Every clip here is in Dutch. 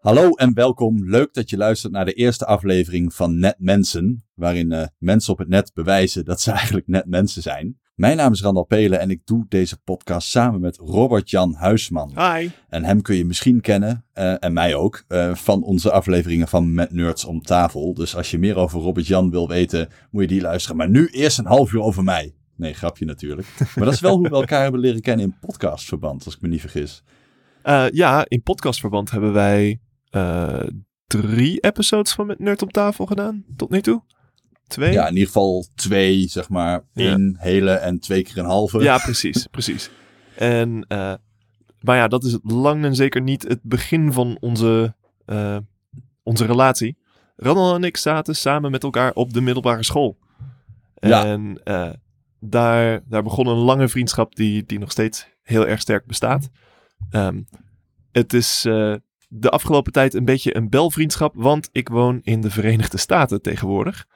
Hallo en welkom. Leuk dat je luistert naar de eerste aflevering van Net Mensen, waarin uh, mensen op het net bewijzen dat ze eigenlijk net mensen zijn. Mijn naam is Randal Pelen en ik doe deze podcast samen met Robert-Jan Huisman. Hi. En hem kun je misschien kennen, uh, en mij ook, uh, van onze afleveringen van Met Nerds om tafel. Dus als je meer over Robert-Jan wil weten, moet je die luisteren. Maar nu eerst een half uur over mij. Nee, grapje natuurlijk. Maar dat is wel hoe we elkaar hebben leren kennen in podcastverband, als ik me niet vergis. Ja, in podcastverband hebben wij uh, drie episodes van Met Nerd op tafel gedaan, tot nu toe. Twee? Ja, in ieder geval twee, zeg maar. één ja. hele en twee keer een halve. Ja, precies, precies. En, uh, maar ja, dat is lang en zeker niet het begin van onze, uh, onze relatie. Randall en ik zaten samen met elkaar op de middelbare school. Ja. En uh, daar, daar begon een lange vriendschap die, die nog steeds heel erg sterk bestaat. Um, het is de afgelopen tijd een beetje een belvriendschap, want ik woon in de Verenigde Staten tegenwoordig.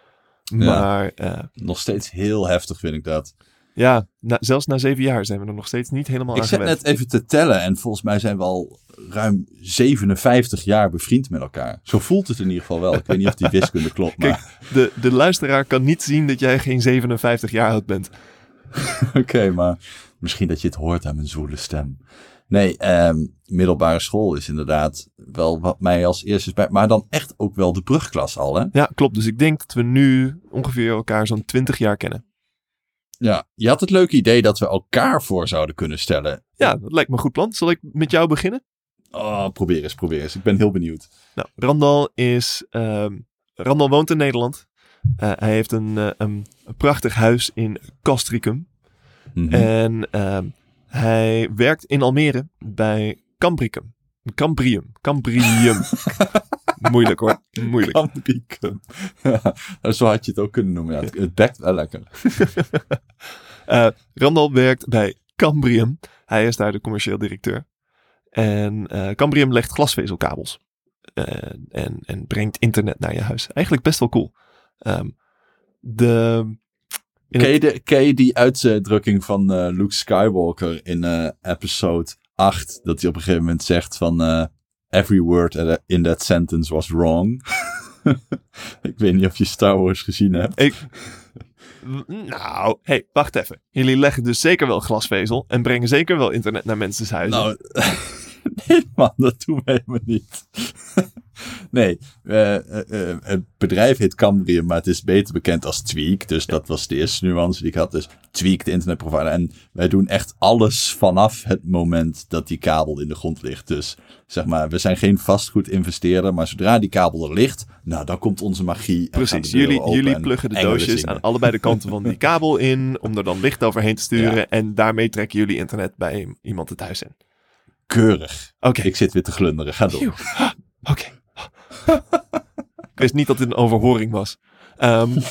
Maar ja, uh, nog steeds heel heftig vind ik dat. Ja, na, zelfs na zeven jaar zijn we er nog steeds niet helemaal ik aan zet gewend. net even te tellen en volgens mij zijn we al ruim 57 jaar bevriend met elkaar. Zo voelt het in ieder geval wel. Ik weet niet of die wiskunde klopt. Maar... De, de luisteraar kan niet zien dat jij geen 57 jaar oud bent. Oké, okay, maar misschien dat je het hoort aan mijn zwoele stem. Nee, um, middelbare school is inderdaad wel wat mij als eerste is bij. Maar dan echt ook wel de brugklas al, hè? Ja, klopt. Dus ik denk dat we nu ongeveer elkaar zo'n 20 jaar kennen. Ja, je had het leuke idee dat we elkaar voor zouden kunnen stellen. Ja, dat lijkt me een goed plan. Zal ik met jou beginnen? Oh, probeer eens, probeer eens. Ik ben heel benieuwd. Nou, Randal is. Um, Randal woont in Nederland. Uh, hij heeft een, uh, een, een, prachtig huis in Castricum. Mhm. Mm -hmm. En uh, hij werkt in Almere bij Cambricum. Cambrium. Cambrium. Moeilijk hoor. Moeilijk. Cambricum. Ja, zo had je het ook kunnen noemen. Ja, het, het bekt wel lekker. uh, Randal werkt bij Cambrium. Hij is daar de commercieel directeur. En uh, Cambrium legt glasvezelkabels. Uh, en, en brengt internet naar je huis. Eigenlijk best wel cool. Um, de Ken je, de, ken je die uitdrukking van uh, Luke Skywalker in uh, episode 8? Dat hij op een gegeven moment zegt van... Uh, Every word in that sentence was wrong. ik weet niet of je Star Wars gezien hebt. Ik... Nou, hey, wacht even. Jullie leggen dus zeker wel glasvezel en brengen zeker wel internet naar mensen's huizen. Nou, nee man, dat doen we helemaal niet. nee, uh, uh, uh, het bedrijf heet Cambrium, maar het is beter bekend als Tweak. Dus ja. dat was de eerste nuance die ik had. Dus Tweak, de internetprovider. En wij doen echt alles vanaf het moment dat die kabel in de grond ligt. Dus zeg maar, we zijn geen vastgoed investeerder, maar zodra die kabel er ligt, nou, dan komt onze magie. Precies, jullie, jullie pluggen de doosjes aan allebei de kanten van die kabel in, om er dan licht overheen te sturen. Ja. En daarmee trekken jullie internet bij iemand het huis in. Keurig. Oké. Ik zit weer te glunderen. Ga door. Oké. Okay. ik wist niet dat dit een overhoring was. Um,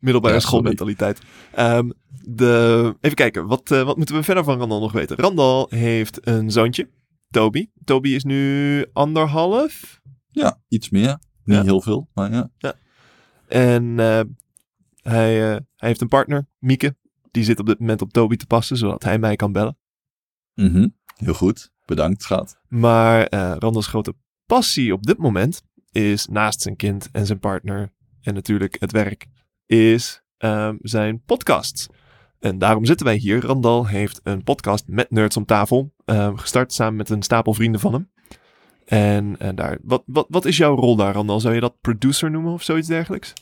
middelbare ja, schoolmentaliteit. Um, de, even kijken, wat, uh, wat moeten we verder van Randal nog weten? Randal heeft een zoontje, Toby. Toby is nu anderhalf. Ja, iets meer. Niet Ja. heel veel, maar ja. Ja. En uh, hij, uh, hij heeft een partner, Mieke. Die zit op dit moment op Toby te passen, zodat hij mij kan bellen. Mhm. Heel goed. Bedankt, schat. Maar uh, Randals grote passie op dit moment is naast zijn kind en zijn partner en natuurlijk het werk, is um, zijn podcast. En daarom zitten wij hier. Randal heeft een podcast met Nerds om tafel, um, gestart samen met een stapel vrienden van hem. En, en daar, wat, wat, wat is jouw rol daar, Randal? Zou je dat producer noemen of zoiets dergelijks?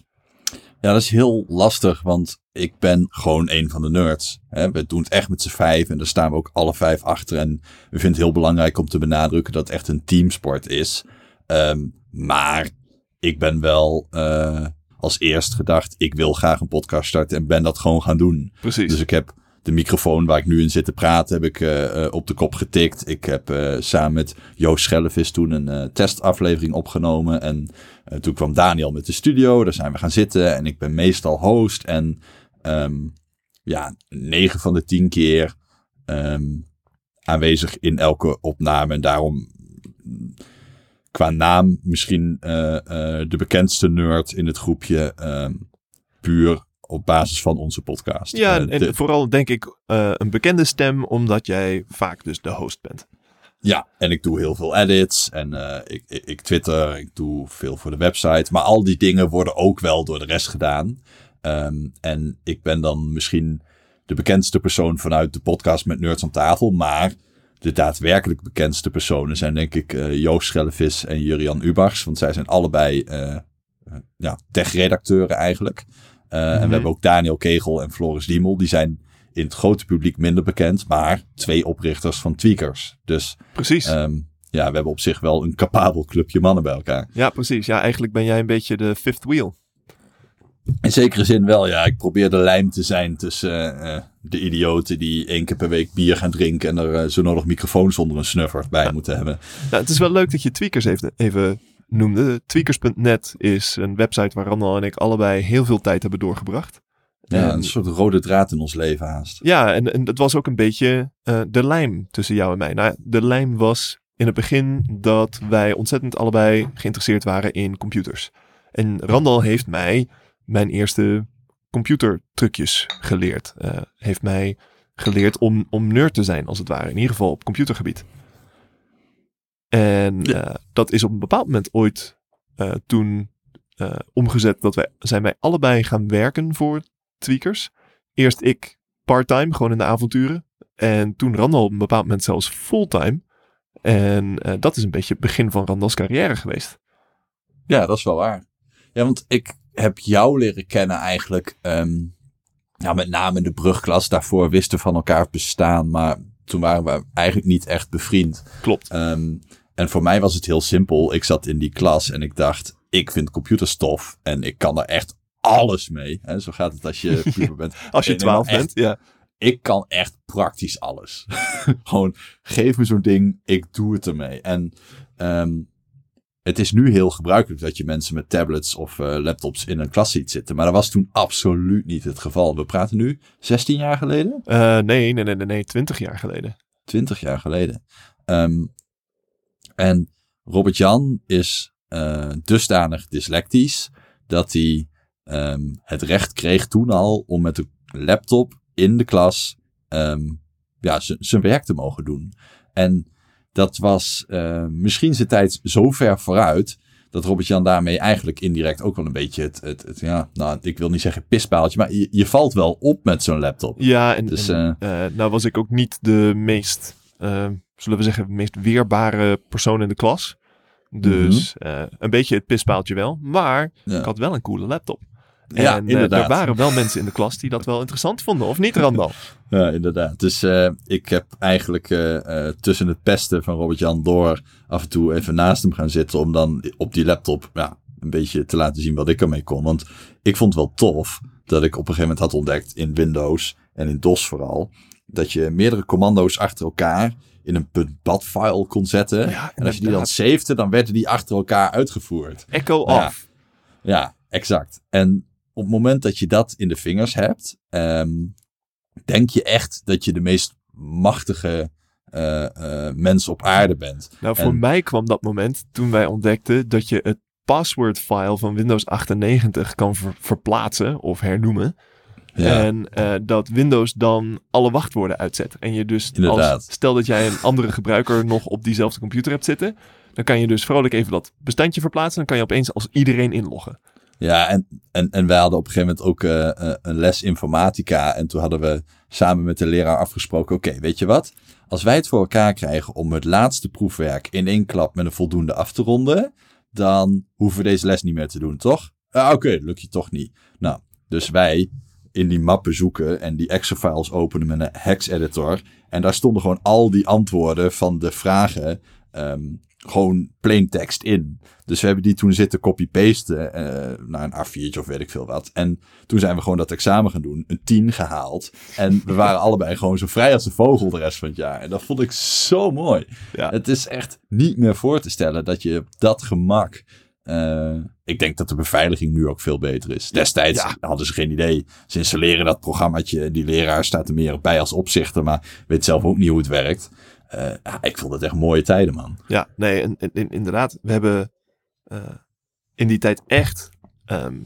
Ja, dat is heel lastig, want ik ben gewoon een van de nerds. Hè? We doen het echt met z'n vijf en daar staan we ook alle vijf achter. En we vinden het heel belangrijk om te benadrukken dat het echt een teamsport is. Um, maar ik ben wel uh, als eerst gedacht, ik wil graag een podcast starten en ben dat gewoon gaan doen. Precies. Dus ik heb de microfoon waar ik nu in zit te praten, heb ik uh, uh, op de kop getikt. Ik heb uh, samen met Joost Schellevis toen een testaflevering opgenomen. En toen kwam Daniel met de studio, daar zijn we gaan zitten. En ik ben meestal host. En um, ja, negen van de tien keer um, aanwezig in elke opname. En daarom qua naam misschien de bekendste nerd in het groepje. Um, puur op basis van onze podcast. Ja, en, en de... vooral denk ik uh, een bekende stem, omdat jij vaak dus de host bent. Ja, en ik doe heel veel edits en uh, ik, ik, ik, twitter, ik doe veel voor de website. Maar al die dingen worden ook wel door de rest gedaan. Um, en ik ben dan misschien de bekendste persoon vanuit de podcast met Nerds aan tafel. Maar de daadwerkelijk bekendste personen zijn denk ik Joost Schellevis en Jurian Ubachs. Want zij zijn allebei ja, tech-redacteuren eigenlijk. Uh, mm-hmm. En we mhm. hebben ook Daniel Kegel en Floris Diemel. Die zijn in het grote publiek minder bekend, maar twee oprichters van Tweakers. Dus precies. Um, ja, we hebben op zich wel een capabel clubje mannen bij elkaar. Ja, precies. Ja, eigenlijk ben jij een beetje de fifth wheel. In zekere zin wel, ja. Ik probeer de lijm te zijn tussen uh, de idioten die één keer per week bier gaan drinken en er uh, zo nodig microfoons onder een snuffer bij ja. moeten hebben. Ja, het is wel leuk dat je Tweakers even, even noemde. Tweakers.net is een website waar Randall en ik allebei heel veel tijd hebben doorgebracht. Ja, een soort rode draad in ons leven haast. Ja, en, en het was ook een beetje uh, de lijm tussen jou en mij. Nou, de lijm was in het begin dat wij ontzettend allebei geïnteresseerd waren in computers. En Randall heeft mij mijn eerste computertrucjes geleerd. Uh, heeft mij geleerd om, om nerd te zijn, als het ware. In ieder geval op computergebied. En ja. uh, dat is op een bepaald moment ooit toen omgezet dat wij zijn wij allebei gaan werken voor tweakers. Eerst ik parttime, gewoon in de avonturen. En toen Randall op een bepaald moment zelfs fulltime. En dat is een beetje het begin van Randalls carrière geweest. Ja, dat is wel waar. Ja, want ik heb jou leren kennen eigenlijk. Um, ja, met name in de brugklas. Daarvoor wisten van elkaar bestaan. Maar toen waren we eigenlijk niet echt bevriend. Klopt. Um, en voor mij was het heel simpel. Ik zat in die klas en ik dacht, ik vind computerstof. En ik kan er echt alles mee. Hè? Zo gaat het als je puber bent. als je twaalf bent, ja. Ik kan echt praktisch alles. Gewoon, geef me zo'n ding, ik doe het ermee. En um, het is nu heel gebruikelijk dat je mensen met tablets of uh, laptops in een klas ziet zitten. Maar dat was toen absoluut niet het geval. We praten nu 16 jaar geleden? Uh, nee, nee, nee, nee, 20 jaar geleden. 20 jaar geleden. Um, en Robert Jan is uh, dusdanig dyslectisch dat hij um, het recht kreeg toen al om met de laptop in de klas um, ja, zijn werk te mogen doen. En dat was uh, misschien zijn tijd zo ver vooruit dat Robert-Jan daarmee eigenlijk indirect ook wel een beetje het, het, het, ja, nou, ik wil niet zeggen pispaaltje, maar je, je valt wel op met zo'n laptop. Ja, en, dus, en uh, uh, nou was ik ook niet de meest, zullen we zeggen, meest weerbare persoon in de klas. Dus mm -hmm. een beetje het pispaaltje wel, maar ja. ik had wel een coole laptop. Ja, en, inderdaad. Uh, er waren wel mensen in de klas die dat wel interessant vonden, of niet, Randal? ja, inderdaad. Dus uh, ik heb eigenlijk uh, tussen het pesten van Robert-Jan door af en toe even naast hem gaan zitten om dan op die laptop ja, een beetje te laten zien wat ik ermee kon. Want ik vond het wel tof dat ik op een gegeven moment had ontdekt in Windows en in DOS vooral, dat je meerdere commando's achter elkaar in een .bat-file kon zetten. Ja, en als je die dan savede, dan werden die achter elkaar uitgevoerd. Echo Nou ja. off. Ja, exact. En op het moment dat je dat in de vingers hebt, um, denk je echt dat je de meest machtige uh, uh, mens op aarde bent. Nou, voor mij kwam dat moment toen wij ontdekten dat je het password-file van Windows 98 kan ver- verplaatsen of hernoemen. Ja, En eh, dat Windows dan alle wachtwoorden uitzet. En je dus, als, stel dat jij een andere gebruiker nog op diezelfde computer hebt zitten. Dan kan je dus vrolijk even dat bestandje verplaatsen. Dan kan je opeens als iedereen inloggen. Ja en, en, en wij hadden op een gegeven moment ook uh, uh, een les informatica. En toen hadden we samen met de leraar afgesproken: oké, weet je wat? Als wij het voor elkaar krijgen om het laatste proefwerk in één klap met een voldoende af te ronden, dan hoeven we deze les niet meer te doen, toch? Ah, oké, dat lukt je toch niet. Nou, dus wij in die mappen zoeken en die Excel-files openen met een hex-editor. En daar stonden gewoon al die antwoorden van de vragen um, gewoon plain text in. Dus we hebben die toen zitten copy-pasten uh, naar een A4'tje of weet ik veel wat. En toen zijn we gewoon dat examen gaan doen, een 10 gehaald. En we waren allebei gewoon zo vrij als een vogel de rest van het jaar. En dat vond ik zo mooi. Ja. Het is echt niet meer voor te stellen dat je dat gemak... Uh, ik denk dat de beveiliging nu ook veel beter is. Destijds Ja. hadden ze geen idee. Ze installeren dat programmaatje. Die leraar staat er meer bij als opzichter, maar weet zelf ook niet hoe het werkt. Ja, ik vond het echt mooie tijden, man. Ja, nee, en, en- en inderdaad. We hebben eh, in die tijd echt ehm,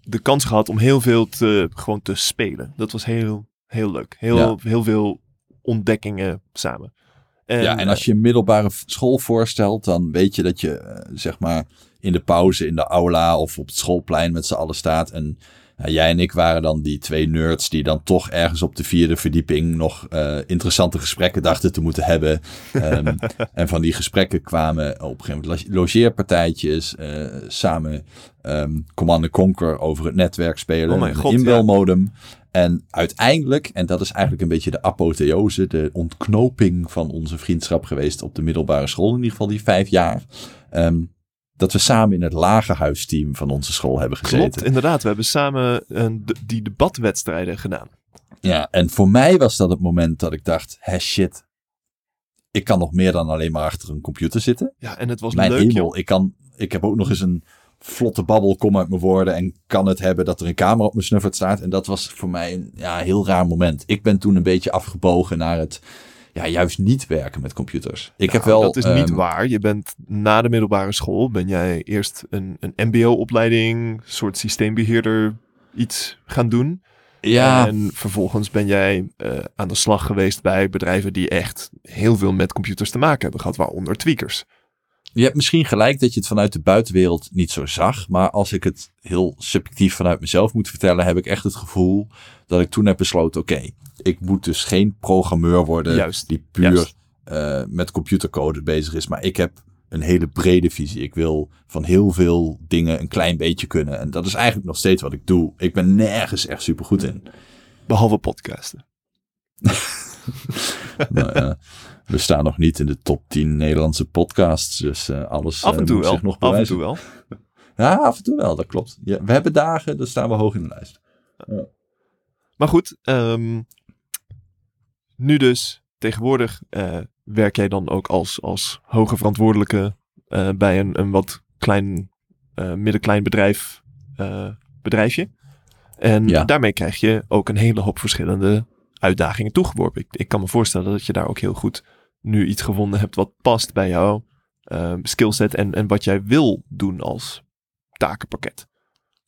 de kans gehad om heel veel te, gewoon te spelen. Dat was heel, heel leuk. Heel, Ja. heel veel ontdekkingen samen. En, ja, en als je een middelbare school voorstelt, dan weet je dat je eh, zeg maar in de pauze in de aula of op het schoolplein met z'n allen staat. En ja, jij en ik waren dan die twee nerds die dan toch ergens op de vierde verdieping nog eh, interessante gesprekken dachten te moeten hebben. Ehm, en van die gesprekken kwamen op een gegeven moment lo- logeerpartijtjes, eh, samen ehm Command Conquer over het netwerk spelen, Oh god, ja. inbelmodem. En uiteindelijk, en dat is eigenlijk een beetje de apotheose, de ontknoping van onze vriendschap geweest op de middelbare school, in ieder geval die vijf jaar. ehm, dat we samen in het lagerhuisteam van onze school hebben gezeten. Klopt, inderdaad. We hebben samen een, die debatwedstrijden gedaan. Ja, en voor mij was dat het moment dat ik dacht, hé shit, ik kan nog meer dan alleen maar achter een computer zitten. Ja, en het was Mijn leuk, hemel, joh. ik, kan, ik heb ook nog eens een vlotte babbel kom uit mijn woorden en kan het hebben dat er een camera op mijn snuffert staat. En dat was voor mij een ja, heel raar moment. Ik ben toen een beetje afgebogen naar het ja, juist niet werken met computers. Ik heb Nou, wel. dat is niet ehm, waar. Je bent na de middelbare school, ben jij eerst een, een mbo-opleiding, soort systeembeheerder iets gaan doen. Ja, En vervolgens ben jij eh, aan de slag geweest bij bedrijven die echt heel veel met computers te maken hebben gehad, waaronder tweakers. Je hebt misschien gelijk dat je het vanuit de buitenwereld niet zo zag. Maar als ik het heel subjectief vanuit mezelf moet vertellen, heb ik echt het gevoel dat ik toen heb besloten: oké, ik moet dus geen programmeur worden Juist, die puur juist. eh, met computercode bezig is. Maar ik heb een hele brede visie. Ik wil van heel veel dingen een klein beetje kunnen. En dat is eigenlijk nog steeds wat ik doe. Ik ben nergens echt super goed in. Behalve podcasten. nou, ja, we staan nog niet in de top 10 Nederlandse podcasts. Dus eh, alles Af en eh, toe moet wel. zich nog Af en bewijzen. toe wel. Ja, af en toe wel, dat klopt. Ja, we hebben dagen, dan staan we hoog in de lijst. Maar goed, ehm, nu dus tegenwoordig eh, werk jij dan ook als, als hoge verantwoordelijke bij een, een wat klein, middenklein bedrijf, bedrijfje. En Ja. daarmee krijg je ook een hele hoop verschillende uitdagingen toegeworpen. Ik, ik kan me voorstellen dat je daar ook heel goed nu iets gevonden hebt wat past bij jouw eh, skillset en, en wat jij wil doen als takenpakket.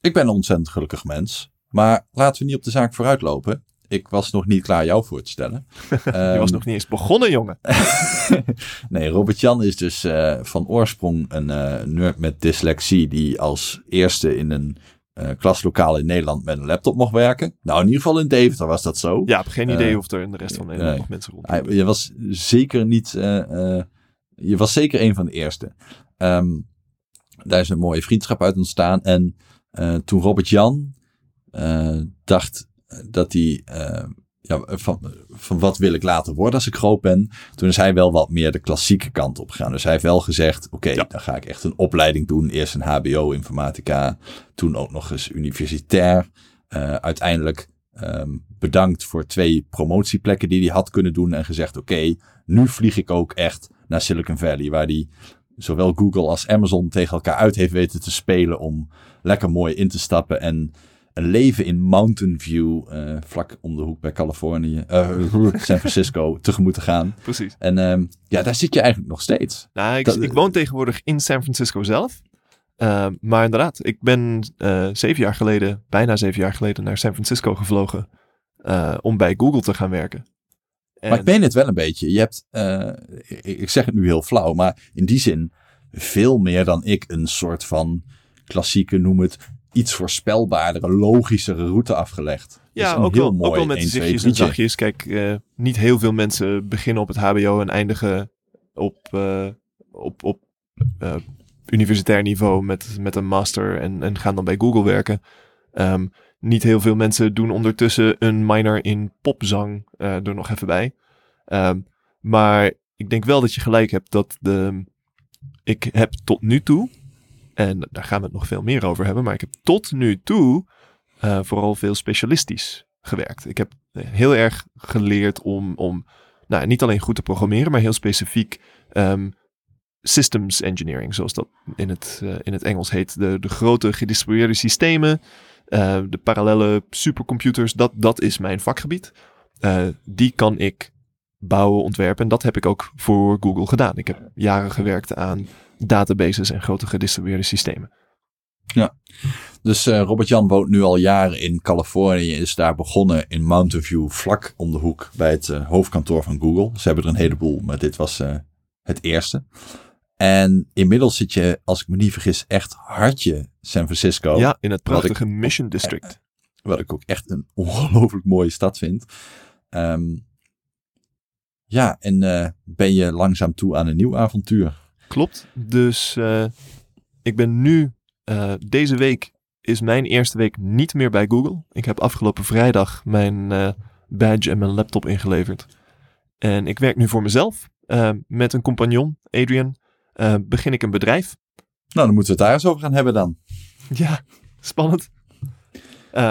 Ik ben een ontzettend gelukkig mens. Maar laten we niet op de zaak vooruitlopen. Ik was nog niet klaar jou voor te stellen. je Ehm, was nog niet eens begonnen, jongen. nee, Robert-Jan is dus eh, van oorsprong een eh, nerd met dyslexie... die als eerste in een eh, klaslokaal in Nederland met een laptop mocht werken. Nou, in ieder geval in Deventer was dat zo. Ja, ik heb geen idee Eh, of er in de rest van Nederland nee. nog mensen rond. Je was zeker niet. eh, eh, je was zeker een van de eerste. Ehm, daar is een mooie vriendschap uit ontstaan. En eh, toen Robert Jan eh, dacht dat hij. Ja, van, van wat wil ik later worden als ik groot ben? Toen is hij wel wat meer de klassieke kant op gegaan. Dus hij heeft wel gezegd: Oké, Ja. dan ga ik echt een opleiding doen. Eerst een HBO-informatica. Toen ook nog eens universitair. Eh, uiteindelijk ehm, bedankt voor twee promotieplekken die hij had kunnen doen. En gezegd: Oké, nu vlieg ik ook echt naar Silicon Valley. Waar hij zowel Google als Amazon tegen elkaar uit heeft weten te spelen. Om lekker mooi in te stappen. En leven in Mountain View, eh, vlak om de hoek bij Californië, eh, San Francisco, tegemoet te gaan. Precies. En ehm, ja, daar zit je eigenlijk nog steeds. Nou, ik, Dat- ik woon tegenwoordig in San Francisco zelf. Uh, maar inderdaad, ik ben uh, zeven jaar geleden, bijna zeven jaar geleden, naar San Francisco gevlogen. Om bij Google te gaan werken. En... Maar ik meen het wel een beetje. Je hebt, ik, ik zeg het nu heel flauw, maar in die zin veel meer dan ik een soort van klassieke, noem het, iets voorspelbaardere, logischere route afgelegd. Ja, ook wel, ook wel met 1, zichtjes 2, en zachtjes. Kijk, uh, niet heel veel mensen beginnen op het HBO en eindigen op, uh, op, op uh, universitair niveau met, met een master en, en gaan dan bij Google werken. Um, niet heel veel mensen doen ondertussen een minor in popzang er nog even bij. Um, maar ik denk wel dat je gelijk hebt dat de. Ik heb tot nu toe, en daar gaan we het nog veel meer over hebben, maar ik heb tot nu toe uh, vooral veel specialistisch gewerkt. Ik heb heel erg geleerd om, om nou, niet alleen goed te programmeren, maar heel specifiek um, systems engineering, zoals dat in het, uh, in het Engels heet. De, de grote gedistribueerde systemen, de parallele supercomputers, dat, dat is mijn vakgebied. Die kan ik bouwen, ontwerpen en dat heb ik ook voor Google gedaan. Ik heb jaren gewerkt aan databases en grote gedistribueerde systemen. Dus eh, Robert-Jan woont nu al jaren in Californië. Is daar begonnen in Mountain View, vlak om de hoek bij het eh, hoofdkantoor van Google. Ze hebben er een heleboel, maar dit was eh, het eerste. En inmiddels zit je, als ik me niet vergis, echt hartje San Francisco. Ja, in het ik- prachtige Mission District. Wat ik ook echt een ongelooflijk mooie stad vind. Ehm, ja, en eh, ben je langzaam toe aan een nieuw avontuur. Klopt. Dus eh, ik ben nu, eh, deze week is mijn eerste week niet meer bij Google. Ik heb afgelopen vrijdag mijn eh, badge en mijn laptop ingeleverd. En ik werk nu voor mezelf. Met een compagnon, Adrian, begin ik een bedrijf. Nou, dan moeten we het daar eens over gaan hebben dan. Ja, spannend.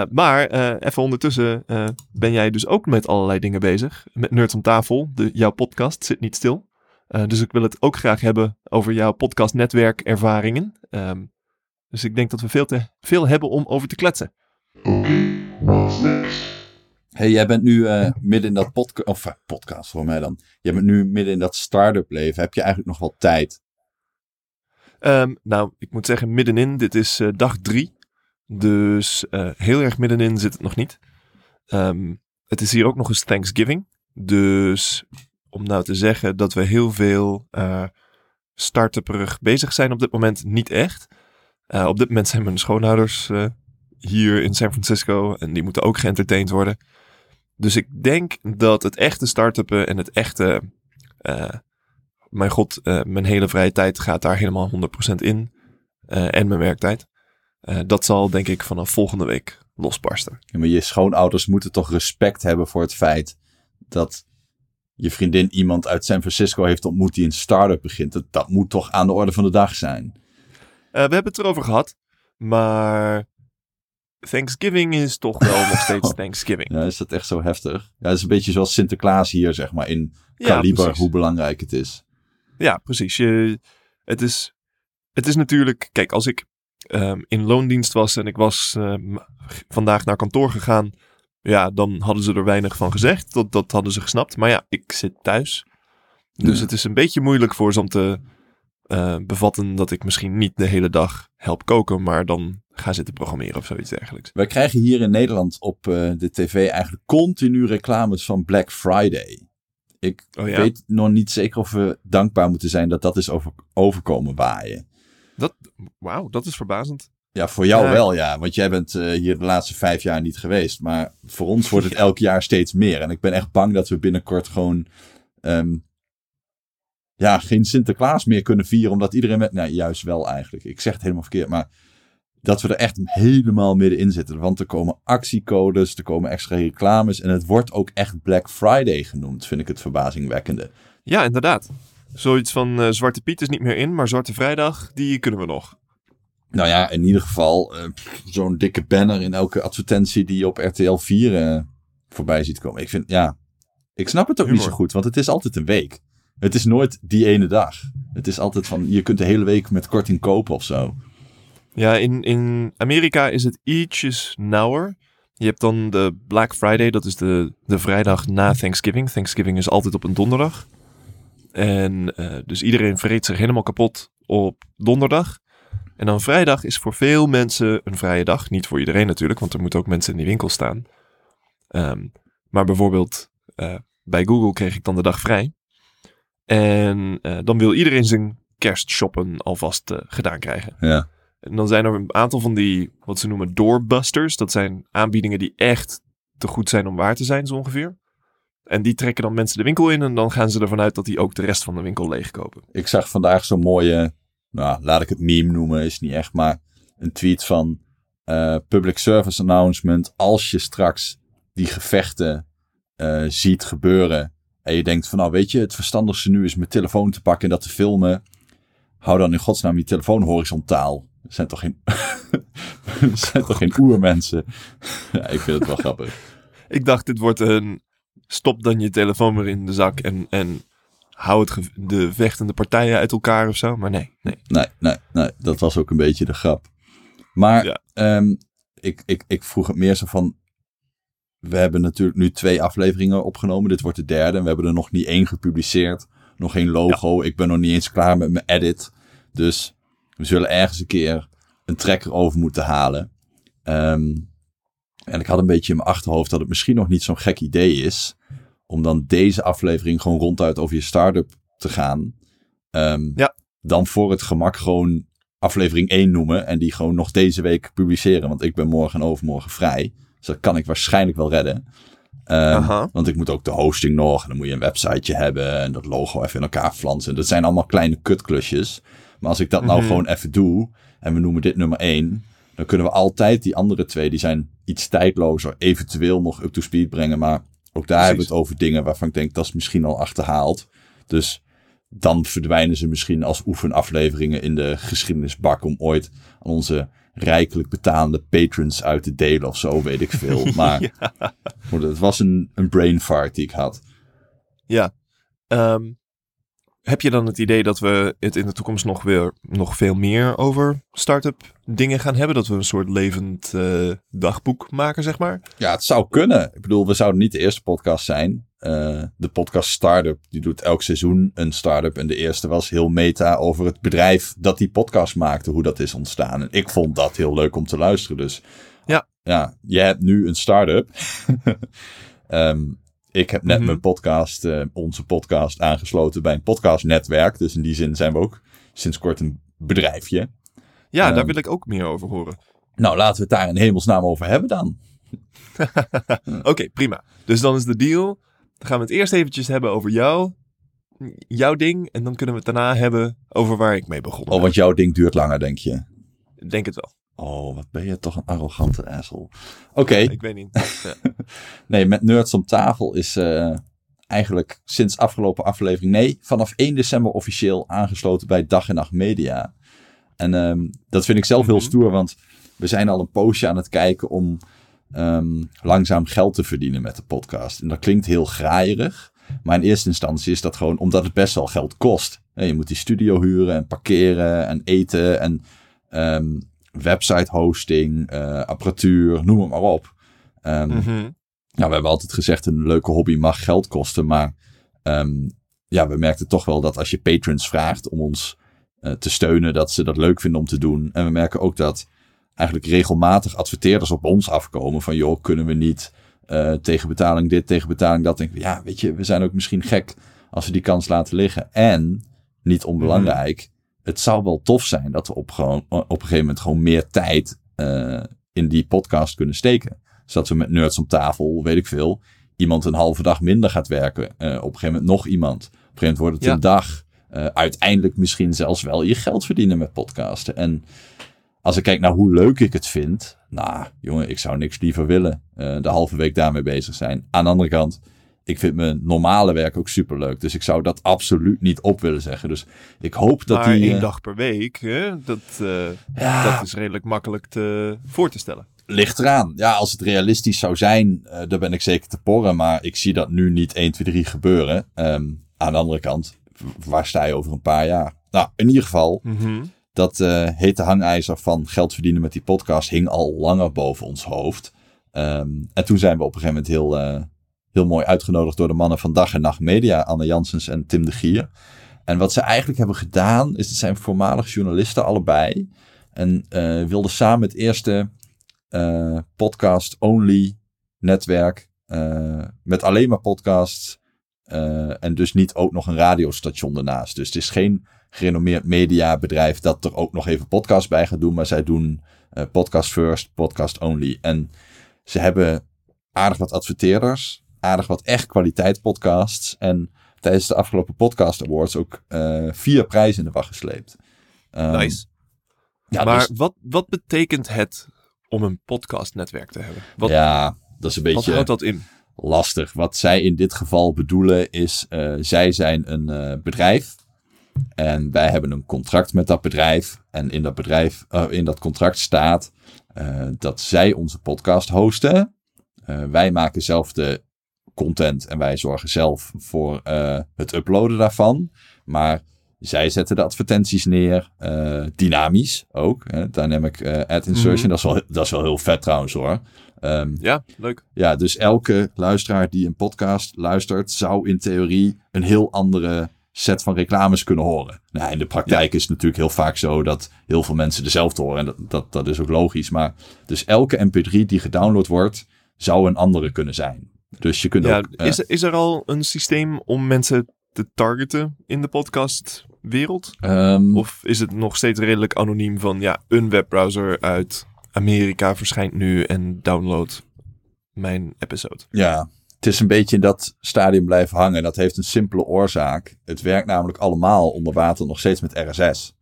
Maar even ondertussen ben jij dus ook met allerlei dingen bezig. Met Nerds om tafel, de, jouw podcast zit niet stil. Eh, dus ik wil het ook graag hebben over jouw podcastnetwerkervaringen. Ehm, dus ik denk dat we veel, te, veel hebben om over te kletsen. Hey, jij bent nu eh, midden in dat podcast, of eh, podcast voor mij dan. Jij bent nu midden in dat start-up leven. Heb je eigenlijk nog wel tijd? Ehm, nou, ik moet zeggen middenin. Dit is eh, dag drie. Dus eh, heel erg middenin zit het nog niet. Ehm, het is hier ook nog eens Thanksgiving. Dus om nou te zeggen dat we heel veel eh start-upperig bezig zijn op dit moment, niet echt. Eh, op dit moment zijn mijn schoonouders eh, hier in San Francisco en die moeten ook geëntertained worden. Dus ik denk dat het echte start-uppen en het echte mijn god, mijn hele vrije tijd gaat daar helemaal 100% in. En mijn werktijd. Dat zal denk ik vanaf volgende week losbarsten. Maar je schoonouders moeten toch respect hebben voor het feit dat je vriendin iemand uit San Francisco heeft ontmoet die een start-up begint. Dat, dat moet toch aan de orde van de dag zijn. Eh, we hebben het erover gehad, maar Thanksgiving is toch wel nog steeds Thanksgiving. Ja, is dat echt zo heftig? Ja, het is een beetje zoals Sinterklaas hier, zeg maar, in kaliber, hoe belangrijk het is. Ja, precies. Je, het, is, het is natuurlijk, kijk, als ik ehm, in loondienst was en ik was ehm, vandaag naar kantoor gegaan, ja, dan hadden ze er weinig van gezegd. Dat, dat hadden ze gesnapt. Maar ja, ik zit thuis. Dus Ja. het is een beetje moeilijk voor ze om te eh, bevatten dat ik misschien niet de hele dag help koken, maar dan ga zitten programmeren of zoiets dergelijks. Wij krijgen hier in Nederland op eh, de tv eigenlijk continu reclames van Black Friday. Ik Oh ja? weet nog niet zeker of we dankbaar moeten zijn dat dat is over, overkomen waaien. Dat, wauw, dat is verbazend. Ja, voor jou Ja. wel, ja. Want jij bent eh, hier de laatste vijf jaar niet geweest. Maar voor ons wordt het elk jaar steeds meer. En ik ben echt bang dat we binnenkort gewoon... ehm, ja, geen Sinterklaas meer kunnen vieren. Omdat iedereen met... Nou, juist wel eigenlijk. Ik zeg het helemaal verkeerd. Maar dat we er echt helemaal middenin zitten. Want er komen actiecodes, er komen extra reclames. En het wordt ook echt Black Friday genoemd. Vind ik het verbazingwekkende. Ja, inderdaad. Zoiets van eh, Zwarte Piet is niet meer in, maar Zwarte Vrijdag, die kunnen we nog. Nou ja, in ieder geval eh, zo'n dikke banner in elke advertentie die je op RTL 4 eh, voorbij ziet komen. Ik vind, ja, ik snap het ook niet zo goed, want het is altijd een week. Het is nooit die ene dag. Het is altijd van, je kunt de hele week met korting kopen of zo. Ja, in, in Amerika is het ietsjes nauwer. Je hebt dan de Black Friday, dat is de, de vrijdag na Thanksgiving. Thanksgiving is altijd op een donderdag. En eh, dus iedereen vreet zich helemaal kapot op donderdag. En dan vrijdag is voor veel mensen een vrije dag. Niet voor iedereen natuurlijk, want er moeten ook mensen in die winkel staan. Ehm, maar bijvoorbeeld eh, bij Google kreeg ik dan de dag vrij. En eh, dan wil iedereen zijn kerstshoppen alvast eh, gedaan krijgen. Ja. En dan zijn er een aantal van die, wat ze noemen, doorbusters. Dat zijn aanbiedingen die echt te goed zijn om waar te zijn, zo ongeveer. En die trekken dan mensen de winkel in en dan gaan ze ervan uit dat die ook de rest van de winkel leegkopen. Ik zag vandaag zo'n mooie, nou, laat ik het meme noemen, is niet echt, maar een tweet van eh, public service announcement. Als je straks die gevechten eh, ziet gebeuren en je denkt van, nou weet je, het verstandigste nu is mijn telefoon te pakken en dat te filmen. Hou dan in godsnaam je telefoon horizontaal. Er zijn toch geen, er zijn toch geen oermensen? ja, ik vind het wel grappig. Ik dacht, dit wordt een stop dan je telefoon weer in de zak en, en hou het de vechtende partijen uit elkaar of zo. Maar nee, nee. Nee, nee, nee, dat was ook een beetje de grap. Maar Ja. ehm, ik, ik, ik vroeg het meer zo van. We hebben natuurlijk nu twee afleveringen opgenomen. Dit wordt de derde. En we hebben er nog niet één gepubliceerd. Nog geen logo. Ik ben nog niet eens klaar met mijn edit. Dus we zullen ergens een keer een trekker over moeten halen. Ehm, en ik had een beetje in mijn achterhoofd dat het misschien nog niet zo'n gek idee is. Om dan deze aflevering gewoon ronduit over je start-up te gaan. Ehm, Ja. Dan voor het gemak gewoon aflevering 1 noemen. En die gewoon nog deze week publiceren. Want ik ben morgen en overmorgen vrij. Dus dat kan ik waarschijnlijk wel redden. Ehm. Want ik moet ook de hosting nog. En dan moet je een websiteje hebben. En dat logo even in elkaar flansen. Dat zijn allemaal kleine kutklusjes. Maar als ik dat nou Mhm. gewoon even doe. En we noemen dit nummer 1. Dan kunnen we altijd die andere twee. Die zijn iets tijdlozer. Eventueel nog up to speed brengen. Maar ook daar hebben we het over dingen waarvan ik denk dat is misschien al achterhaald. Dus dan verdwijnen ze misschien als oefenafleveringen in de geschiedenisbak. Om ooit aan onze rijkelijk betaalde patrons uit te delen of zo, weet ik veel. Maar het was een, een brain fart die ik had. Ja. Ehm, heb je dan het idee dat we het in de toekomst nog weer nog veel meer over start-up dingen gaan hebben? Dat we een soort levend eh, dagboek maken, zeg maar? Ja, het zou kunnen. Ik bedoel, we zouden niet de eerste podcast zijn. Eh, de podcast Startup, die doet elk seizoen een startup. En de eerste was heel meta over het bedrijf dat die podcast maakte, hoe dat is ontstaan. En ik vond dat heel leuk om te luisteren. Dus Ja. ja je hebt nu een start-up. Ehm, ik heb net Mhm. mijn podcast, eh, onze podcast, aangesloten bij een podcastnetwerk. Dus in die zin zijn we ook sinds kort een bedrijfje. Ja, Ehm. daar wil ik ook meer over horen. Nou, laten we het daar in hemelsnaam over hebben dan. Oké, prima. Dus dan is de deal. Dan gaan we het eerst eventjes hebben over jou. Jouw ding. En dan kunnen we het daarna hebben over waar ik mee begon. Oh, want jouw ding duurt langer, denk je. Denk het wel. Oh, wat ben je toch een arrogante asshole. Oké, Ik weet niet. Nee, met Nerds om tafel is eh, eigenlijk sinds afgelopen aflevering, nee, vanaf 1 december officieel aangesloten bij Dag en Nacht Media. En ehm, dat vind ik zelf heel Mhm. stoer, want we zijn al een poosje aan het kijken om ehm, langzaam geld te verdienen met de podcast. En dat klinkt heel graaierig, maar in eerste instantie is dat gewoon omdat het best wel geld kost. Je moet die studio huren en parkeren en eten en ehm, website hosting, eh, apparatuur, noem het maar op. Mhm. nou, we hebben altijd gezegd, een leuke hobby mag geld kosten. Maar ehm, ja, we merkten toch wel dat als je patrons vraagt om ons eh, te steunen, dat ze dat leuk vinden om te doen. En we merken ook dat eigenlijk regelmatig adverteerders op ons afkomen van, joh, kunnen we niet eh, tegen betaling dit, tegen betaling dat. Denk ik, ja, weet je, we zijn ook misschien gek als we die kans laten liggen. En, niet onbelangrijk, het zou wel tof zijn dat we op, gewoon, op een gegeven moment gewoon meer tijd eh, in die podcast kunnen steken. Zodat we met nerds om tafel, weet ik veel, iemand een halve dag minder gaat werken. Eh, op een gegeven moment nog iemand. Op een gegeven moment wordt het Ja. een dag. Eh, uiteindelijk misschien zelfs wel je geld verdienen met podcasten. En als ik kijk naar hoe leuk ik het vind. Nou, jongen, ik zou niks liever willen. eh, de halve week daarmee bezig zijn. Aan de andere kant, ik vind mijn normale werk ook superleuk. Dus ik zou dat absoluut niet op willen zeggen. Dus ik hoop dat maar die... één eh, dag per week, hè? Dat, eh, ja, dat is redelijk makkelijk te, voor te stellen. ligt eraan. Ja, als het realistisch zou zijn, eh daar ben ik zeker te porren. Maar ik zie dat nu niet 1, 2, 3 gebeuren. Ehm, aan de andere kant, waar sta je over een paar jaar? Nou, in ieder geval, Mhm. dat hete hangijzer van geld verdienen met die podcast hing al langer boven ons hoofd. Ehm, en toen zijn we op een gegeven moment heel, heel mooi uitgenodigd door de mannen van Dag en Nacht Media, Anne Janssens en Tim de Gier. En wat ze eigenlijk hebben gedaan, is het zijn voormalig journalisten allebei. En eh, wilden samen het eerste eh, podcast-only netwerk eh, met alleen maar podcasts. en dus niet ook nog een radiostation ernaast. Dus het is geen gerenommeerd mediabedrijf dat er ook nog even podcast bij gaat doen. Maar zij doen podcast first, podcast only. En ze hebben aardig wat adverteerders, aardig wat echt kwaliteitspodcasts. En tijdens de afgelopen podcast awards ook eh, vier prijzen in de wacht gesleept. Ehm, Nice. Ja, maar dus- wat, wat betekent het om een podcastnetwerk te hebben? Wat, ja, dat is een wat beetje houdt dat in? lastig. Wat zij in dit geval bedoelen is, eh, zij zijn een eh, bedrijf. En wij hebben een contract met dat bedrijf. En in dat bedrijf, in dat contract staat dat zij onze podcast hosten. Wij maken zelf de content en wij zorgen zelf voor eh, het uploaden daarvan. Maar zij zetten de advertenties neer, eh, dynamisch ook. Hè, dynamic eh, ad insertion, Mhm. dat, is wel, dat is wel heel vet trouwens hoor. Ehm, Ja, leuk. ja, dus elke luisteraar die een podcast luistert, zou in theorie een heel andere set van reclames kunnen horen. Nou, in de praktijk is het natuurlijk heel vaak zo dat heel veel mensen dezelfde horen. En dat, dat, dat is ook logisch. Maar dus elke mp3 die gedownload wordt, zou een andere kunnen zijn. Dus je kunt Ja, ook... is, is er al een systeem om mensen te targeten in de podcastwereld? ehm, Of is het nog steeds redelijk anoniem van ja, een webbrowser uit Amerika verschijnt nu en download mijn episode? Ja, het is een beetje in dat stadium blijven hangen. Dat heeft een simpele oorzaak. Het werkt namelijk allemaal onder water nog steeds met RSS.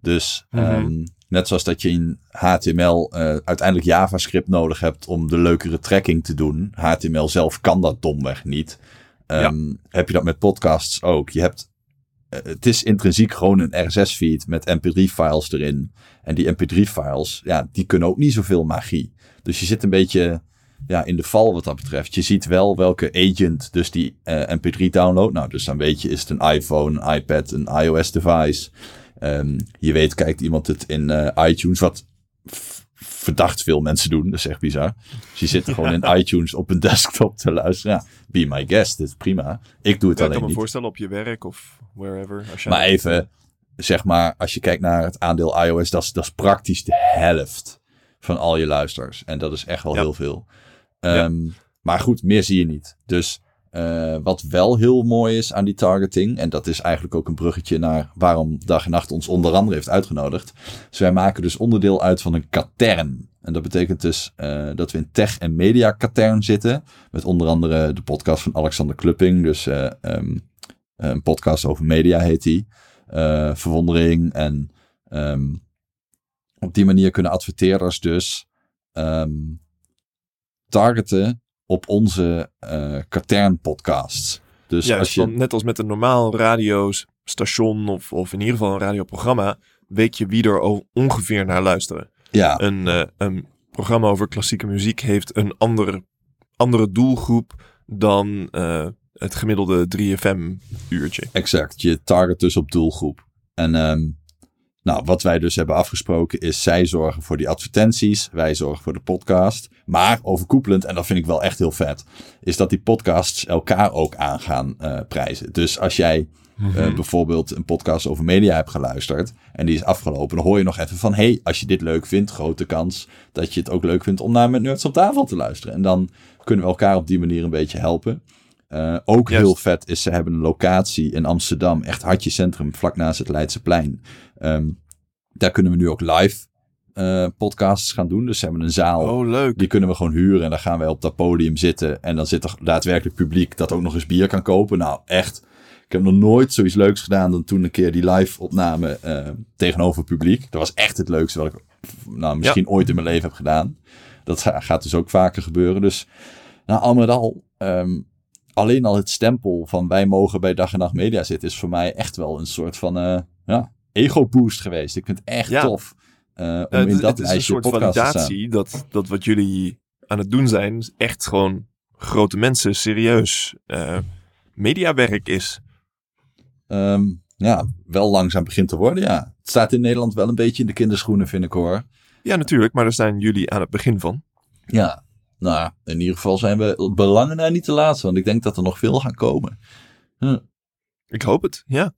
Dus Mhm. ehm, net zoals dat je in HTML eh, uiteindelijk JavaScript nodig hebt om de leukere tracking te doen. HTML zelf kan dat domweg niet. Ehm, Heb je dat met podcasts ook. Je hebt, eh, het is intrinsiek gewoon een RSS-feed met mp3-files erin. En die mp3-files, ja, die kunnen ook niet zoveel magie. Dus je zit een beetje ja, in de val wat dat betreft. Je ziet wel welke agent dus die eh, mp3 download. Nou, dus dan weet je, is het een iPhone, een iPad, een iOS Ehm, je weet, kijkt iemand het in eh, iTunes, wat verdacht veel mensen doen. Dat is echt bizar. Dus je zit gewoon in iTunes op een desktop te luisteren. Ja, be my guest, dit is prima. Ik doe het Ja, ik alleen kan me niet. voorstellen op je werk of wherever. Als Maar even, zeg maar, als je kijkt naar het aandeel iOS, dat is, dat is praktisch de helft van al je luisteraars. En dat is echt wel heel veel. Ehm, Maar goed, meer zie je niet. Dus eh, wat wel heel mooi is aan die targeting, en dat is eigenlijk ook een bruggetje naar waarom Dag en Nacht ons onder andere heeft uitgenodigd. Dus wij maken dus onderdeel uit van een katern. En dat betekent dus eh, dat we in tech- en media katern zitten. Met onder andere de podcast van Alexander Klupping. Dus eh, ehm, een podcast over media heet die. Verwondering. En ehm, op die manier kunnen adverteerders dus ehm, targeten op onze eh katern podcasts. Dus ja, als je... net als met een normaal radiostation of, of in ieder geval een radioprogramma, weet je wie er ongeveer naar luisteren. Ja, Een, eh, een programma over klassieke muziek heeft een andere, andere doelgroep dan eh, het gemiddelde 3FM-uurtje. exact. Je target dus op doelgroep. En ehm, nou, wat wij dus hebben afgesproken is... zij zorgen voor die advertenties, wij zorgen voor de podcast. Maar overkoepelend, en dat vind ik wel echt heel vet... is dat die podcasts elkaar ook aan gaan eh, prijzen. Dus als jij eh, bijvoorbeeld een podcast over media hebt geluisterd... en die is afgelopen, dan hoor je nog even van... hey, als je dit leuk vindt, grote kans dat je het ook leuk vindt... om naar Met Nerds op tafel te luisteren. En dan kunnen we elkaar op die manier een beetje helpen... Eh, ook heel vet is, ze hebben een locatie in Amsterdam, echt hartje centrum, vlak naast het Leidseplein. Ehm daar kunnen we nu ook live eh, podcasts gaan doen. Dus ze hebben een zaal, Oh, leuk. die kunnen we gewoon huren. En dan gaan wij op dat podium zitten. En dan zit er daadwerkelijk publiek dat ook nog eens bier kan kopen. Nou, echt. Ik heb nog nooit zoiets leuks gedaan dan toen een keer die live opname eh, tegenover publiek. Dat was echt het leukste wat ik nou, misschien ooit in mijn leven heb gedaan. Dat ga- gaat dus ook vaker gebeuren. Dus nou, al met al, alleen al het stempel van wij mogen bij Dag en Nacht Media zitten, is voor mij echt wel een soort van eh, ja, ego-boost geweest. Ik vind het echt Ja. tof eh, om in dat het is een soort validatie dat, dat wat jullie aan het doen zijn echt gewoon grote mensen serieus eh, mediawerk is. Ehm, ja, wel langzaam begint te worden, ja. Het staat in Nederland wel een beetje in de kinderschoenen, vind ik hoor. Ja, natuurlijk, maar daar staan jullie aan het begin van. Ja, nou, in ieder geval zijn we belangen naar niet te laat, want ik denk dat er nog veel gaan komen. Hm. Ik hoop het, ja.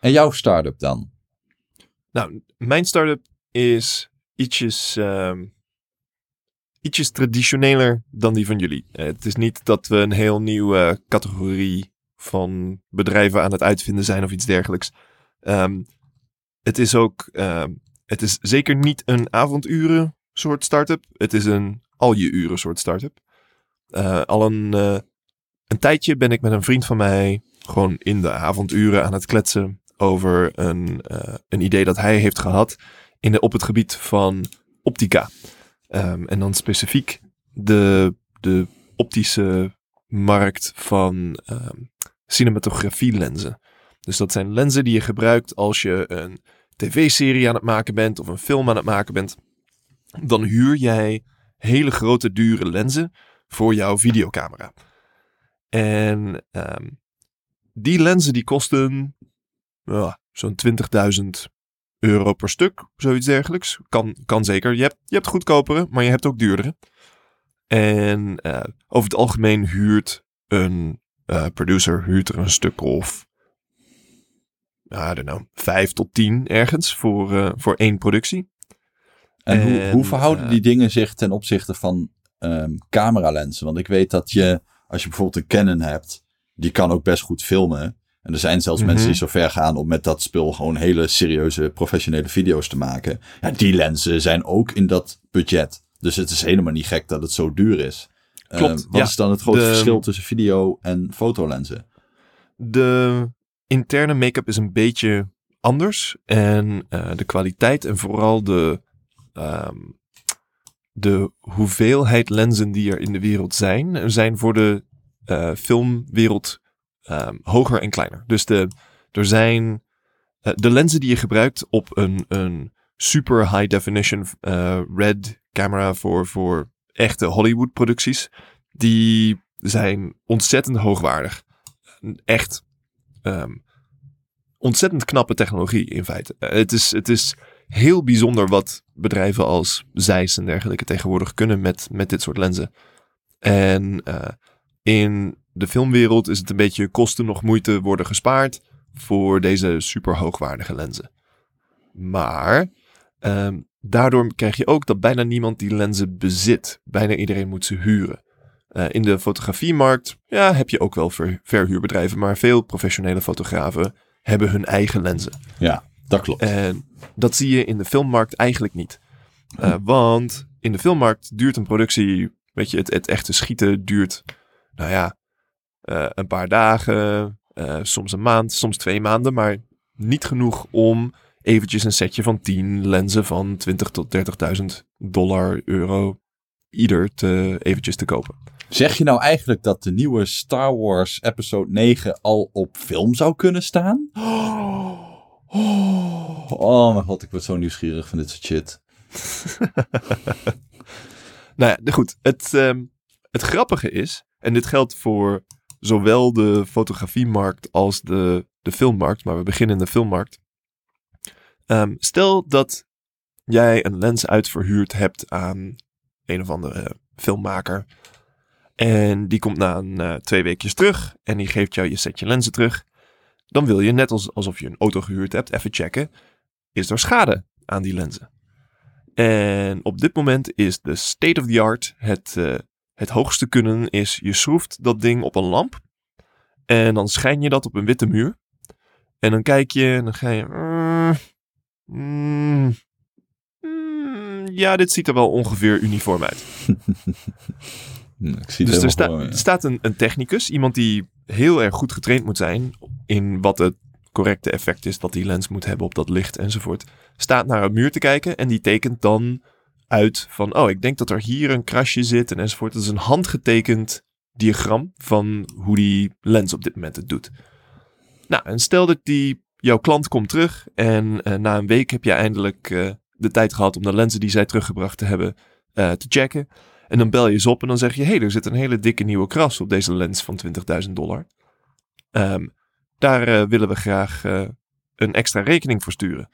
En jouw start-up dan? Nou, mijn start-up is ietsjes, ehm, ietsjes traditioneler dan die van jullie. Eh, het is niet dat we een heel nieuwe categorie van bedrijven aan het uitvinden zijn of iets dergelijks. Ehm, het is ook, ehm, het is zeker niet een avonduren soort start-up. Het is een al je uren soort start-up. Eh, al een, eh, een tijdje ben ik met een vriend van mij gewoon in de avonduren aan het kletsen over een, eh, een idee dat hij heeft gehad in de, op het gebied van optica. Ehm, en dan specifiek de, de optische markt van ehm cinematografie-lenzen. Dus dat zijn lenzen die je gebruikt als je een tv-serie aan het maken bent of een film aan het maken bent. Dan huur jij hele grote dure lenzen voor jouw videocamera. En ehm, die lenzen die kosten ja, zo'n 20.000 euro per stuk, zoiets dergelijks. Kan, kan zeker. Je hebt, je hebt goedkopere, maar je hebt ook duurdere. En eh, over het algemeen huurt een eh, producer huurt er een stuk of I don't know, vijf tot tien ergens voor, uh, voor één productie. En, en hoe, hoe, verhouden die dingen zich ten opzichte van um, cameralensen? Want ik weet dat je, als je bijvoorbeeld een Canon hebt, die kan ook best goed filmen. En er zijn zelfs mm -hmm. mensen die zo ver gaan om met dat spul gewoon hele serieuze professionele video's te maken. Ja, die lenzen zijn ook in dat budget. Dus het is helemaal niet gek dat het zo duur is. Klopt. Uh, wat ja, is dan het grote de, verschil tussen video en fotolenzen? De interne make-up is een beetje anders. En uh, de kwaliteit en vooral de, um, de hoeveelheid lenzen die er in de wereld zijn, zijn voor de uh, filmwereld um, hoger en kleiner. Dus de, er zijn uh, de lenzen die je gebruikt op een, een super high definition uh, red camera voor, voor echte Hollywood producties, die zijn ontzettend hoogwaardig. Echt um, ontzettend knappe technologie in feite. Uh, het, is, het is heel bijzonder wat bedrijven als Zeiss en dergelijke tegenwoordig kunnen met, met dit soort lenzen. En in de filmwereld is het een beetje kosten nog moeite worden gespaard voor deze super hoogwaardige lenzen. Maar um, daardoor krijg je ook dat bijna niemand die lenzen bezit. Bijna iedereen moet ze huren. Uh, in de fotografiemarkt ja, heb je ook wel ver, verhuurbedrijven, maar veel professionele fotografen hebben hun eigen lenzen. Ja, dat klopt. En dat zie je in de filmmarkt eigenlijk niet. Uh, want in de filmmarkt duurt een productie, weet je, het, het echte schieten duurt, nou ja, uh, een paar dagen, uh, soms een maand, soms twee maanden, maar niet genoeg om eventjes een setje van 10 lenzen van 20 tot 30.000 dollar, euro ieder te, eventjes te kopen. Zeg je nou eigenlijk dat de nieuwe Star Wars Episode 9 al op film zou kunnen staan? Oh, oh mijn god, ik word zo nieuwsgierig van dit soort shit. nou ja, goed. Het, um, het grappige is, en dit geldt voor zowel de fotografiemarkt als de, de filmmarkt, maar we beginnen in de filmmarkt. Um, stel dat jij een lens uitverhuurd hebt aan een of andere filmmaker. En die komt na een, uh, twee weekjes terug en die geeft jou je setje lenzen terug. Dan wil je, net als, alsof je een auto gehuurd hebt, even checken. Is er schade aan die lenzen? En op dit moment is de state of the art het, uh, het hoogste kunnen is je schroeft dat ding op een lamp. En dan schijn je dat op een witte muur. En dan kijk je en dan ga je... Mm, mm, mm, ja, dit ziet er wel ongeveer uniform uit. Ik zie dus er, sta gewoon, ja. er staat een, een technicus, iemand die heel erg goed getraind moet zijn in wat het correcte effect is dat die lens moet hebben op dat licht enzovoort. Staat naar een muur te kijken en die tekent dan uit van, oh, ik denk dat er hier een krasje zit en enzovoort. Dat is een handgetekend diagram van hoe die lens op dit moment het doet. Nou, en stel dat die, jouw klant komt terug en uh, na een week heb je eindelijk uh, de tijd gehad om de lenzen die zij teruggebracht te hebben uh, te checken. En dan bel je ze op en dan zeg je, hé, hey, er zit een hele dikke nieuwe kras op deze lens van 20.000 dollar. Um, daar willen we graag een extra rekening voor sturen.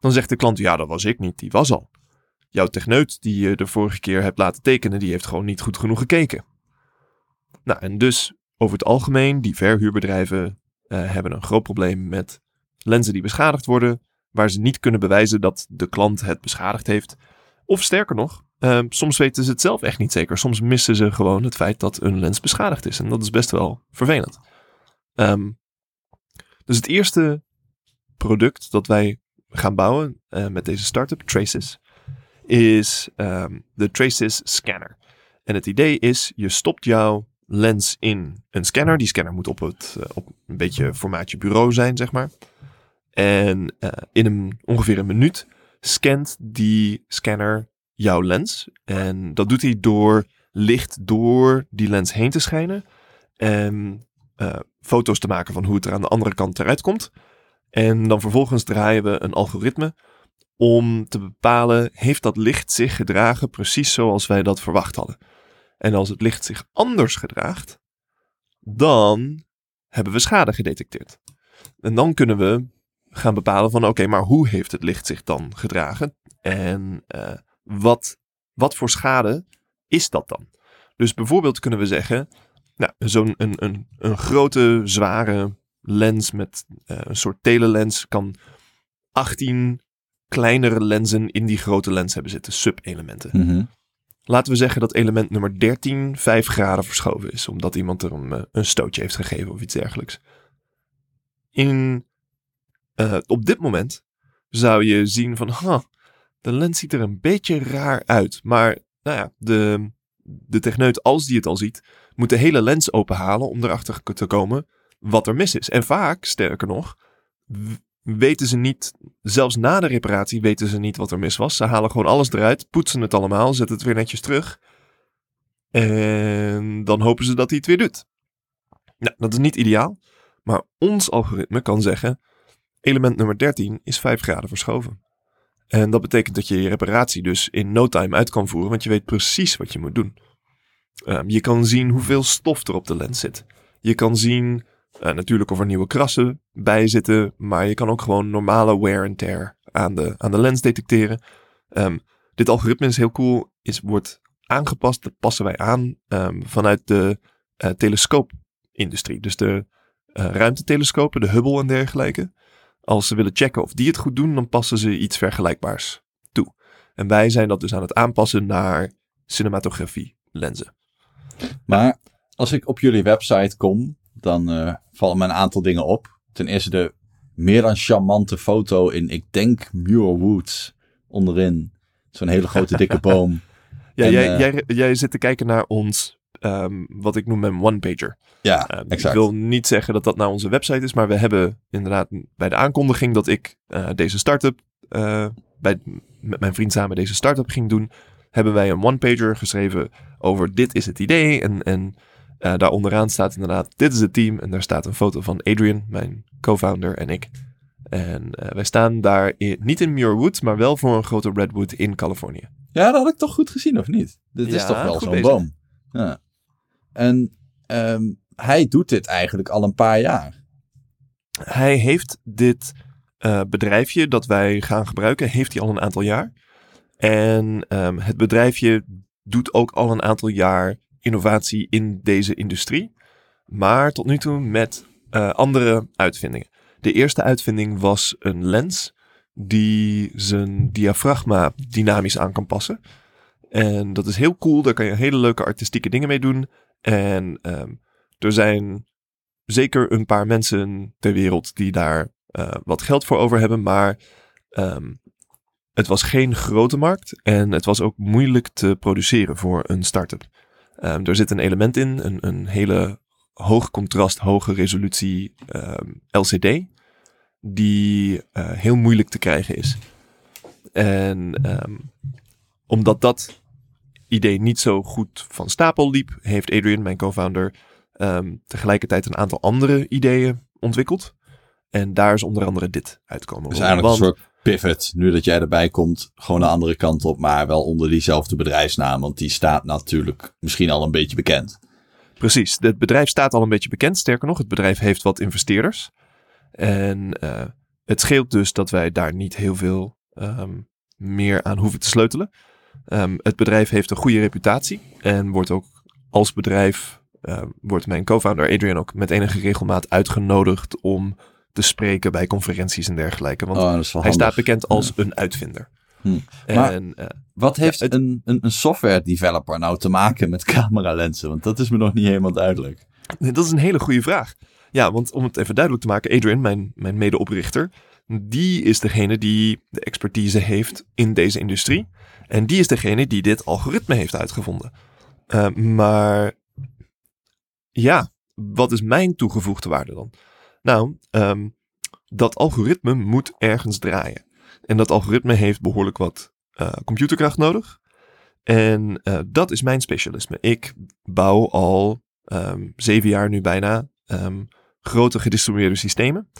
Dan zegt de klant, ja, dat was ik niet, die was al jouw techneut die je de vorige keer hebt laten tekenen, die heeft gewoon niet goed genoeg gekeken. Nou, en dus over het algemeen, die verhuurbedrijven uh, hebben een groot probleem met lenzen die beschadigd worden, waar ze niet kunnen bewijzen dat de klant het beschadigd heeft. Of sterker nog, uh, soms weten ze het zelf echt niet zeker. Soms missen ze gewoon het feit dat een lens beschadigd is. En dat is best wel vervelend. Um, dus het eerste product dat wij gaan bouwen uh, met deze start-up, Traces, is de Traces Scanner. En het idee is, je stopt jouw lens in een scanner. Die scanner moet op, het, uh, op een beetje formaatje bureau zijn, zeg maar. En uh, in een, ongeveer een minuut scant die scanner jouw lens. En dat doet hij door licht door die lens heen te schijnen. En uh, foto's te maken van hoe het er aan de andere kant eruit komt. En dan vervolgens draaien we een algoritme om te bepalen, heeft dat licht zich gedragen precies zoals wij dat verwacht hadden. En als het licht zich anders gedraagt, dan hebben we schade gedetecteerd. En dan kunnen we gaan bepalen van oké, maar hoe heeft het licht zich dan gedragen? En uh, wat, wat voor schade is dat dan? Dus bijvoorbeeld kunnen we zeggen, nou, zo'n een, een, een grote, zware lens met eh, een soort telelens kan 18 kleinere lenzen in die grote lens hebben zitten, sub-elementen. Mhm. Laten we zeggen dat element nummer 13 5 graden verschoven is, omdat iemand er een, eh, een stootje heeft gegeven of iets dergelijks. In, eh, op dit moment zou je zien van, huh, de lens ziet er een beetje raar uit. Maar nou ja, de, de techneut, als die het al ziet, moet de hele lens openhalen om erachter te komen wat er mis is. En vaak, sterker nog, weten ze niet, zelfs na de reparatie weten ze niet wat er mis was. Ze halen gewoon alles eruit, poetsen het allemaal, zetten het weer netjes terug. En dan hopen ze dat hij het weer doet. Nou, dat is niet ideaal. Maar ons algoritme kan zeggen, element nummer 13 is 5 graden verschoven. En dat betekent dat je je reparatie dus in no time uit kan voeren, want je weet precies wat je moet doen. Ehm, je kan zien hoeveel stof er op de lens zit. Je kan zien eh, natuurlijk of er nieuwe krassen bij zitten, maar je kan ook gewoon normale wear and tear aan de, aan de lens detecteren. Ehm, dit algoritme is heel cool, is, wordt aangepast, dat passen wij aan ehm, vanuit de eh, telescoopindustrie. Dus de eh, ruimtetelescopen, de Hubble en dergelijke. Als ze willen checken of die het goed doen, dan passen ze iets vergelijkbaars toe. En wij zijn dat dus aan het aanpassen naar cinematografie lenzen. Maar als ik op jullie website kom, dan vallen me een aantal dingen op. Ten eerste de meer dan charmante foto in, ik denk, Muir Woods onderin. Zo'n hele grote dikke boom. Ja, En, jij, eh, jij, jij zit te kijken naar ons, ehm, wat ik noem mijn one-pager. Ja, Ehm, ik exact. wil niet zeggen dat dat nou onze website is, maar we hebben inderdaad bij de aankondiging dat ik eh, deze start-up, eh, bij, met mijn vriend samen deze start-up ging doen, hebben wij een one-pager geschreven over dit is het idee. En, en eh, daar onderaan staat inderdaad, dit is het team. En daar staat een foto van Adrian, mijn co-founder en ik. En eh, wij staan daar in- niet in Muir Woods, maar wel voor een grote redwood in Californië. Ja, dat had ik toch goed gezien, of niet? Dit is toch wel zo'n boom. Ja. En ehm, hij doet dit eigenlijk al een paar jaar. Hij heeft dit eh, bedrijfje dat wij gaan gebruiken, heeft hij al een aantal jaar. En ehm, het bedrijfje doet ook al een aantal jaar innovatie in deze industrie. Maar tot nu toe met eh, andere uitvindingen. De eerste uitvinding was een lens die zijn diafragma dynamisch aan kan passen. En dat is heel cool, daar kan je hele leuke artistieke dingen mee doen. En ehm, er zijn zeker een paar mensen ter wereld die daar eh, wat geld voor over hebben. Maar ehm, het was geen grote markt en het was ook moeilijk te produceren voor een start-up. Ehm, er zit een element in, een, een hele hoog contrast, hoge resolutie ehm, LCD, die eh, heel moeilijk te krijgen is. En ehm, omdat dat idee niet zo goed van stapel liep, heeft Adrian, mijn co-founder, tegelijkertijd een aantal andere ideeën ontwikkeld. En daar is onder andere dit uitkomen. Dus eigenlijk een soort pivot. Nu dat jij erbij komt, gewoon de andere kant op. Maar wel onder diezelfde bedrijfsnaam. Want die staat natuurlijk misschien al een beetje bekend. Precies, het bedrijf staat al een beetje bekend. Sterker nog, het bedrijf heeft wat investeerders. En eh, het scheelt dus dat wij daar niet heel veel ehm, meer aan hoeven te sleutelen. Ehm, het bedrijf heeft een goede reputatie en wordt ook als bedrijf, eh, wordt mijn co-founder Adrian ook met enige regelmaat uitgenodigd om te spreken bij conferenties en dergelijke. Want Oh, hij handig. staat bekend als een uitvinder. Hm. Maar- eh, Wat heeft Ja, het- een, een, een software developer nou te maken met cameralenzen? Want dat is me nog niet helemaal duidelijk. Dat is een hele goede vraag. Ja, want om het even duidelijk te maken, Adrian, mijn, mijn medeoprichter, die is degene die de expertise heeft in deze industrie. En die is degene die dit algoritme heeft uitgevonden. Uh, maar ja, wat is mijn toegevoegde waarde dan? Nou, um, dat algoritme moet ergens draaien. En dat algoritme heeft behoorlijk wat uh, computerkracht nodig. En uh, dat is mijn specialisme. Ik bouw al um, zeven jaar nu bijna um, grote gedistribueerde systemen.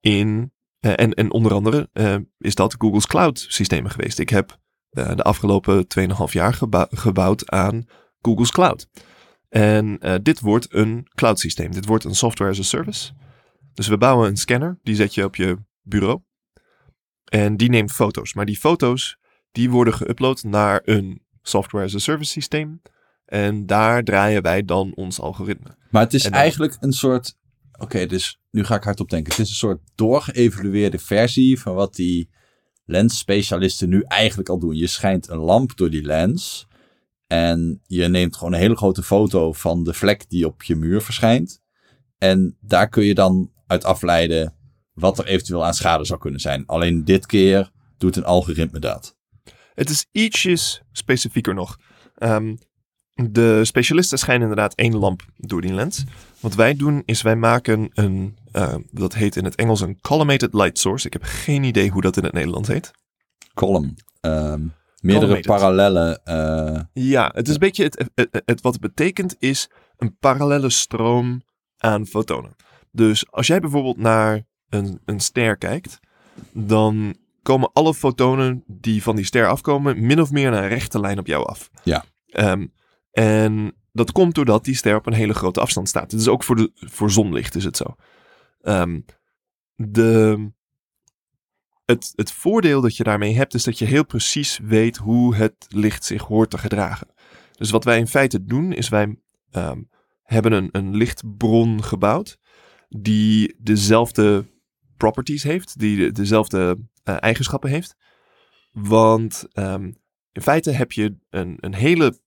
In, uh, en, en onder andere is dat Google's Cloud systemen geweest. Ik heb de afgelopen 2,5 jaar gebou gebouwd aan Google's Cloud. En dit wordt een cloud systeem. Dit wordt een software as a service. Dus we bouwen een scanner, die zet je op je bureau. En die neemt foto's. Maar die foto's, die worden geüpload naar een software as a service systeem. En daar draaien wij dan ons algoritme. Maar het is dan, eigenlijk een soort Oké, dus nu ga ik hardop denken. Het is een soort doorgeëvalueerde versie van wat die lensspecialisten nu eigenlijk al doen. Je schijnt een lamp door die lens en je neemt gewoon een hele grote foto van de vlek die op je muur verschijnt. En daar kun je dan uit afleiden wat er eventueel aan schade zou kunnen zijn. Alleen dit keer doet een algoritme dat. Het is ietsjes specifieker nog. Ehm, de specialisten schijnen inderdaad één lamp door die lens. Wat wij doen is wij maken een, uh, dat heet in het Engels een collimated light source. Ik heb geen idee hoe dat in het Nederlands heet. Column. Ehm, meerdere parallellen. Uh... Ja, het is een beetje, het, het, het, wat het betekent is een parallele stroom aan fotonen. Dus als jij bijvoorbeeld naar een, een ster kijkt, dan komen alle fotonen die van die ster afkomen min of meer naar een rechte lijn op jou af. Ja. Um, en dat komt doordat die ster op een hele grote afstand staat. Het is ook voor, de, voor zonlicht is het zo. Um, de, het, het voordeel dat je daarmee hebt is dat je heel precies weet hoe het licht zich hoort te gedragen. Dus wat wij in feite doen is wij um, hebben een, een lichtbron gebouwd die dezelfde properties heeft, die dezelfde uh, eigenschappen heeft. Want um, in feite heb je een, een hele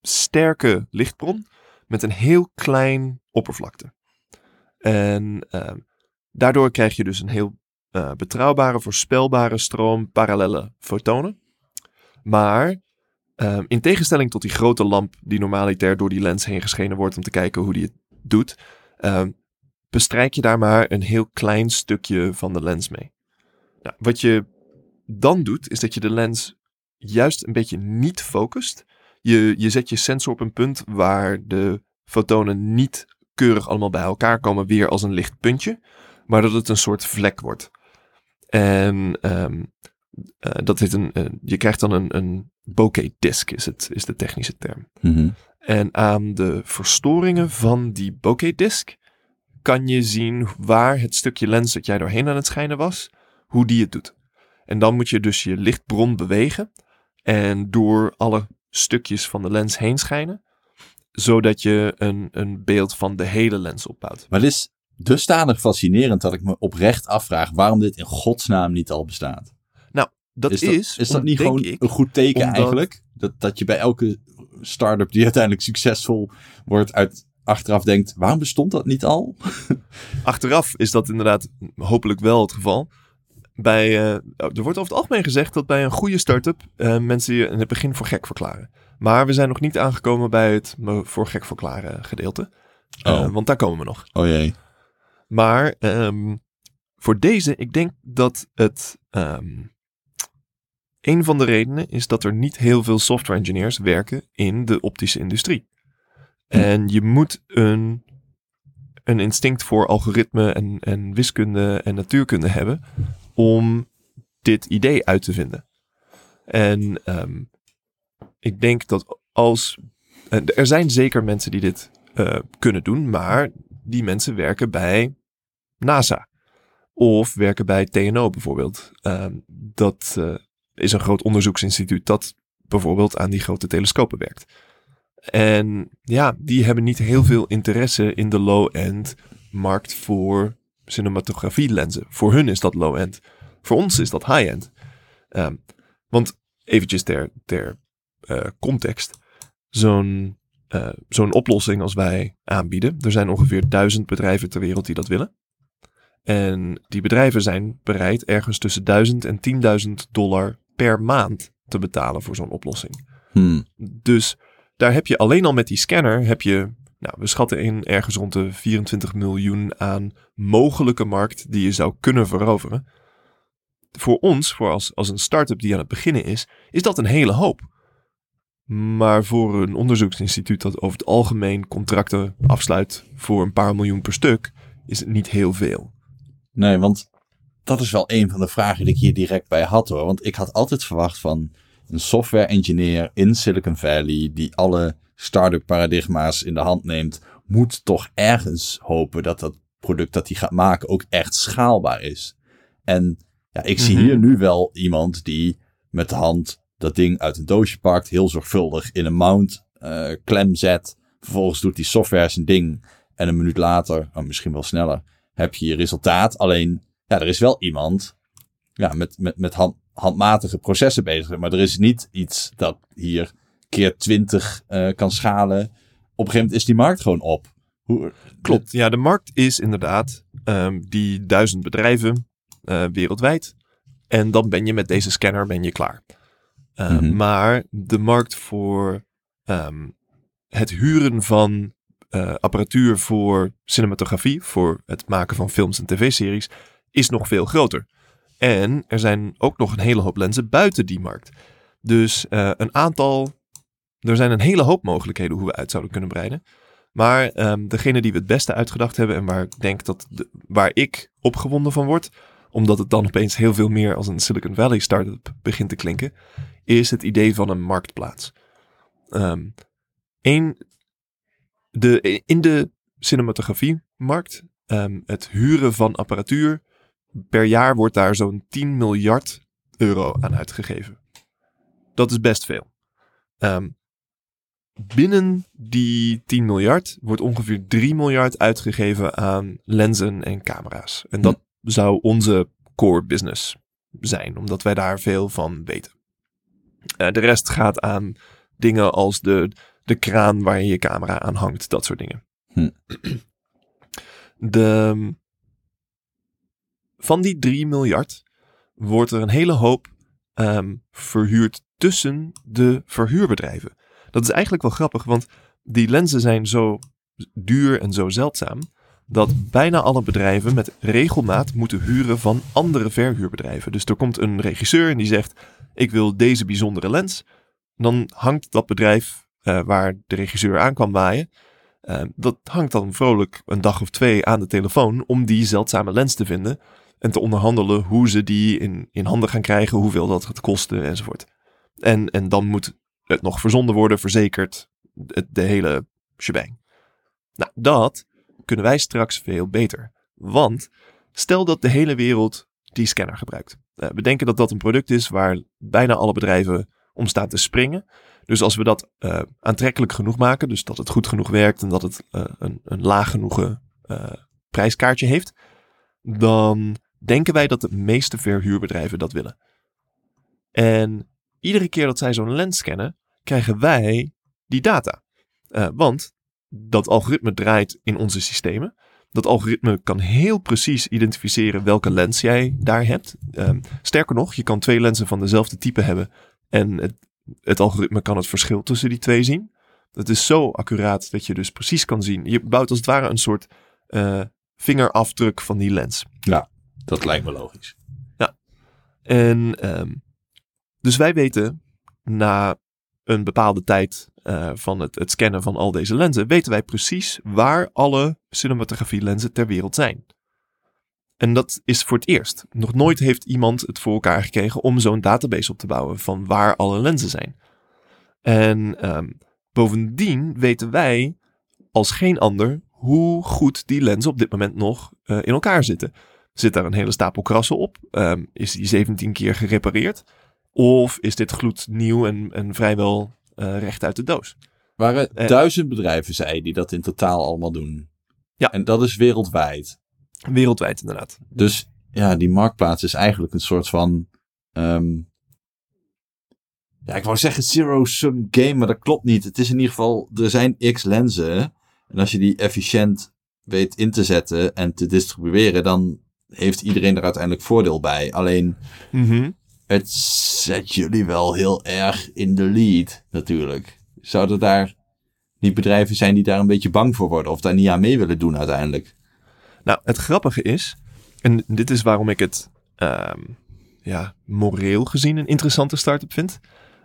sterke lichtbron met een heel klein oppervlakte. En uh, daardoor krijg je dus een heel uh, betrouwbare, voorspelbare stroom parallele fotonen. Maar uh, in tegenstelling tot die grote lamp die normaliter door die lens heen geschenen wordt om te kijken hoe die het doet, ehm, bestrijk je daar maar een heel klein stukje van de lens mee. Nou, wat je dan doet, is dat je de lens juist een beetje niet focust. Je, je zet je sensor op een punt waar de fotonen niet keurig allemaal bij elkaar komen, weer als een licht puntje, maar dat het een soort vlek wordt. En um, uh, dat heet een, uh, je krijgt dan een, een bokeh disk, is, het, is de technische term. Mm -hmm. En aan de verstoringen van die bokeh disk kan je zien waar het stukje lens dat jij doorheen aan het schijnen was, hoe die het doet. En dan moet je dus je lichtbron bewegen en door alle stukjes van de lens heen schijnen, zodat je een, een beeld van de hele lens opbouwt. Maar het is dusdanig fascinerend dat ik me oprecht afvraag waarom dit in godsnaam niet al bestaat. Nou, dat is. Dat, is dat niet gewoon ik, een goed teken omdat- eigenlijk? Dat, dat je bij elke start-up die uiteindelijk succesvol wordt, uit achteraf denkt: waarom bestond dat niet al? Achteraf is dat inderdaad hopelijk wel het geval. Bij, eh, er wordt over het algemeen gezegd dat bij een goede start-up eh, mensen je in het begin voor gek verklaren. Maar we zijn nog niet aangekomen bij het me voor gek verklaren gedeelte. Eh, Oh. want daar komen we nog. Oh jee. Maar ehm, voor deze, ik denk dat het. ehm, een van de redenen is dat er niet heel veel software engineers werken in de optische industrie. En je moet een, een instinct voor algoritme en, en wiskunde en natuurkunde hebben om dit idee uit te vinden. En ehm, ik denk dat als. en Er zijn zeker mensen die dit eh, kunnen doen, maar die mensen werken bij NASA. Of werken bij TNO bijvoorbeeld. Ehm, dat eh, is een groot onderzoeksinstituut dat bijvoorbeeld aan die grote telescopen werkt. En ja, die hebben niet heel veel interesse in de low-end markt voor cinematografie-lenzen. Voor hun is dat low-end. Voor ons is dat high-end. Ehm, want eventjes ter, ter eh, context. Zo'n eh, zo'n oplossing als wij aanbieden. Er zijn ongeveer duizend bedrijven ter wereld die dat willen. En die bedrijven zijn bereid ergens tussen 1000 en 10.000 dollar per maand te betalen voor zo'n oplossing. Hmm. Dus daar heb je alleen al met die scanner, heb je, nou, we schatten in ergens rond de 24 miljoen aan mogelijke markt die je zou kunnen veroveren. Voor ons, voor als, als een start-up die aan het beginnen is, is dat een hele hoop. Maar voor een onderzoeksinstituut dat over het algemeen contracten afsluit voor een paar miljoen per stuk, is het niet heel veel. Nee, want dat is wel een van de vragen die ik hier direct bij had hoor. Want ik had altijd verwacht van een software engineer in Silicon Valley die alle start-up paradigma's in de hand neemt, moet toch ergens hopen dat dat product dat hij gaat maken ook echt schaalbaar is. En ja, ik zie Mhm. hier nu wel iemand die met de hand dat ding uit een doosje pakt, heel zorgvuldig in een mount eh, klem zet. Vervolgens doet die software zijn ding En een minuut later, of misschien wel sneller, heb je je resultaat. Alleen, ja, er is wel iemand ja, met, met, met hand, handmatige processen bezig. Maar er is niet iets dat hier keer 20 uh, kan schalen. Op een gegeven moment is die markt gewoon op. Hoe, Klopt, ja, de markt is inderdaad um, die duizend bedrijven uh, wereldwijd. En dan ben je met deze scanner ben je klaar. Uh, mm -hmm. Maar de markt voor um, het huren van uh, apparatuur voor cinematografie, voor het maken van films en tv-series, is nog veel groter. En er zijn ook nog een hele hoop lenzen buiten die markt. Dus uh, een aantal. Er zijn een hele hoop mogelijkheden hoe we uit zouden kunnen breiden. Maar um, degene die we het beste uitgedacht hebben en waar ik denk dat waar ik opgewonden van word, omdat het dan opeens heel veel meer als een Silicon Valley startup begint te klinken, is het idee van een marktplaats. Um, een, de, in de cinematografie-markt, um, het huren van apparatuur, per jaar wordt daar zo'n 10 miljard euro aan uitgegeven. Dat is best veel. Um, binnen die 10 miljard wordt ongeveer 3 miljard uitgegeven aan lenzen en camera's. En dat hm. zou onze core business zijn, omdat wij daar veel van weten. Uh, de rest gaat aan dingen als de, de kraan waar je je camera aan hangt, dat soort dingen. Hm. De, van die 3 miljard wordt er een hele hoop um, verhuurd tussen de verhuurbedrijven. Dat is eigenlijk wel grappig, want die lenzen zijn zo duur en zo zeldzaam dat bijna alle bedrijven met regelmaat moeten huren van andere verhuurbedrijven. Dus er komt een regisseur en die zegt: Ik wil deze bijzondere lens. Dan hangt dat bedrijf uh, waar de regisseur aan kwam waaien, uh, dat hangt dan vrolijk een dag of twee aan de telefoon om die zeldzame lens te vinden en te onderhandelen hoe ze die in, in handen gaan krijgen, hoeveel dat gaat kosten enzovoort. En, en dan moet het nog verzonden worden, verzekerd, de hele shebang. Nou, dat kunnen wij straks veel beter. Want stel dat de hele wereld die scanner gebruikt. Uh, we denken dat dat een product is waar bijna alle bedrijven om staan te springen. Dus als we dat uh, aantrekkelijk genoeg maken, dus dat het goed genoeg werkt en dat het uh, een, een laag genoeg prijskaartje heeft, dan denken wij dat de meeste verhuurbedrijven dat willen. En iedere keer dat zij zo'n lens scannen, krijgen wij die data. Uh, want dat algoritme draait in onze systemen. Dat algoritme kan heel precies identificeren welke lens jij daar hebt. Uh, sterker nog, je kan twee lenzen van dezelfde type hebben. En het, het algoritme kan het verschil tussen die twee zien. Het is zo accuraat dat je dus precies kan zien. Je bouwt als het ware een soort uh, vingerafdruk van die lens. Ja, dat lijkt me logisch. Ja. En um, dus wij weten na een bepaalde tijd uh, van het, het, scannen van al deze lenzen, weten wij precies waar alle cinematografie lenzen ter wereld zijn. En dat is voor het eerst. Nog nooit heeft iemand het voor elkaar gekregen om zo'n database op te bouwen van waar alle lenzen zijn. En um, bovendien weten wij als geen ander hoe goed die lenzen op dit moment nog uh, in elkaar zitten. Zit daar een hele stapel krassen op? Um, is die 17 keer gerepareerd? Of is dit gloednieuw en, en vrijwel uh, recht uit de doos? Waren uh, duizend bedrijven, zei die dat in totaal allemaal doen. Ja. En dat is wereldwijd. Wereldwijd, inderdaad. Dus ja, die marktplaats is eigenlijk een soort van. Um, ja, ik wou zeggen zero-sum game, maar dat klopt niet. Het is in ieder geval, er zijn x lenzen. En als je die efficiënt weet in te zetten en te distribueren, dan heeft iedereen er uiteindelijk voordeel bij. Alleen, mm -hmm het zet jullie wel heel erg in de lead, natuurlijk. Zouden daar niet bedrijven zijn die daar een beetje bang voor worden of daar niet aan mee willen doen uiteindelijk? Nou, het grappige is, en dit is waarom ik het um, ja, moreel gezien een interessante start-up vind.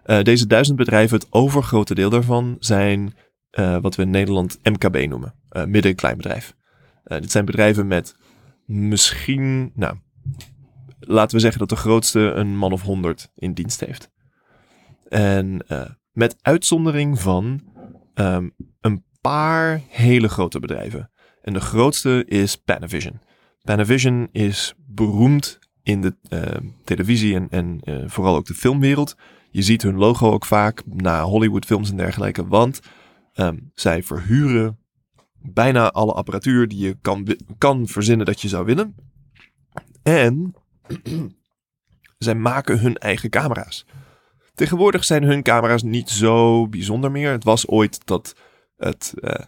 Uh, deze duizend bedrijven, het overgrote deel daarvan zijn uh, wat we in Nederland MKB noemen, uh, midden- en kleinbedrijf. dit zijn bedrijven met misschien, nou, laten we zeggen dat de grootste een man of honderd in dienst heeft. En uh, met uitzondering van um, een paar hele grote bedrijven. En de grootste is Panavision. Panavision is beroemd in de uh, televisie en, en uh, vooral ook de filmwereld. Je ziet hun logo ook vaak na Hollywoodfilms en dergelijke, want um, zij verhuren bijna alle apparatuur die je kan, kan verzinnen dat je zou willen. En zij maken hun eigen camera's. Tegenwoordig zijn hun camera's niet zo bijzonder meer. Het was ooit dat het eh,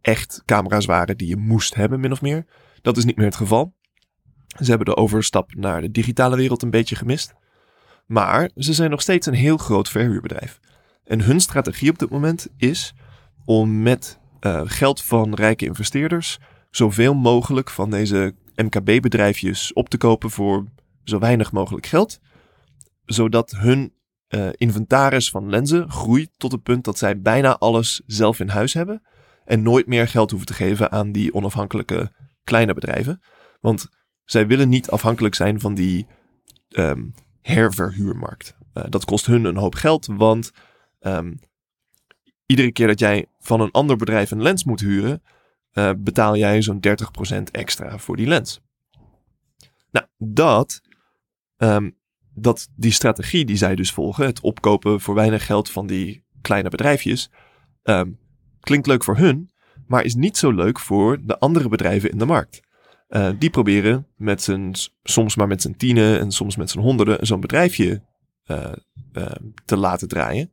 echt camera's waren die je moest hebben, min of meer. Dat is niet meer het geval. Ze hebben de overstap naar de digitale wereld een beetje gemist. Maar ze zijn nog steeds een heel groot verhuurbedrijf. En hun strategie op dit moment is om met eh, geld van rijke investeerders zoveel mogelijk van deze MKB-bedrijfjes op te kopen voor zo weinig mogelijk geld. Zodat hun eh, inventaris van lenzen groeit tot het punt dat zij bijna alles zelf in huis hebben. En nooit meer geld hoeven te geven aan die onafhankelijke kleine bedrijven. Want zij willen niet afhankelijk zijn van die ehm, herverhuurmarkt. Eh, dat kost hun een hoop geld, want ehm, iedere keer dat jij van een ander bedrijf een lens moet huren, eh, betaal jij zo'n 30% extra voor die lens. Nou, dat, ehm, dat, die strategie die zij dus volgen, het opkopen voor weinig geld van die kleine bedrijfjes, ehm, klinkt leuk voor hun, maar is niet zo leuk voor de andere bedrijven in de markt. Eh, die proberen met z'n, soms maar met z'n tienen en soms met z'n honderden zo'n bedrijfje eh, te laten draaien.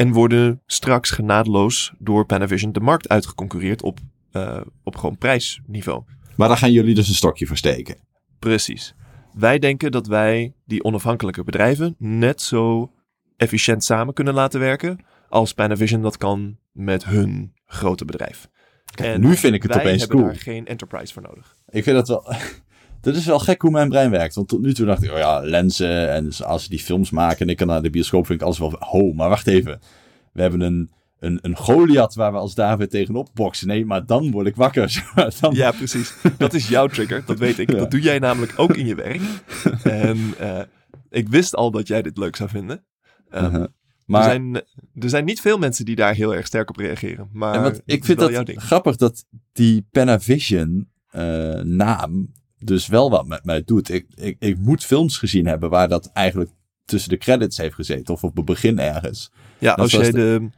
En worden straks genadeloos door Panavision de markt uitgeconcurreerd op, eh, op gewoon prijsniveau. Maar daar gaan jullie dus een stokje voor steken. Precies. Wij denken dat wij die onafhankelijke bedrijven net zo efficiënt samen kunnen laten werken als Panavision dat kan met hun grote bedrijf. En nu vind ik het wij opeens hebben cool. daar geen enterprise voor nodig. Ik vind dat wel. Dat is wel gek hoe mijn brein werkt. Want tot nu toe dacht ik, oh ja, lenzen. En dus als ze die films maken en ik kan naar de bioscoop, vind ik alles wel. Ho, maar wacht even. We hebben een, een, een Goliath waar we als David tegenop boksen. Nee, maar dan word ik wakker. dan, Ja, precies. Dat is jouw trigger, dat weet ik. Ja. Dat doe jij namelijk ook in je werk. En eh, ik wist al dat jij dit leuk zou vinden. Ehm, Uh-huh. er, Maar zijn, er zijn niet veel mensen die daar heel erg sterk op reageren. Maar ik vind dat grappig dat die Panavision eh, naam dus wel wat met mij doet. Ik, ik, ik moet films gezien hebben waar dat eigenlijk tussen de credits heeft gezeten. Of op het begin ergens. Ja, als jij, de,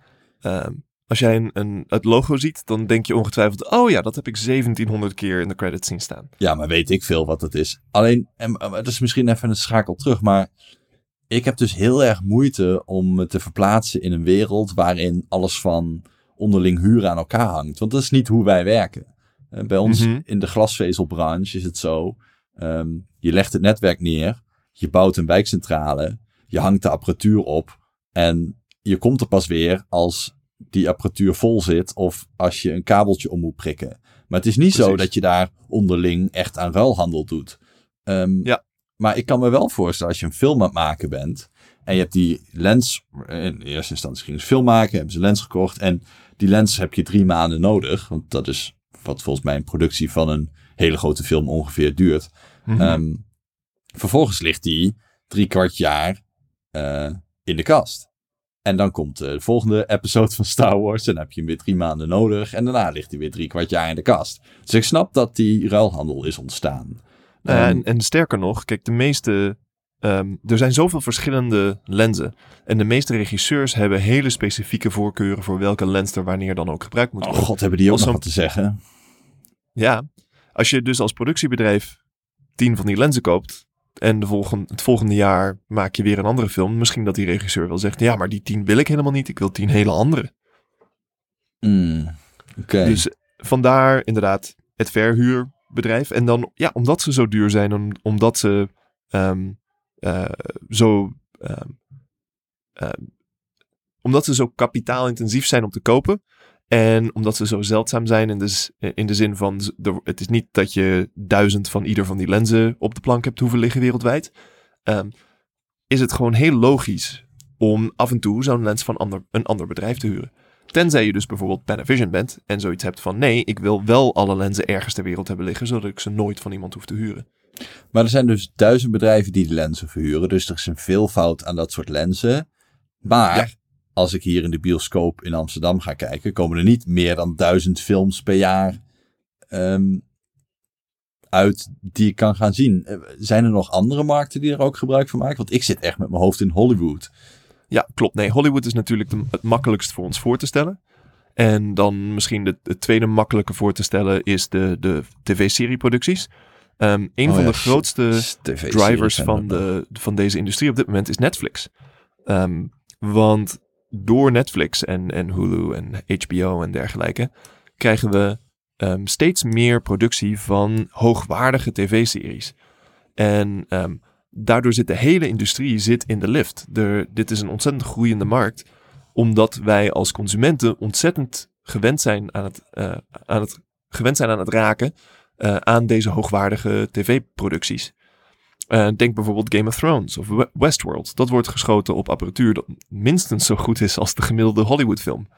ehm, als jij een, een, het logo ziet, dan denk je ongetwijfeld... Oh ja, dat heb ik 1700 keer in de credits zien staan. Ja, maar weet ik veel wat het is. Alleen, en, en dat is misschien even een schakel terug, maar ik heb dus heel erg moeite om me te verplaatsen in een wereld waarin alles van onderling huur aan elkaar hangt. Want dat is niet hoe wij werken. Eh, Bij ons Mhm. in de glasvezelbranche is het zo, ehm, je legt het netwerk neer, je bouwt een wijkcentrale, je hangt de apparatuur op en je komt er pas weer als die apparatuur vol zit of als je een kabeltje om moet prikken. Maar het is niet zo dat je daar onderling echt aan ruilhandel doet. Ehm, Ja. Maar ik kan me wel voorstellen als je een film aan het maken bent en je hebt die lens, in eerste instantie gingen ze film maken, hebben ze een lens gekocht en die lens heb je drie maanden nodig, want dat is wat volgens mij een productie van een hele grote film ongeveer duurt. Mhm. Ehm, vervolgens ligt die drie kwart jaar eh, in de kast. En dan komt eh, de volgende episode van Star Wars. En dan heb je hem weer drie maanden nodig. En daarna ligt hij weer drie kwart jaar in de kast. Dus ik snap dat die ruilhandel is ontstaan. Nou ja, Ehm, en, en sterker nog, kijk, de meeste. ehm, er zijn zoveel verschillende lenzen. En de meeste regisseurs hebben hele specifieke voorkeuren voor welke lens er wanneer dan ook gebruikt moet oh worden. god, hebben die ook nog wat te zeggen? Ja, als je dus als productiebedrijf tien van die lenzen koopt. En de volgende, het volgende jaar maak je weer een andere film. Misschien dat die regisseur wel zegt: Ja, maar die tien wil ik helemaal niet. Ik wil tien hele andere. Oké. Dus vandaar inderdaad het verhuurbedrijf. En dan, ja, omdat ze zo duur zijn, om, omdat ze ehm, eh, zo. ehm, ehm, omdat ze zo kapitaalintensief zijn om te kopen. En omdat ze zo zeldzaam zijn in de, in de zin van, het is niet dat je duizend van ieder van die lenzen op de plank hebt hoeven liggen wereldwijd. ehm, is het gewoon heel logisch om af en toe zo'n lens van ander, een ander bedrijf te huren. Tenzij je dus bijvoorbeeld Panavision bent en zoiets hebt van nee, ik wil wel alle lenzen ergens ter wereld hebben liggen, zodat ik ze nooit van iemand hoef te huren. Maar er zijn dus duizend bedrijven die de lenzen verhuren. Dus er is een veelvoud aan dat soort lenzen. Maar Ja. Als ik hier in de bioscoop in Amsterdam ga kijken, komen er niet meer dan duizend films per jaar ehm, uit die ik kan gaan zien. Eh, Zijn er nog andere markten die er ook gebruik van maken? Want ik zit echt met mijn hoofd in Hollywood. Ja, klopt. Nee, Hollywood is natuurlijk de- het makkelijkst voor ons voor te stellen. En dan misschien de, het tweede makkelijke voor te stellen is de, de tv-serieproducties. Ehm een Oh van ja, de grootste drivers van, de, van deze industrie op dit moment is Netflix. Ehm, want door Netflix en, en Hulu en HBO en dergelijke krijgen we ehm, steeds meer productie van hoogwaardige tv-series. En ehm, daardoor zit de hele industrie zit in de lift. Dit is een ontzettend groeiende markt, omdat wij als consumenten ontzettend gewend zijn aan het, eh, aan het, gewend zijn aan het raken eh, aan deze hoogwaardige tv-producties. Eh, denk bijvoorbeeld Game of Thrones of We- Westworld. Dat wordt geschoten op apparatuur dat minstens zo goed is als de gemiddelde Hollywood-film.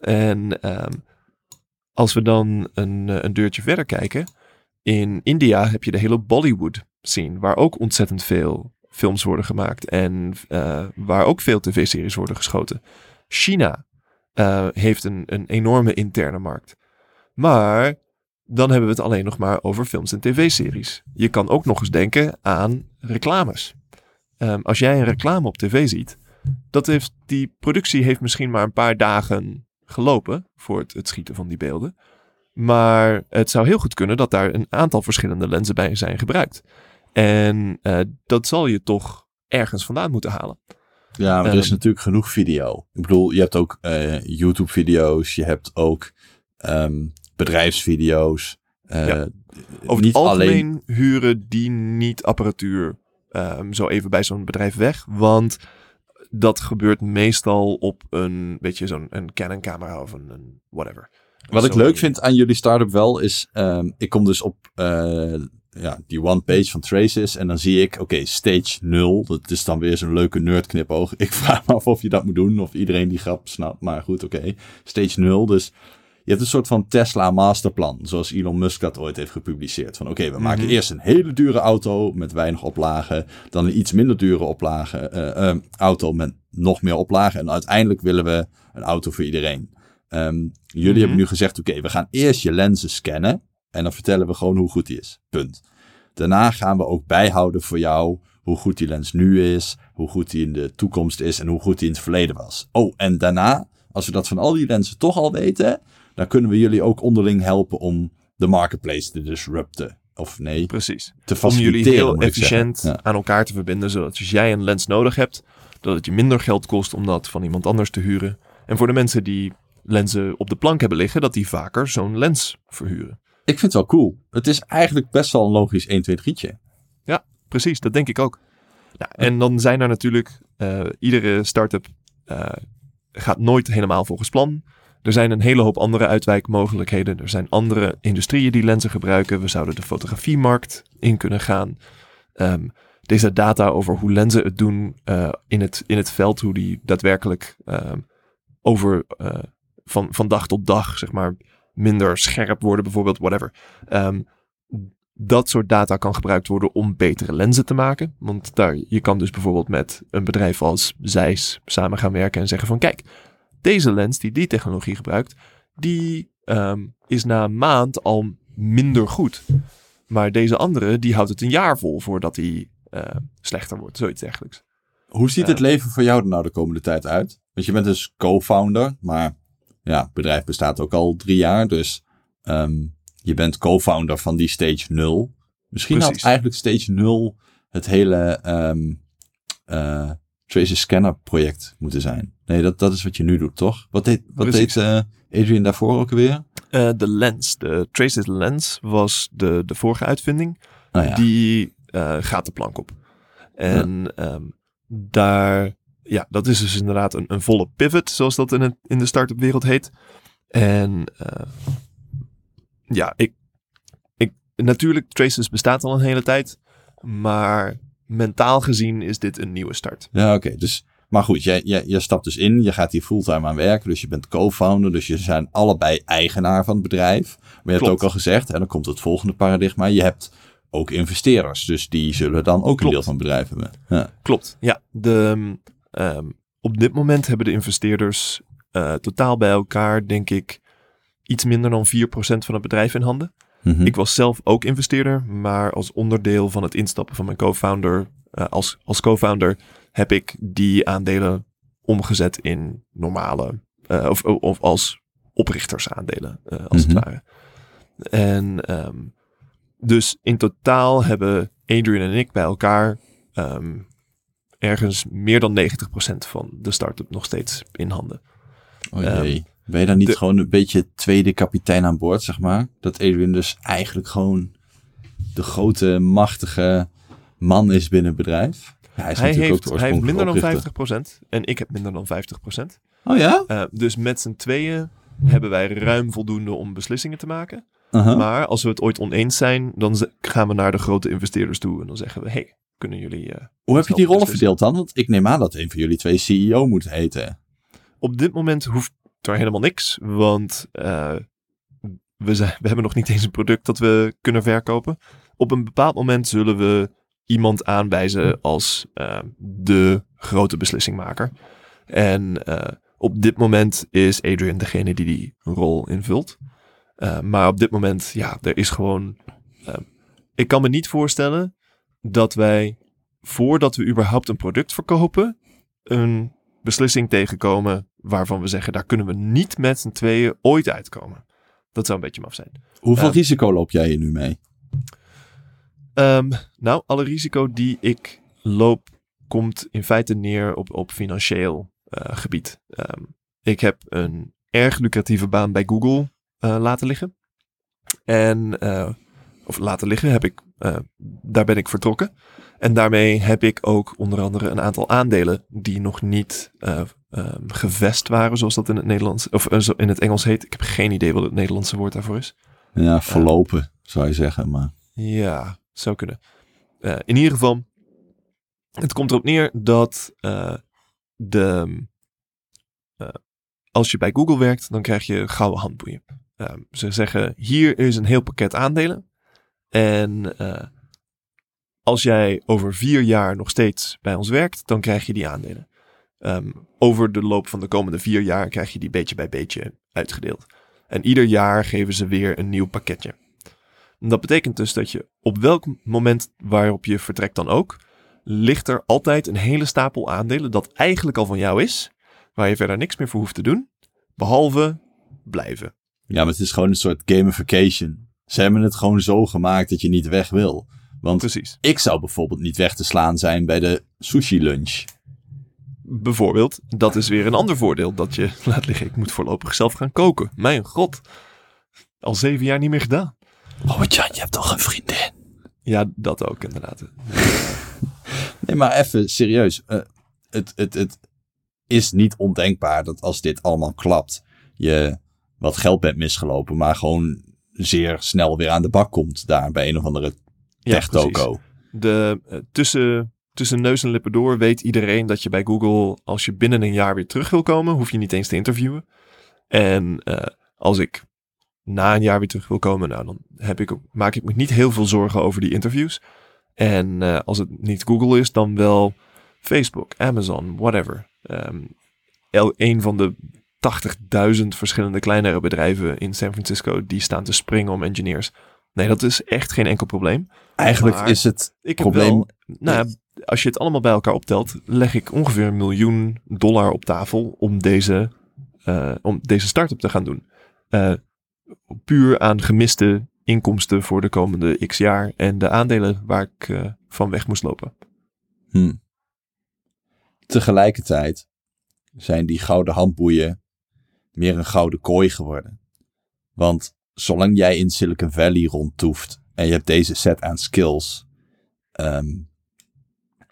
En ehm, als we dan een, eh, een deurtje verder kijken. In India heb je de hele Bollywood scene, waar ook ontzettend veel films worden gemaakt en eh, waar ook veel tv-series worden geschoten. China heeft een, een enorme interne markt. Maar dan hebben we het alleen nog maar over films en tv-series. Je kan ook nog eens denken aan reclames. Ehm, als jij een reclame op tv ziet, dat heeft, die productie heeft misschien maar een paar dagen gelopen voor het, het schieten van die beelden. Maar het zou heel goed kunnen dat daar een aantal verschillende lenzen bij zijn gebruikt. En eh, dat zal je toch ergens vandaan moeten halen. Ja, maar er is Ehm, natuurlijk genoeg video. Ik bedoel, je hebt ook eh, YouTube-video's, je hebt ook ehm, bedrijfsvideo's. Eh, Ja. Over niet het algemeen alleen. huren die niet apparatuur ehm, zo even bij zo'n bedrijf weg. Want dat gebeurt meestal op een, weet je, zo'n een Canon camera of een, een whatever. Wat ik leuk vind aan jullie start-up wel is, ehm, ik kom dus op eh, ja, die one page van Traces en dan zie ik, oké, stage 0. Dat is dan weer zo'n leuke nerdknipoog. Ik vraag me af of je dat moet doen, of iedereen die grap snapt. Maar goed, oké, stage 0. Dus je hebt een soort van Tesla masterplan, zoals Elon Musk dat ooit heeft gepubliceerd. Van oké, we maken Mhm. eerst een hele dure auto met weinig oplagen, dan een iets minder dure oplage, eh, eh, auto met nog meer oplagen en uiteindelijk willen we een auto voor iedereen. Ehm, jullie Mhm. hebben nu gezegd, oké, we gaan eerst je lenzen scannen en dan vertellen we gewoon hoe goed die is. Punt. Daarna gaan we ook bijhouden voor jou hoe goed die lens nu is, hoe goed die in de toekomst is en hoe goed die in het verleden was. Oh, en daarna, als we dat van al die lenzen toch al weten, dan kunnen we jullie ook onderling helpen om de marketplace te disrupten. Of nee, Precies. te Om jullie heel efficiënt Ja. aan elkaar te verbinden. Zodat als jij een lens nodig hebt, dat het je minder geld kost om dat van iemand anders te huren. En voor de mensen die lenzen op de plank hebben liggen, dat die vaker zo'n lens verhuren. Ik vind het wel cool. Het is eigenlijk best wel een logisch 1, 2, 3'tje. Precies, dat denk ik ook. Nou, en dan zijn er natuurlijk, eh, iedere start-up eh, gaat nooit helemaal volgens plan. Er zijn een hele hoop andere uitwijkmogelijkheden. Er zijn andere industrieën die lenzen gebruiken. We zouden de fotografiemarkt in kunnen gaan. Ehm, deze data over hoe lenzen het doen eh, in, het, in het veld, hoe die daadwerkelijk ehm, over eh, van, van dag tot dag, zeg maar, minder scherp worden, bijvoorbeeld, whatever. Ehm, dat soort data kan gebruikt worden om betere lenzen te maken. Want daar, je kan dus bijvoorbeeld met een bedrijf als Zeiss samen gaan werken en zeggen van kijk, deze lens die die technologie gebruikt, die ehm, is na een maand al minder goed. Maar deze andere, die houdt het een jaar vol voordat die eh, slechter wordt. Zoiets dergelijks. Hoe ziet het leven voor jou er nou de komende tijd uit? Want je bent dus co-founder, maar ja, het bedrijf bestaat ook al drie jaar. Dus ehm, je bent co-founder van die stage 0. Misschien Precies. had eigenlijk stage 0 het hele ehm eh, Tracer Scanner project moeten zijn. Nee, dat, dat is wat je nu doet, toch? Wat deed, wat Precies. deed eh, Adrian daarvoor ook alweer? Eh, de lens, de Traces lens, was de, de vorige uitvinding. Nou ja, die eh, gaat de plank op. En ehm, daar, ja, dat is dus inderdaad een, een volle pivot, zoals dat in, het, in de start-up wereld heet. En ja, ik, ik, natuurlijk, Traces bestaat al een hele tijd, maar mentaal gezien is dit een nieuwe start. Ja, oké. Dus, maar goed, jij, jij, jij stapt dus in. Je gaat hier fulltime aan werken. Dus je bent co-founder. Dus je zijn allebei eigenaar van het bedrijf. Maar je hebt Klopt. ook al gezegd, en dan komt het volgende paradigma. Je hebt ook investeerders. Dus die zullen dan ook een deel van het bedrijf hebben. Ja. Klopt, ja. De, ehm, op dit moment hebben de investeerders eh, totaal bij elkaar, denk ik, iets minder dan 4% van het bedrijf in handen. Mhm. Ik was zelf ook investeerder, maar als onderdeel van het instappen van mijn co-founder, eh, als, als co-founder, heb ik die aandelen omgezet in normale Eh, of, of als oprichtersaandelen, eh, als Mhm. het ware. En ehm, dus in totaal hebben Adrian en ik bij elkaar ehm, ergens meer dan 90% van de start-up nog steeds in handen. Oh Ehm, jee. ben je dan niet de- gewoon een beetje tweede kapitein aan boord, zeg maar? Dat Adrian dus eigenlijk gewoon de grote, machtige man is binnen het bedrijf? Hij is Hij natuurlijk heeft, hij minder dan oorspronkelijke 50% en ik heb minder dan 50%. oprichter. Oh ja? Eh, dus met z'n tweeën hebben wij ruim voldoende om beslissingen te maken. Maar als we het ooit oneens zijn, dan gaan we naar de grote investeerders toe en dan zeggen we: hey, kunnen jullie. eh, Hoe heb je die rollen verdeeld dan? Want ik neem aan dat een van jullie twee CEO moet heten. Op dit moment hoeft er helemaal niks, want eh, we, zijn, we hebben nog niet eens een product dat we kunnen verkopen. Op een bepaald moment zullen we iemand aanwijzen als eh, de grote beslissingmaker. En eh, op dit moment is Adrian degene die die rol invult. Eh, maar op dit moment, ja, er is gewoon. eh, ik kan me niet voorstellen dat wij, voordat we überhaupt een product verkopen, een beslissing tegenkomen waarvan we zeggen, daar kunnen we niet met z'n tweeën ooit uitkomen. Dat zou een beetje maf zijn. Hoeveel Ja. risico loop jij hier nu mee? Ehm, nou, alle risico die ik loop, komt in feite neer op, op financieel eh, gebied. Ehm, ik heb een erg lucratieve baan bij Google eh, laten liggen. En, eh, of laten liggen, heb ik, daar ben ik vertrokken. En daarmee heb ik ook onder andere een aantal aandelen die nog niet eh, ehm, gevest waren, zoals dat in het Nederlands of in het Engels heet. Ik heb geen idee wat het Nederlandse woord daarvoor is. Ja, verlopen, zou je zeggen. Maar Ja, zou kunnen. Eh, in ieder geval, het komt erop neer dat eh, de, eh, als je bij Google werkt, dan krijg je gouden handboeien. Eh, ze zeggen, hier is een heel pakket aandelen. En als jij over vier jaar nog steeds bij ons werkt, dan krijg je die aandelen. Ehm, over de loop van de komende vier jaar krijg je die beetje bij beetje uitgedeeld. En ieder jaar geven ze weer een nieuw pakketje. Dat betekent dus dat je op welk moment waarop je vertrekt dan ook, ligt er altijd een hele stapel aandelen dat eigenlijk al van jou is, waar je verder niks meer voor hoeft te doen, behalve blijven. ja, maar het is gewoon een soort gamification. Ze hebben het gewoon zo gemaakt dat je niet weg wil. Want Precies. ik zou bijvoorbeeld niet weg te slaan zijn bij de sushi lunch. Bijvoorbeeld, dat is weer een ander voordeel dat je laat liggen. Ik moet voorlopig zelf gaan koken. Mijn god. Al zeven jaar niet meer gedaan. Oh, Jan, je hebt toch een vriendin? Ja, dat ook inderdaad. Nee, maar even serieus. Eh, het, het, het is niet ondenkbaar dat als dit allemaal klapt, je wat geld bent misgelopen, maar gewoon zeer snel weer aan de bak komt daar bij een of andere Ja, tech precies. toko. De, eh, tussen, tussen neus en lippen door weet iedereen dat je bij Google, als je binnen een jaar weer terug wil komen, hoef je niet eens te interviewen. En eh, als ik na een jaar weer terug wil komen, nou, dan heb ik, maak ik me niet heel veel zorgen over die interviews. En eh, als het niet Google is, dan wel Facebook, Amazon, whatever. El, een van de 80.000 verschillende kleinere bedrijven in San Francisco die staan te springen om engineers. Nee, dat is echt geen enkel probleem. Eigenlijk Maar- is het Ik heb Probleem- wel, nou, ja, als je het allemaal bij elkaar optelt, leg ik ongeveer een miljoen dollar op tafel om deze, eh, om deze start-up te gaan doen. Eh, puur aan gemiste inkomsten voor de komende x jaar en de aandelen waar ik eh, van weg moest lopen. Hm. Tegelijkertijd zijn die gouden handboeien meer een gouden kooi geworden. Want zolang jij in Silicon Valley rondtoeft en je hebt deze set aan skills, ehm,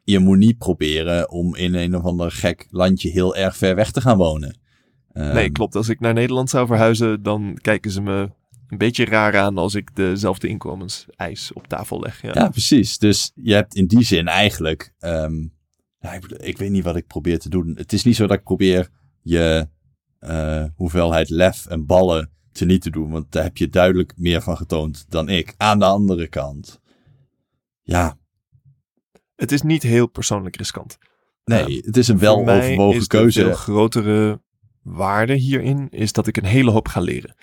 je moet niet proberen om in een of ander gek landje heel erg ver weg te gaan wonen. Ehm, nee, klopt. Als ik naar Nederland zou verhuizen, dan kijken ze me een beetje raar aan als ik dezelfde inkomenseis op tafel leg. Ja. Ja, precies. Dus je hebt in die zin eigenlijk. ehm, ja, ik, bedoel, ik weet niet wat ik probeer te doen. Het is niet zo dat ik probeer je eh, hoeveelheid lef en ballen te niet te doen. Want daar heb je duidelijk meer van getoond dan ik. Aan de andere kant. Ja, Het is niet heel persoonlijk riskant. nee, het is een weloverwogen keuze. veel grotere waarde hierin is dat ik een hele hoop ga leren.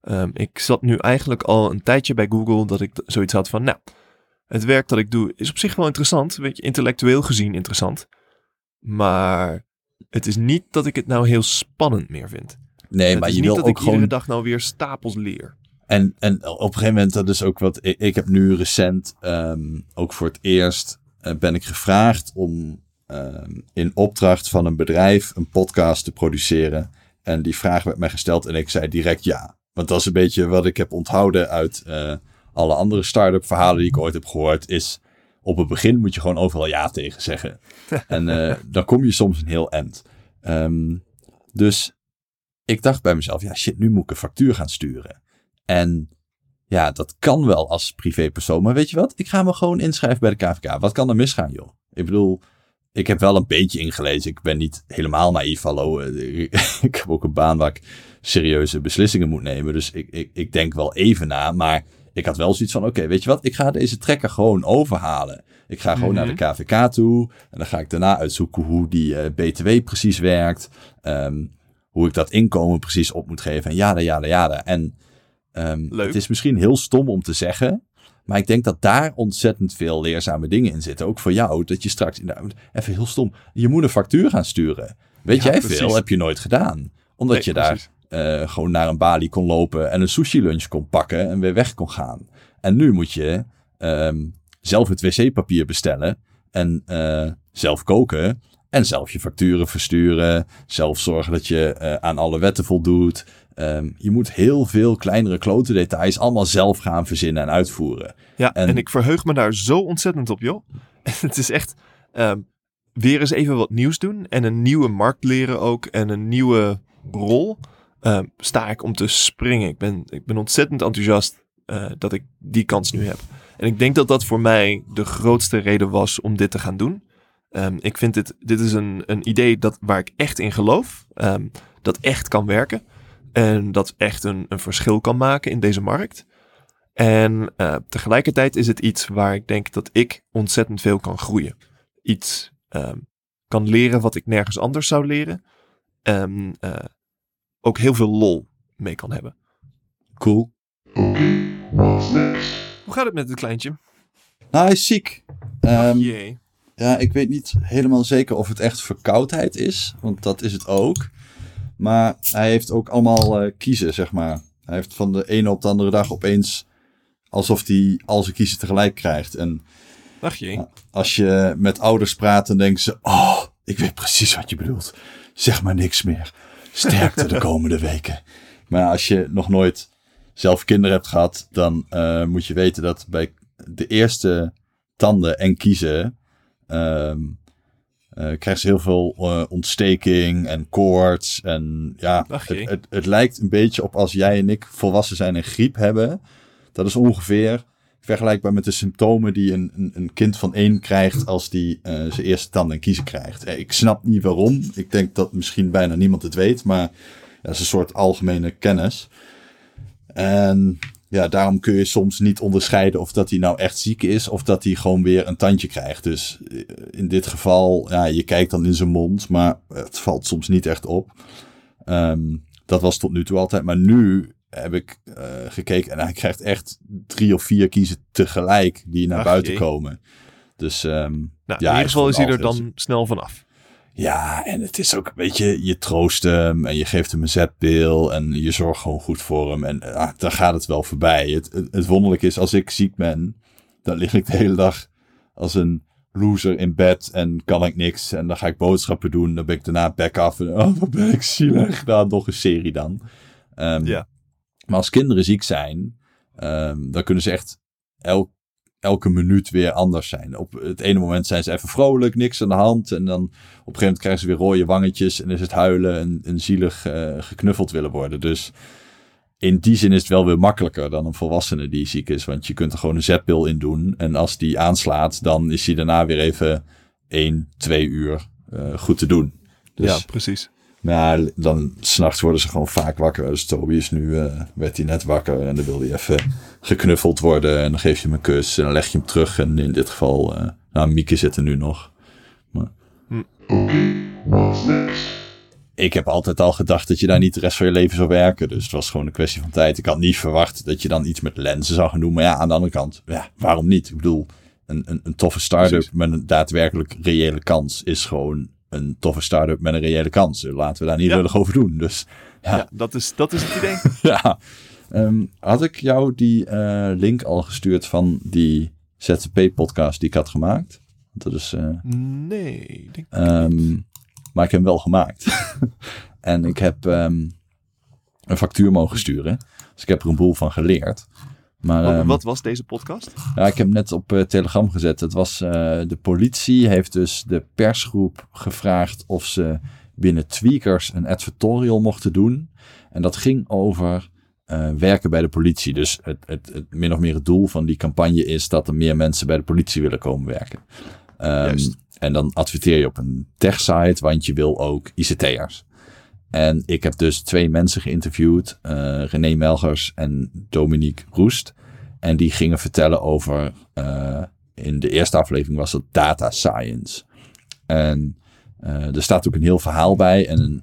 Ehm, ik zat nu eigenlijk al een tijdje bij Google dat ik zoiets had van, nou, het werk dat ik doe is op zich wel interessant, weet je, intellectueel gezien interessant. Maar het is niet dat ik het nou heel spannend meer vind. Nee, het maar is je niet wil dat ook ik gewoon... iedere dag nou weer stapels leer. En, en op een gegeven moment, dat is ook wat. Ik, ik heb nu recent, ehm, ook voor het eerst, eh, ben ik gevraagd om in opdracht van een bedrijf een podcast te produceren. En die vraag werd mij gesteld en ik zei direct ja. Want dat is een beetje wat ik heb onthouden uit eh, alle andere start-up verhalen die ik ooit heb gehoord. Is op het begin moet je gewoon overal ja tegen zeggen. en eh, dan kom je soms een heel eind. Ehm, dus ik dacht bij mezelf, ja shit, nu moet ik een factuur gaan sturen. En ja, dat kan wel als privépersoon. Maar weet je wat? Ik ga me gewoon inschrijven bij de KVK. Wat kan er misgaan, joh? Ik bedoel, ik heb wel een beetje ingelezen. Ik ben niet helemaal naïef. Hallo, eh, ik heb ook een baan waar ik serieuze beslissingen moet nemen. Dus ik, ik, ik denk wel even na. Maar ik had wel zoiets van, oké, weet je wat? Ik ga deze trekker gewoon overhalen. Ik ga gewoon Mhm. naar de KVK toe. En dan ga ik daarna uitzoeken hoe die eh, BTW precies werkt. Ehm, hoe ik dat inkomen precies op moet geven. En jada, jada, jada. En ehm, het is misschien heel stom om te zeggen. Maar ik denk dat daar ontzettend veel leerzame dingen in zitten. Ook voor jou, dat je straks... Even heel stom. Je moet een factuur gaan sturen. Weet Ja, jij precies. veel? Heb je nooit gedaan. Omdat Nee, je daar eh, gewoon naar een balie kon lopen en een sushi lunch kon pakken en weer weg kon gaan. En nu moet je ehm, zelf het wc-papier bestellen en eh, zelf koken en zelf je facturen versturen. Zelf zorgen dat je eh, aan alle wetten voldoet. Ehm, je moet heel veel kleinere klote details allemaal zelf gaan verzinnen en uitvoeren. Ja, en, En- ik verheug me daar zo ontzettend op, joh. het is echt ehm, weer eens even wat nieuws doen. En een nieuwe markt leren ook. En een nieuwe rol. Ehm, sta ik om te springen. Ik ben, ik ben ontzettend enthousiast eh, dat ik die kans nu heb. En ik denk dat dat voor mij de grootste reden was om dit te gaan doen. Ik vind dit, dit is een, een idee dat, waar ik echt in geloof. dat echt kan werken. En dat echt een, een verschil kan maken in deze markt. En eh, tegelijkertijd is het iets waar ik denk dat ik ontzettend veel kan groeien. Iets ehm, kan leren wat ik nergens anders zou leren. En eh, ook heel veel lol mee kan hebben. Cool. Hoe gaat het met het kleintje? Nou, hij is ziek. Jee. Ja, ik weet niet helemaal zeker of het echt verkoudheid is, want dat is het ook. Maar hij heeft ook allemaal eh, kiezen, zeg maar. Hij heeft van de ene op de andere dag opeens alsof hij al zijn kiezen tegelijk krijgt. En Ach jee. als je met ouders praat, dan denken ze: Oh, ik weet precies wat je bedoelt. Zeg maar niks meer. Sterkte de komende weken. Maar als je nog nooit zelf kinderen hebt gehad, dan eh, moet je weten dat bij de eerste tanden en kiezen. ehm eh, krijgen ze heel veel eh, ontsteking en koorts. En ja, het, het, het lijkt een beetje op als jij en ik volwassen zijn en griep hebben. Dat is ongeveer vergelijkbaar met de symptomen die een, een, een kind van één krijgt als die eh, zijn eerste tanden en kiezen krijgt. Ik snap niet waarom. Ik denk dat misschien bijna niemand het weet, maar ja, dat is een soort algemene kennis. En ja, daarom kun je soms niet onderscheiden of dat hij nou echt ziek is of dat hij gewoon weer een tandje krijgt. Dus eh, in dit geval, ja, je kijkt dan in zijn mond, maar het valt soms niet echt op. Ehm, dat was tot nu toe altijd. Maar nu heb ik eh, gekeken en hij krijgt echt drie of vier kiezen tegelijk die naar Ach, buiten jee. komen. Dus ehm, Nou, Ja, in ieder geval is hij er dan snel vanaf. Ja, en het is ook, weet je, je troost hem en je geeft hem een zetpil en je zorgt gewoon goed voor hem. En ah, dan gaat het wel voorbij. Het, het, het wonderlijke is, als ik ziek ben, dan lig ik de hele dag als een loser in bed en kan ik niks. En dan ga ik boodschappen doen, dan ben ik daarna back af en oh, wat ben ik zielig. Dan nog een serie dan. Ehm, Ja. Maar als kinderen ziek zijn, ehm, dan kunnen ze echt elk elke minuut weer anders zijn. Op het ene moment zijn ze even vrolijk, niks aan de hand. En dan op een gegeven moment krijgen ze weer rode wangetjes. En is het huilen en, en zielig eh, geknuffeld willen worden. Dus in die zin is het wel weer makkelijker dan een volwassene die ziek is. Want je kunt er gewoon een zetpil in doen. En als die aanslaat, dan is hij daarna weer even 1, 2 uur eh, goed te doen. Dus, Ja, precies. Maar ja, dan s'nachts worden ze gewoon vaak wakker. Dus Toby is nu, eh, werd hij net wakker en dan wil hij even geknuffeld worden. En dan geef je hem een kus en dan leg je hem terug. En in dit geval, eh nou, Mieke zit er nu nog. Maar... Ik heb altijd al gedacht dat je daar niet de rest van je leven zou werken. Dus het was gewoon een kwestie van tijd. Ik had niet verwacht dat je dan iets met lenzen zou gaan doen. Maar ja, aan de andere kant, ja, waarom niet? Ik bedoel, een, een, een toffe start-up met een daadwerkelijk reële kans is gewoon een toffe start-up met een reële kans. Laten we daar niet Ja. over doen. Dus Ja. Ja, dat, is, dat is het idee. ja. Ehm, had ik jou die eh, link al gestuurd van die ZZP-podcast die ik had gemaakt? Dat is, eh, Nee, ik denk ehm, maar ik heb hem wel gemaakt. en ik heb ehm, een factuur mogen sturen. Dus ik heb er een boel van geleerd. Maar Wat- ehm, wat was deze podcast? ja, ik heb net op eh, Telegram gezet. Het was eh, de politie heeft dus de persgroep gevraagd of ze binnen Tweakers een advertorial mochten doen. En dat ging over eh, werken bij de politie. Dus het, het, het min of meer het doel van die campagne is dat er meer mensen bij de politie willen komen werken. Ehm, en dan adverteer je op een tech-site, want je wil ook ICT'ers. En ik heb dus twee mensen geïnterviewd, eh René Melgers en Dominique Roest. En die gingen vertellen over, eh, in de eerste aflevering was het data science. En eh, er staat ook een heel verhaal bij en een,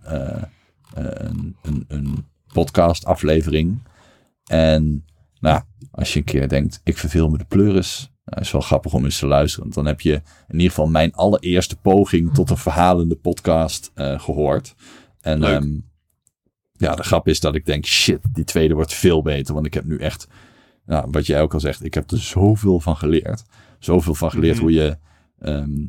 een, een, een podcast aflevering. En nou, als je een keer denkt, ik verveel me de pleuris. Nou, is wel grappig om eens te luisteren. Dan heb je in ieder geval mijn allereerste poging tot een verhalende podcast eh, gehoord. En ehm, ja, de grap is dat ik denk, shit, die tweede wordt veel beter. Want ik heb nu echt, nou, wat jij ook al zegt, ik heb er zoveel van geleerd. Zoveel van geleerd Mhm. hoe je ehm,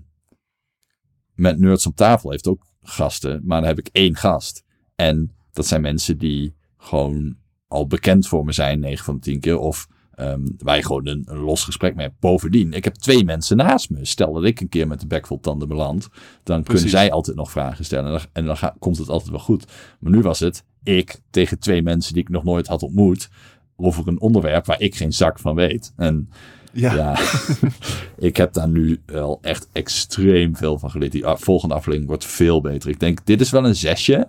met Nerds op tafel heeft ook gasten. Maar dan heb ik één gast. En dat zijn mensen die gewoon al bekend voor me zijn, 9 van de 10 keer. Of ehm, waar je gewoon een, een los gesprek mee hebt. Bovendien, ik heb twee mensen naast me. Stel dat ik een keer met de bek vol tanden beland. Dan kunnen zij altijd nog vragen stellen. En dan, en dan ga- komt het altijd wel goed. Maar nu was het ik tegen twee mensen die ik nog nooit had ontmoet. Over een onderwerp waar ik geen zak van weet. En Ja, ja, ik heb daar nu wel echt extreem veel van geleerd. Die ah, volgende aflevering wordt veel beter. Ik denk, dit is wel een zesje.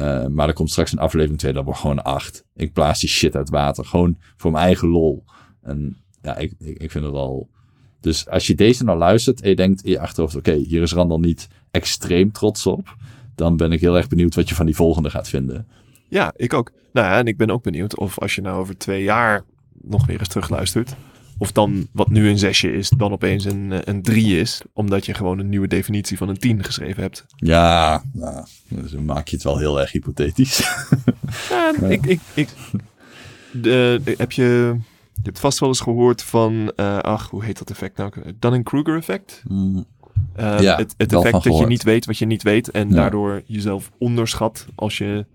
Eh, maar er komt straks een aflevering 2, dat wordt gewoon een acht. Ik blaas die shit uit water. Gewoon voor mijn eigen lol. En ja, ik, ik, ik vind het al... Dus als je deze nou luistert en je denkt in je achterhoofd... Oké, hier is Randall niet extreem trots op. Dan ben ik heel erg benieuwd wat je van die volgende gaat vinden. ja, ik ook. Nou ja, en ik ben ook benieuwd of als je nou over twee jaar nog weer eens terugluistert. Of dan wat nu een zesje is, dan opeens een, eh, een drie is. Omdat je gewoon een nieuwe definitie van een tien geschreven hebt. Ja, nou, dus dan maak je het wel heel erg hypothetisch. Ja, ik, ik, ik, de, heb je, je hebt vast wel eens gehoord van, eh, ach, hoe heet dat effect nou? Dunning-Kruger effect? Mm, Eh, Ja, het het effect dat je niet weet wat je niet weet en Ja. daardoor jezelf onderschat als je,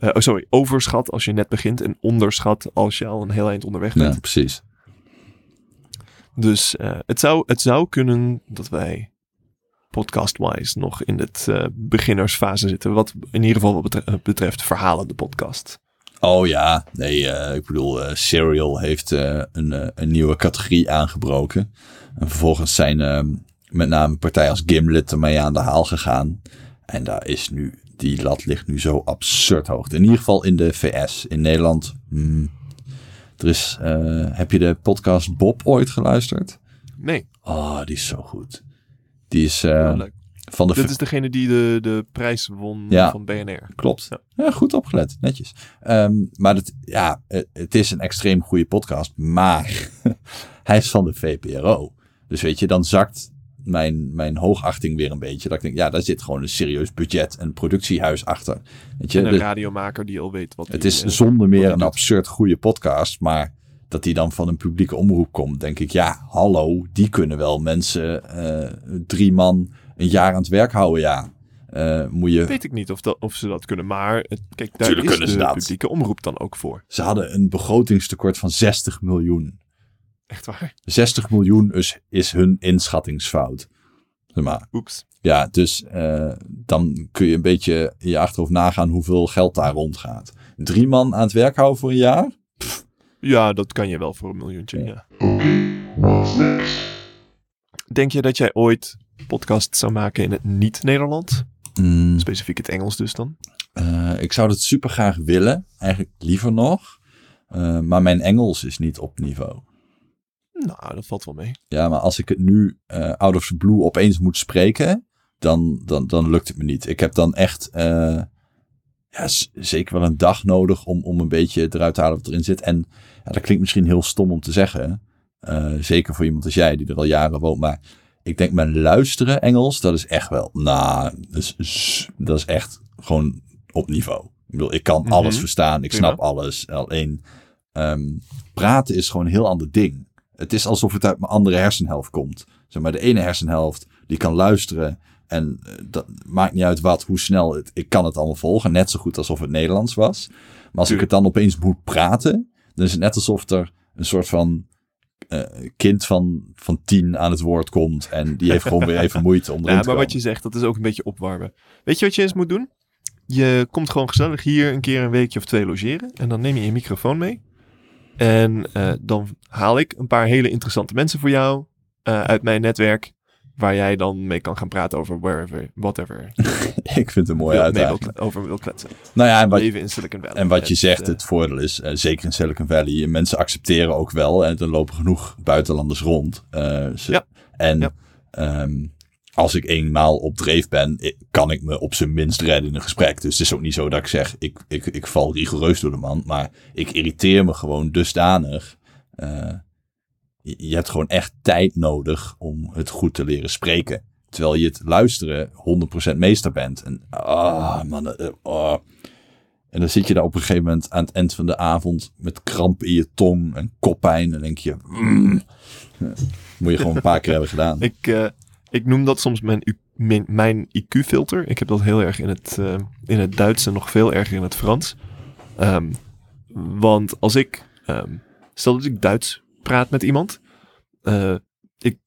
oh, sorry, overschat als je net begint en onderschat als je al een heel eind onderweg bent. ja, precies. Dus eh, het, zou, het zou kunnen dat wij podcast-wise nog in het eh, beginnersfase zitten. Wat in ieder geval wat eh, betreft verhalende podcast. Oh ja, nee, ik bedoel, Serial heeft een, een nieuwe categorie aangebroken. En vervolgens zijn met name partijen als Gimlet ermee aan de haal gegaan. En daar is nu, die lat ligt nu zo absurd hoog. In ieder geval in de VS. In Nederland, hmm, er is, eh, heb je de podcast Bob ooit geluisterd? Nee, Oh, die is zo goed. Die is eh, van de Dit is degene die de, de prijs won Ja. van BNR. Klopt. Ja. Ja. goed opgelet. Netjes. Ehm, maar het, ja, het is een extreem goede podcast. Maar hij is van de VPRO. Dus weet je, dan zakt mijn, mijn hoogachting weer een beetje. Dat ik denk, ja, daar zit gewoon een serieus budget en productiehuis achter. Weet je, En een de- radiomaker die al weet wat het is eh, zonder meer een absurd goede podcast. Maar dat die dan van een publieke omroep komt, denk ik, ja, hallo, die kunnen wel mensen, eh, drie man, een jaar aan het werk houden, ja. Eh, moet je Weet ik niet of, dat, of ze dat kunnen, maar kijk, daar Tuurlijk is de publieke omroep dan ook voor. Ze hadden een begrotingstekort van 60 miljoen. Echt waar? 60 miljoen is, is hun inschattingsfout. Zeg maar. Oeps. Ja, dus eh, dan kun je een beetje in je achterhoofd nagaan hoeveel geld daar rondgaat. Drie man aan het werk houden voor een jaar? Ja, dat kan je wel voor een miljoentje, Ja. ja. Denk je dat jij ooit podcast zou maken in het niet-Nederland? Mm, Specifiek het Engels dus dan? eh, ik zou dat super graag willen. Eigenlijk liever nog. Eh, maar mijn Engels is niet op niveau. Nou, dat valt wel mee. Ja, maar als ik het nu eh out of the blue opeens moet spreken, dan, dan, dan lukt het me niet. Ik heb dan echt eh, ja, zeker wel een dag nodig om, om een beetje eruit te halen wat erin zit. En ja, dat klinkt misschien heel stom om te zeggen. eh, zeker voor iemand als jij, die er al jaren woont. Maar ik denk, mijn luisteren Engels, dat is echt wel, nou, dat is, dat is echt gewoon op niveau. bedoel, ik kan Mhm. alles verstaan, ik snap alles. Alleen ehm, praten is gewoon een heel ander ding. Het is alsof het uit mijn andere hersenhelft komt. Zeg maar, de ene hersenhelft die kan luisteren en eh, dat maakt niet uit wat, hoe snel het, ik kan het allemaal volgen. Net zo goed alsof het Nederlands was. Maar als ik het dan opeens moet praten, dan is het net alsof er een soort van eh, kind van, van tien aan het woord komt. En die heeft gewoon weer even moeite om erin Ja, te maar wat komen. je zegt, dat is ook een beetje opwarmen. Weet je wat je eens moet doen? Je komt gewoon gezellig hier een keer een weekje of twee logeren. En dan neem je je microfoon mee. En eh, dan haal ik een paar hele interessante mensen voor jou eh, uit mijn netwerk. Waar jij dan mee kan gaan praten over wherever, whatever. Ik vind het een mooie uitdaging. over wil kletsen. Nou ja, en wat, Leven in Silicon Valley. En wat je Het, zegt, eh, het voordeel is, zeker in Silicon Valley, mensen accepteren ook wel. En er lopen genoeg buitenlanders rond. Ze- Ja. En Ja. ehm, als ik eenmaal op dreef ben, kan ik me op zijn minst redden in een gesprek. Dus het is ook niet zo dat ik zeg, ik, ik, ik val rigoureus door de man. Maar ik irriteer me gewoon dusdanig. Eh, je, hebt gewoon echt tijd nodig om het goed te leren spreken. Terwijl je het luisteren 100% meester bent. En ah, man, eh, oh. En dan zit je daar op een gegeven moment aan het eind van de avond met kramp in je tong en koppijn. En denk je, mm. Ja, moet je gewoon een paar keer hebben gedaan. Ik, eh, ik noem dat soms mijn, mijn, mijn IQ-filter. Ik heb dat heel erg in het, eh, in het Duits en nog veel erger in het Frans. Ehm, want als ik, ehm, stel dat ik Duits praat met iemand. eh, ik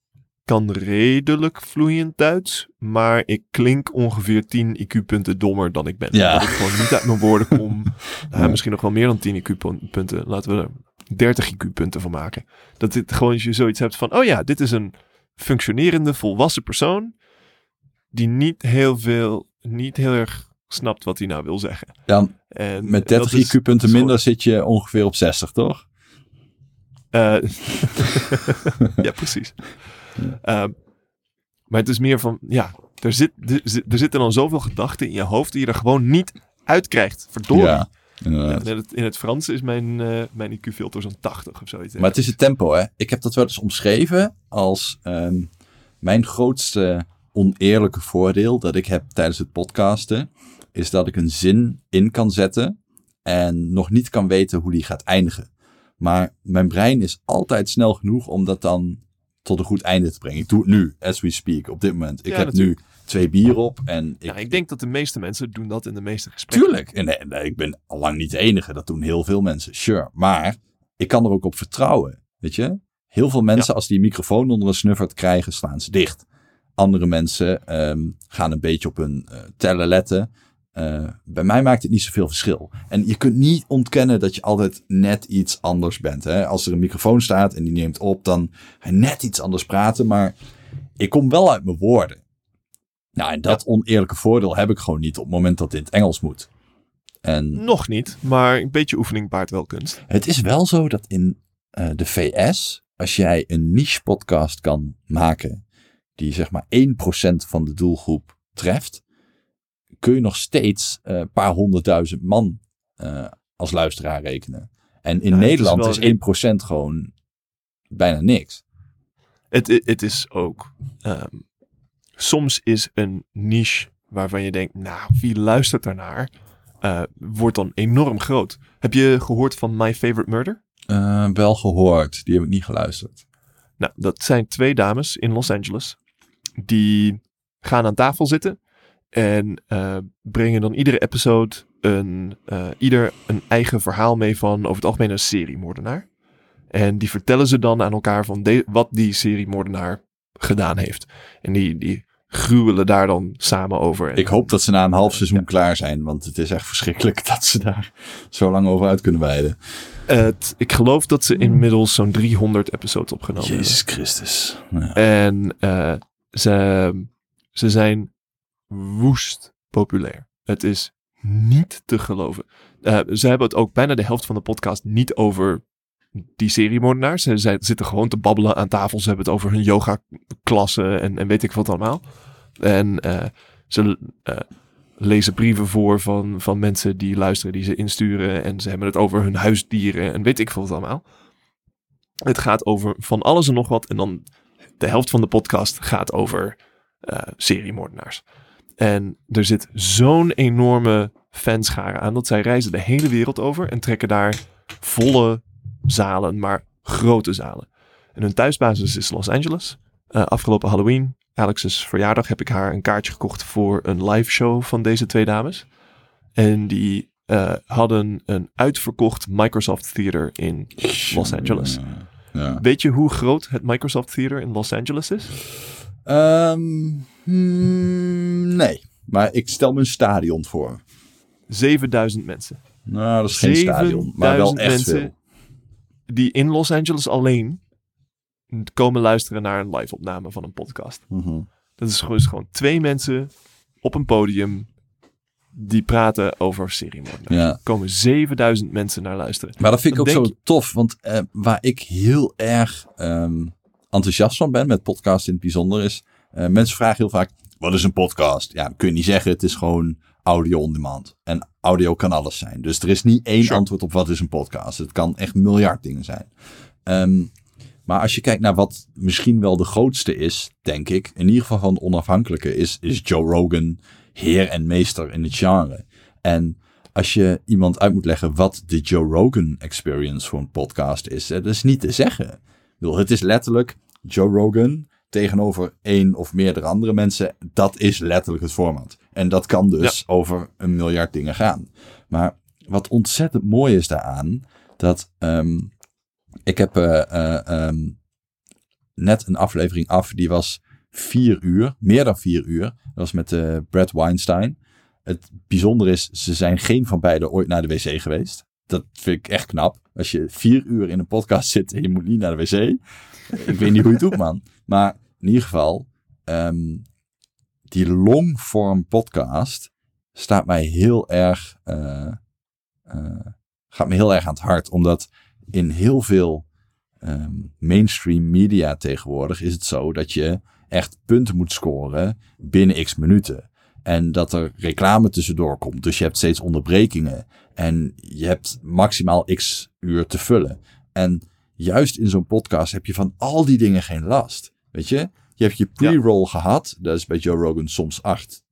kan redelijk vloeiend Duits, maar ik klink ongeveer 10 IQ-punten dommer dan ik ben. Ja. Dat ik gewoon niet uit mijn woorden kom. Ja. Misschien nog wel meer dan 10 IQ-punten. Laten we er 30 IQ-punten van maken. Dat dit gewoon als je zoiets hebt van, oh ja, dit is een functionerende, volwassen persoon die niet heel veel, niet heel erg snapt wat hij nou wil zeggen. Dan En met dat 30 is- IQ-punten minder zit je ongeveer op 60, toch? Eh, ja, precies. Ehm, maar het is meer van, ja, er, zit, er, er zitten dan zoveel gedachten in je hoofd die je er gewoon niet uitkrijgt. Verdorie. Ja, inderdaad. In, het, in het Frans is mijn, eh, mijn IQ-filter zo'n 80 of zoiets. Maar het is het tempo, hè. Ik heb dat wel eens omschreven als ehm, mijn grootste oneerlijke voordeel dat ik heb tijdens het podcasten, is dat ik een zin in kan zetten en nog niet kan weten hoe die gaat eindigen. Maar mijn brein is altijd snel genoeg om dat dan tot een goed einde te brengen. Ik doe het nu, as we speak, op dit moment. Ik Ja, heb natuurlijk. Twee bier op en ik, Ja, ik denk dat de meeste mensen doen dat in de meeste gesprekken. Tuurlijk. En nee, nee, ik ben al lang niet de enige. Dat doen heel veel mensen. Sure. Maar ik kan er ook op vertrouwen. Weet je? Heel veel mensen, als die microfoon onder een snuffert krijgen, slaan ze dicht. Andere mensen ehm, gaan een beetje op hun eh, tellen letten. Eh, bij mij maakt het niet zoveel verschil. En je kunt niet ontkennen dat je altijd net iets anders bent. Hè? Als er een microfoon staat en die neemt op, dan ga je net iets anders praten. Maar ik kom wel uit mijn woorden. Nou, en dat oneerlijke voordeel heb ik gewoon niet op het moment dat dit in het Engels moet. En Nog niet, maar een beetje oefening baart wel kunst. het is wel zo dat in eh, de VS, als jij een niche podcast kan maken die zeg maar 1% van de doelgroep treft, kun je nog steeds eh, een paar honderdduizend man eh, als luisteraar rekenen. En in Ja, het is Nederland wel is, re- 1% gewoon bijna niks. Het, het, het is ook. ehm, soms is een niche waarvan je denkt, nou, wie luistert daarnaar? eh, wordt dan enorm groot. Heb je gehoord van My Favorite Murder? Eh, wel gehoord, die heb ik niet geluisterd. Nou, dat zijn twee dames in Los Angeles. Die gaan aan tafel zitten. En eh, brengen dan iedere episode een, ieder een eigen verhaal mee van over het algemeen een seriemoordenaar. En die vertellen ze dan aan elkaar van de- wat die seriemoordenaar gedaan heeft. En die, die gruwelen daar dan samen over. Ik hoop dat ze na een half seizoen Ja. klaar zijn, want het is echt verschrikkelijk dat ze daar zo lang over uit kunnen wijden. het, ik geloof dat ze inmiddels zo'n 300 episodes opgenomen hebben. Jezus Christus. Ja. En eh, ze, ze zijn woest populair. Het is niet te geloven. Eh, ze hebben het ook bijna de helft van de podcast niet over die seriemoordenaars. Ze, zitten gewoon te babbelen aan tafel. Ze hebben het over hun yoga-klassen en, en weet ik wat allemaal. En eh, ze eh, lezen brieven voor van, van mensen die luisteren, die ze insturen. En ze hebben het over hun huisdieren en weet ik wat allemaal. Het gaat over van alles en nog wat. En dan de helft van de podcast gaat over eh seriemoordenaars. En er zit zo'n enorme fanscharen aan. Dat zij reizen de hele wereld over en trekken daar volle zalen, maar grote zalen. En hun thuisbasis is Los Angeles. Uh, afgelopen Halloween, Alex's verjaardag, heb ik haar een kaartje gekocht voor een live show van deze twee dames. En die uh, hadden een uitverkocht Microsoft Theater in Los Angeles. Ja. Weet je hoe groot het Microsoft Theater in Los Angeles is? Um, hmm, nee, maar ik stel me een stadion voor. 7000 mensen. Nou, dat is geen stadion, maar wel echt mensen veel. Die in Los Angeles alleen komen luisteren naar een live opname van een podcast. Mhm. Dat is gewoon, gewoon twee mensen op een podium die praten over. Ja. Er komen 7000 mensen naar luisteren. Maar dat vind ik ook zo tof, want eh, waar ik heel erg ehm, enthousiast van ben, met podcast in het bijzonder, is eh, mensen vragen heel vaak, wat is een podcast? Ja, kun je niet zeggen, het is gewoon audio on demand. En audio kan alles zijn. Dus er is niet één Sure. antwoord op wat is een podcast. Het kan echt miljard dingen zijn. Ehm, maar als je kijkt naar wat misschien wel de grootste is, denk ik, in ieder geval van de onafhankelijke, is, is Joe Rogan heer en meester in het genre. En als je iemand uit moet leggen wat de Joe Rogan experience voor een podcast is, dat is niet te zeggen. Ik bedoel, het is letterlijk Joe Rogan tegenover één of meerdere andere mensen. Dat is letterlijk het format. En dat kan dus over een miljard dingen gaan. Maar wat ontzettend mooi is daaraan, dat ehm, ik heb eh, eh, ehm, net een aflevering af, die was vier uur, meer dan vier uur. Dat was met eh Brad Weinstein. Het bijzondere is, ze zijn geen van beiden ooit naar de wc geweest. Dat vind ik echt knap. Als je vier uur in een podcast zit en je moet niet naar de wc. Ik weet niet hoe je het doet, man. Maar in ieder geval, ehm, die longform podcast staat mij heel erg, eh, eh, gaat me heel erg aan het hart. Omdat in heel veel ehm, mainstream media tegenwoordig is het zo dat je echt punten moet scoren binnen x minuten. En dat er reclame tussendoor komt. Dus je hebt steeds onderbrekingen. En je hebt maximaal x uur te vullen. En juist in zo'n podcast heb je van al die dingen geen last. Weet je? Je hebt je pre-roll gehad. Dat is bij Joe Rogan soms 8,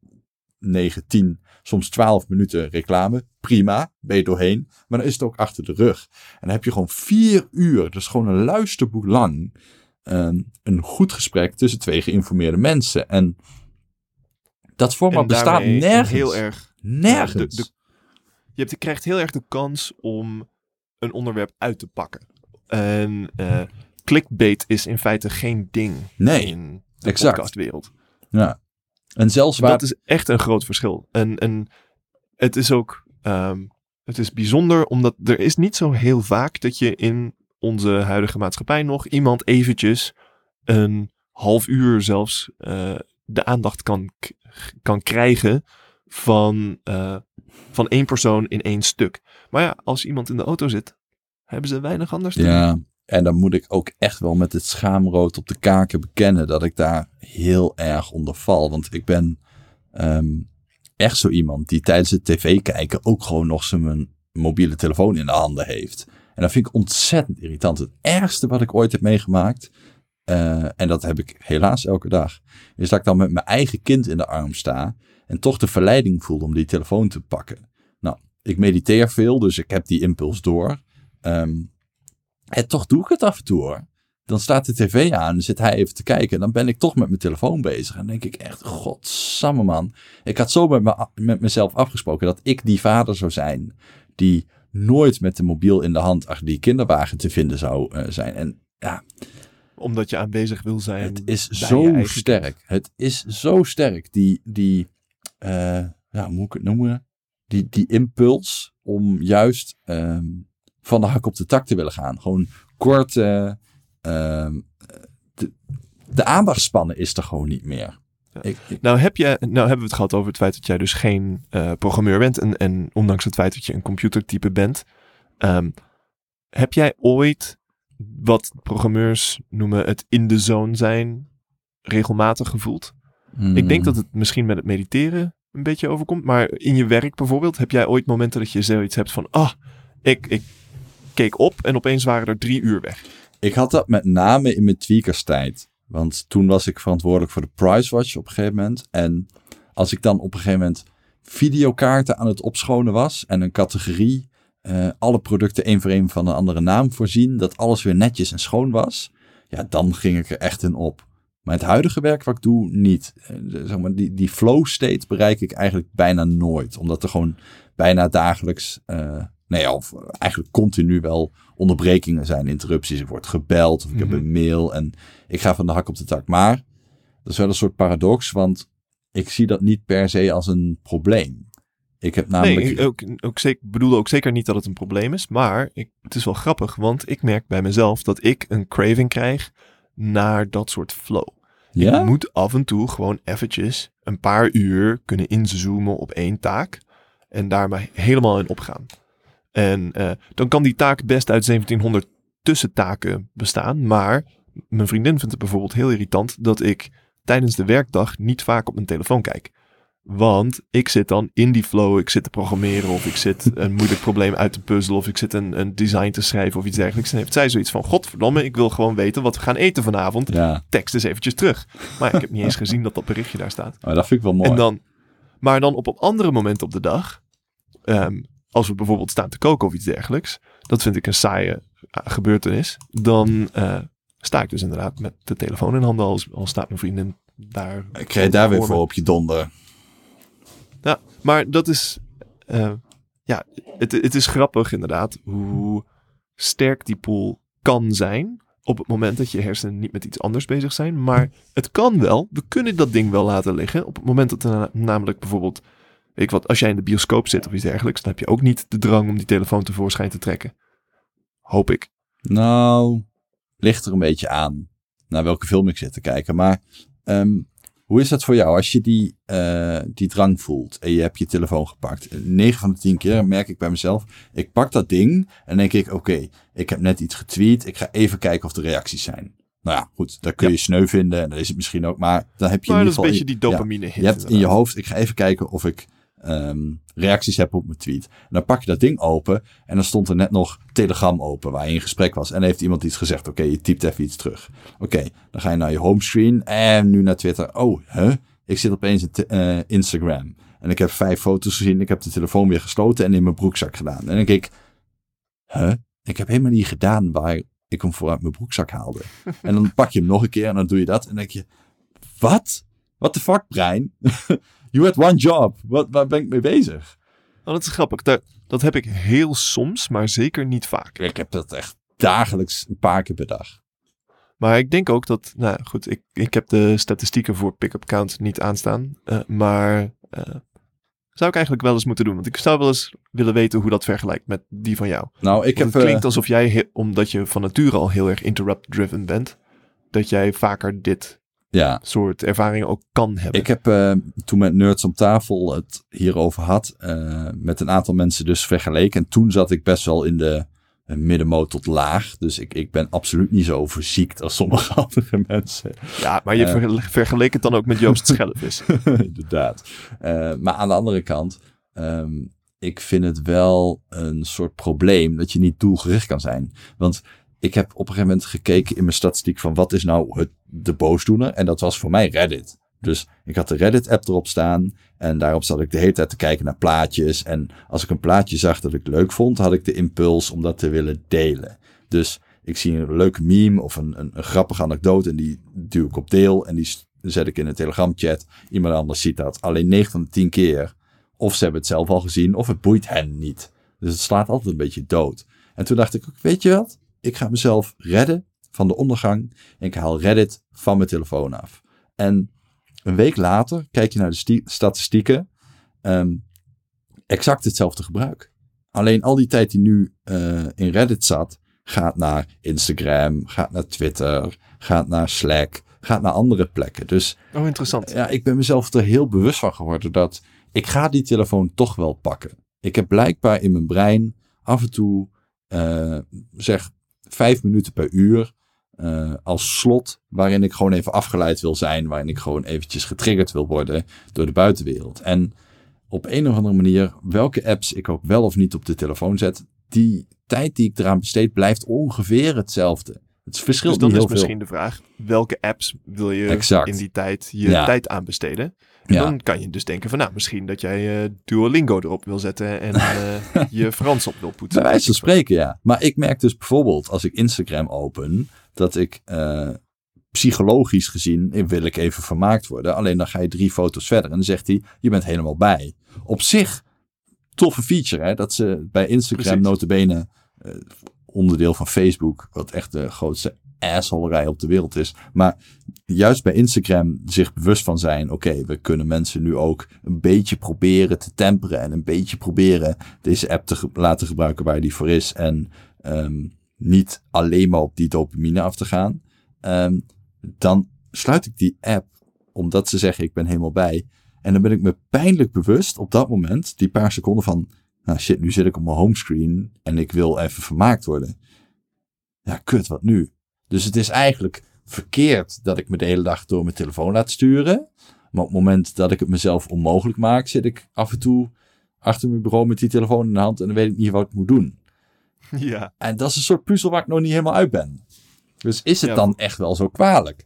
9, 10, soms 12 minuten reclame. Prima, ben je doorheen. Maar dan is het ook achter de rug. En dan heb je gewoon vier uur, dus gewoon een luisterboek lang, ehm, een goed gesprek tussen twee geïnformeerde mensen. En dat format bestaat nergens. Heel erg nergens. de- de- je, hebt, je krijgt heel erg de kans om een onderwerp uit te pakken. En eh, clickbait is in feite geen ding Nee, in de exact. podcastwereld. ja. En zelfs waar... Dat is echt een groot verschil. En, en het is ook ehm, het is bijzonder, omdat er is niet zo heel vaak dat je in onze huidige maatschappij nog iemand eventjes een half uur zelfs eh, de aandacht kan, kan krijgen van, eh, van één persoon in één stuk. Maar ja, als iemand in de auto zit, hebben ze weinig anders te doen. En dan moet ik ook echt wel met het schaamrood op de kaken bekennen dat ik daar heel erg onder val. Want ik ben ehm, echt zo iemand die tijdens het tv kijken ook gewoon nog zijn mobiele telefoon in de handen heeft. En dat vind ik ontzettend irritant. Het ergste wat ik ooit heb meegemaakt, eh, en dat heb ik helaas elke dag, is dat ik dan met mijn eigen kind in de arm sta en toch de verleiding voel om die telefoon te pakken. Nou, ik mediteer veel, dus ik heb die impuls door. Ehm, en toch doe ik het af en toe hoor. Dan staat de tv aan, zit hij even te kijken. En dan ben ik toch met mijn telefoon bezig. En dan denk ik echt, godsamme man. Ik had zo met, me, met mezelf afgesproken dat ik die vader zou zijn. Die nooit met de mobiel in de hand achter die kinderwagen te vinden zou eh, zijn. En ja, Omdat je aanwezig wil zijn. het is zo sterk. Het is zo sterk. Die, die eh, ja, hoe moet ik het noemen? Die, die impuls om juist ehm, van de hak op de tak te willen gaan. Gewoon kort. eh, ehm, de, de aandachtspannen is er gewoon niet meer. Ja. Ik, ik- Nou, heb je, nou hebben we het gehad over het feit dat jij dus geen eh, programmeur bent. En, en ondanks het feit dat je een computertype bent. ehm, heb jij ooit wat programmeurs noemen het in de zone zijn regelmatig gevoeld? Ik denk mm, dat het misschien met het mediteren een beetje overkomt. Maar in je werk bijvoorbeeld, heb jij ooit momenten dat je zoiets hebt van... Ah, ik, ik keek op en opeens waren er drie uur weg. Ik had dat met name in mijn tweakerstijd. Want toen was ik verantwoordelijk voor de Price Watch op een gegeven moment. En als ik dan op een gegeven moment videokaarten aan het opschonen was en een categorie eh, alle producten één voor één van een andere naam voorzien, dat alles weer netjes en schoon was, ja, dan ging ik er echt in op. Maar het huidige werk wat ik doe, niet. Eh, zeg maar, die, die flow state bereik ik eigenlijk bijna nooit. Omdat er gewoon bijna dagelijks, uh, nee, of eigenlijk continu wel onderbrekingen zijn, interrupties. Er wordt gebeld of ik heb Mhm. een mail en ik ga van de hak op de tak. Maar dat is wel een soort paradox, want ik zie dat niet per se als een probleem. Ik heb namelijk... Nee, ook, ook zeker, bedoelde ook zeker niet dat het een probleem is. Maar ik, het is wel grappig, want ik merk bij mezelf dat ik een craving krijg naar dat soort flow. ja? Ik moet af en toe gewoon eventjes een paar uur kunnen inzoomen op één taak. En daar maar helemaal in opgaan. En eh, dan kan die taak best uit 1700 tussentaken bestaan. Maar mijn vriendin vindt het bijvoorbeeld heel irritant dat ik tijdens de werkdag niet vaak op mijn telefoon kijk. Want ik zit dan in die flow, ik zit te programmeren of ik zit een moeilijk probleem uit te puzzelen of ik zit een, een design te schrijven of iets dergelijks. En heeft zij zoiets van, godverdomme, ik wil gewoon weten wat we gaan eten vanavond Ja, tekst eens eventjes terug. Maar ik heb niet eens gezien dat dat berichtje daar staat. maar dat vind ik wel mooi. En dan, maar dan op een andere moment op de dag, ehm, als we bijvoorbeeld staan te koken of iets dergelijks, dat vind ik een saaie eh, gebeurtenis, dan eh, sta ik dus inderdaad met de telefoon in handen, als, als staat mijn vriendin daar. ik krijg daar weer voor op je donder. Ja, maar dat is, eh, ja, het, het is grappig inderdaad hoe sterk die pool kan zijn op het moment dat je hersenen niet met iets anders bezig zijn. Maar het kan wel, we kunnen dat ding wel laten liggen op het moment dat er na- namelijk bijvoorbeeld, weet ik wat, als jij in de bioscoop zit of iets dergelijks, dan heb je ook niet de drang om die telefoon tevoorschijn te trekken. Hoop ik. Nou, ligt er een beetje aan naar welke film ik zit te kijken. Maar ehm, hoe is dat voor jou als je die, eh, die drang voelt en je hebt je telefoon gepakt? 9 van de 10 keer merk ik bij mezelf, ik pak dat ding en denk ik, oké, ik heb net iets getweet, ik ga even kijken of de reacties zijn. Nou ja, goed, daar kun je sneu vinden en dat is het misschien ook, maar dan heb je Maar in ieder geval... een beetje die ja, dopamine hit. je hebt in je hoofd, ik ga even kijken of ik ehm, reacties heb op mijn tweet. En dan pak je dat ding open en dan stond er net nog Telegram open waar je in gesprek was. En heeft iemand iets gezegd. Oké, je typt even iets terug. Oké, dan ga je naar je homescreen en nu naar Twitter. Oh, huh? Ik zit opeens in eh, Instagram. En ik heb vijf foto's gezien. Ik heb de telefoon weer gesloten en in mijn broekzak gedaan. En dan denk ik, huh? Ik heb helemaal niet gedaan waar ik hem voor uit mijn broekzak haalde. en dan pak je hem nog een keer en dan doe je dat. En dan denk je, wat? What the fuck, brein? you had one job. Wat, waar ben ik mee bezig? Oh, dat is grappig. Dat, dat heb ik heel soms, maar zeker niet vaak. Ik heb dat echt dagelijks een paar keer per dag. Maar ik denk ook dat, nou goed, ik, ik heb de statistieken voor pick-up count niet aanstaan. eh, maar eh, zou ik eigenlijk wel eens moeten doen. Want ik zou wel eens willen weten hoe dat vergelijkt met die van jou. Nou, ik Want heb... het klinkt eh, alsof jij, omdat je van nature al heel erg interrupt-driven bent, dat jij vaker dit ja, soort ervaringen ook kan hebben. ik heb eh, toen met Nerds om tafel het hierover had, eh, met een aantal mensen dus vergeleken. En toen zat ik best wel in de eh, middenmoot tot laag. Dus ik, ik ben absoluut niet zo verziekt als sommige andere mensen. ja, maar je vergel- vergeleek het dan ook met Joost Schellevis. Inderdaad. Maar aan de andere kant, ehm, ik vind het wel een soort probleem dat je niet doelgericht kan zijn. Want ik heb op een gegeven moment gekeken in mijn statistiek van wat is nou het, de boosdoener. En dat was voor mij Reddit. Dus ik had de Reddit-app erop staan. En daarop zat ik de hele tijd te kijken naar plaatjes. En als ik een plaatje zag dat ik leuk vond, had ik de impuls om dat te willen delen. Dus ik zie een leuke meme of een, een, een grappige anekdote en die duw ik op deel. En die zet ik in een Telegram-chat. Iemand anders ziet dat. Alleen 9 van de 10 keer. Of ze hebben het zelf al gezien, of het boeit hen niet. Dus het slaat altijd een beetje dood. En toen dacht ik weet je wat? Ik ga mezelf redden van de ondergang. En ik haal Reddit van mijn telefoon af. En een week later kijk je naar de sti- statistieken. ehm, exact hetzelfde gebruik. Alleen al die tijd die nu eh, in Reddit zat, gaat naar Instagram, gaat naar Twitter, gaat naar Slack, gaat naar andere plekken. Dus Oh, interessant. ja, ik ben mezelf er heel bewust van geworden dat ik ga die telefoon toch wel pakken. Ik heb blijkbaar in mijn brein af en toe, eh, zeg, vijf minuten per uur eh, als slot waarin ik gewoon even afgeleid wil zijn, waarin ik gewoon eventjes getriggerd wil worden door de buitenwereld. En op een of andere manier, welke apps ik ook wel of niet op de telefoon zet, die tijd die ik eraan besteed blijft ongeveer hetzelfde. Het verschilt Dus dan niet is veel. misschien de vraag, welke apps wil je Exact. in die tijd je Ja. tijd aan besteden? Ja. dan kan je dus denken van, nou, misschien dat jij eh, Duolingo erop wil zetten en eh, je Frans op wil poetsen. Bij wijze van spreken, ja. Maar ik merk dus bijvoorbeeld als ik Instagram open, dat ik eh, psychologisch gezien wil ik even vermaakt worden. Alleen dan ga je drie foto's verder en dan zegt hij, je bent helemaal bij. Op zich, toffe feature hè, dat ze bij Instagram Precies. notabene onderdeel van Facebook, wat echt de grootste assholerij op de wereld is. Maar juist bij Instagram zich bewust van zijn, oké, we kunnen mensen nu ook een beetje proberen te temperen en een beetje proberen deze app te laten gebruiken waar die voor is en ehm, niet alleen maar op die dopamine af te gaan. Ehm, dan sluit ik die app omdat ze zeggen ik ben helemaal bij. En dan ben ik me pijnlijk bewust op dat moment, die paar seconden van, nou shit, nu zit ik op mijn homescreen en ik wil even vermaakt worden. Ja, kut, wat nu? Dus het is eigenlijk verkeerd dat ik me de hele dag door mijn telefoon laat sturen. Maar op het moment dat ik het mezelf onmogelijk maak, zit ik af en toe achter mijn bureau met die telefoon in de hand en dan weet ik niet wat ik moet doen. Ja, En dat is een soort puzzel waar ik nog niet helemaal uit ben. Dus is het Ja. dan echt wel zo kwalijk?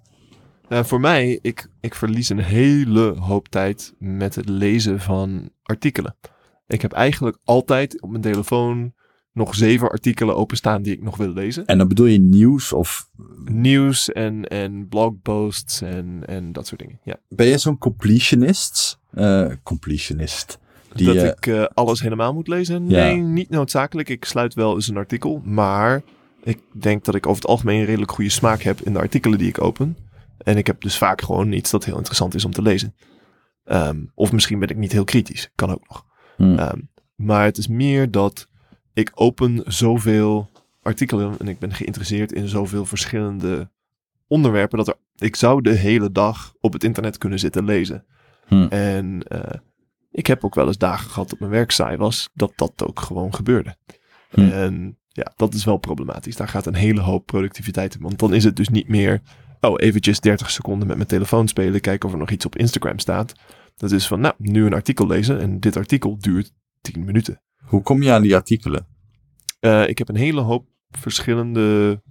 Nou, voor mij, ik, ik verlies een hele hoop tijd met het lezen van artikelen. Ik heb eigenlijk altijd op mijn telefoon nog zeven artikelen openstaan die ik nog wil lezen. En dan bedoel je nieuws of Nieuws en, en blogposts en, en dat soort dingen. Ja. ben je zo'n completionist? Eh, completionist. Die, dat eh, ik eh, alles helemaal moet lezen? Ja. Nee, niet noodzakelijk. Ik sluit wel eens een artikel. Maar ik denk dat ik over het algemeen een redelijk goede smaak heb in de artikelen die ik open. En ik heb dus vaak gewoon iets dat heel interessant is om te lezen. Ehm, of misschien ben ik niet heel kritisch. Kan ook nog. Hmm. Ehm, maar het is meer dat ik open zoveel artikelen en ik ben geïnteresseerd in zoveel verschillende onderwerpen dat er, ik zou de hele dag op het internet kunnen zitten lezen. Hmm. En eh, ik heb ook wel eens dagen gehad dat mijn werk saai was, dat dat ook gewoon gebeurde. Hmm. En ja, dat is wel problematisch. Daar gaat een hele hoop productiviteit in. Want dan is het dus niet meer, oh, eventjes 30 seconden met mijn telefoon spelen, kijken of er nog iets op Instagram staat. Dat is van, nou, nu een artikel lezen en dit artikel duurt 10 minuten. Hoe kom je aan die artikelen? Eh, ik heb een hele hoop verschillende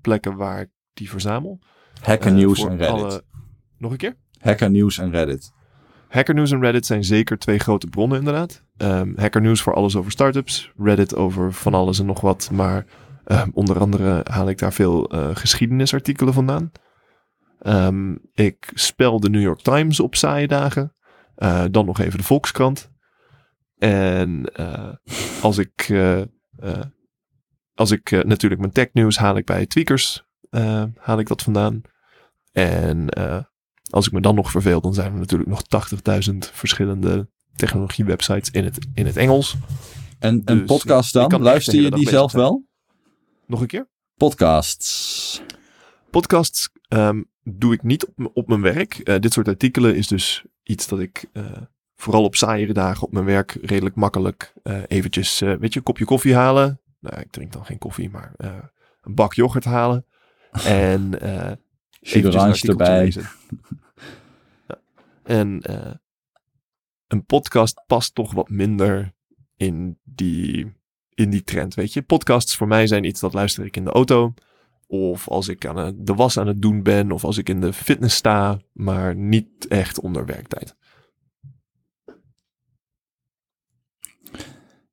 plekken waar ik die verzamel. Hacker Eh, News en Reddit. alle- Nog een keer? Hacker News en Reddit. Hacker News en Reddit zijn zeker twee grote bronnen inderdaad. Ehm, Hacker News voor alles over startups. Reddit over van alles en nog wat. Maar ehm, onder andere haal ik daar veel eh, geschiedenisartikelen vandaan. Ehm, ik spel de New York Times op saaie dagen. Dan nog even de Volkskrant. En eh, als ik, eh, eh, als ik natuurlijk mijn technieuws haal ik bij Tweakers. haal ik dat vandaan. En als ik me dan nog verveel, dan zijn er natuurlijk nog 80.000 verschillende technologie-websites in het, in het Engels. En een Dus, podcast dan? Luister je die zelf zijn. wel? Nog een keer? Podcasts. Podcasts ehm, doe ik niet op, op mijn werk. Dit soort artikelen is dus iets dat ik vooral op saaiere dagen op mijn werk redelijk makkelijk eh, eventjes, eh, weet je, een kopje koffie halen. Nou, ik drink dan geen koffie, maar eh, een bak yoghurt halen. En eh eventjes erbij. lezen. Ja. En een podcast past toch wat minder in die, in die trend, weet je. Podcasts voor mij zijn iets dat luister ik in de auto. Of als ik aan de was aan het doen ben. Of als ik in de fitness sta. Maar niet echt onder werktijd.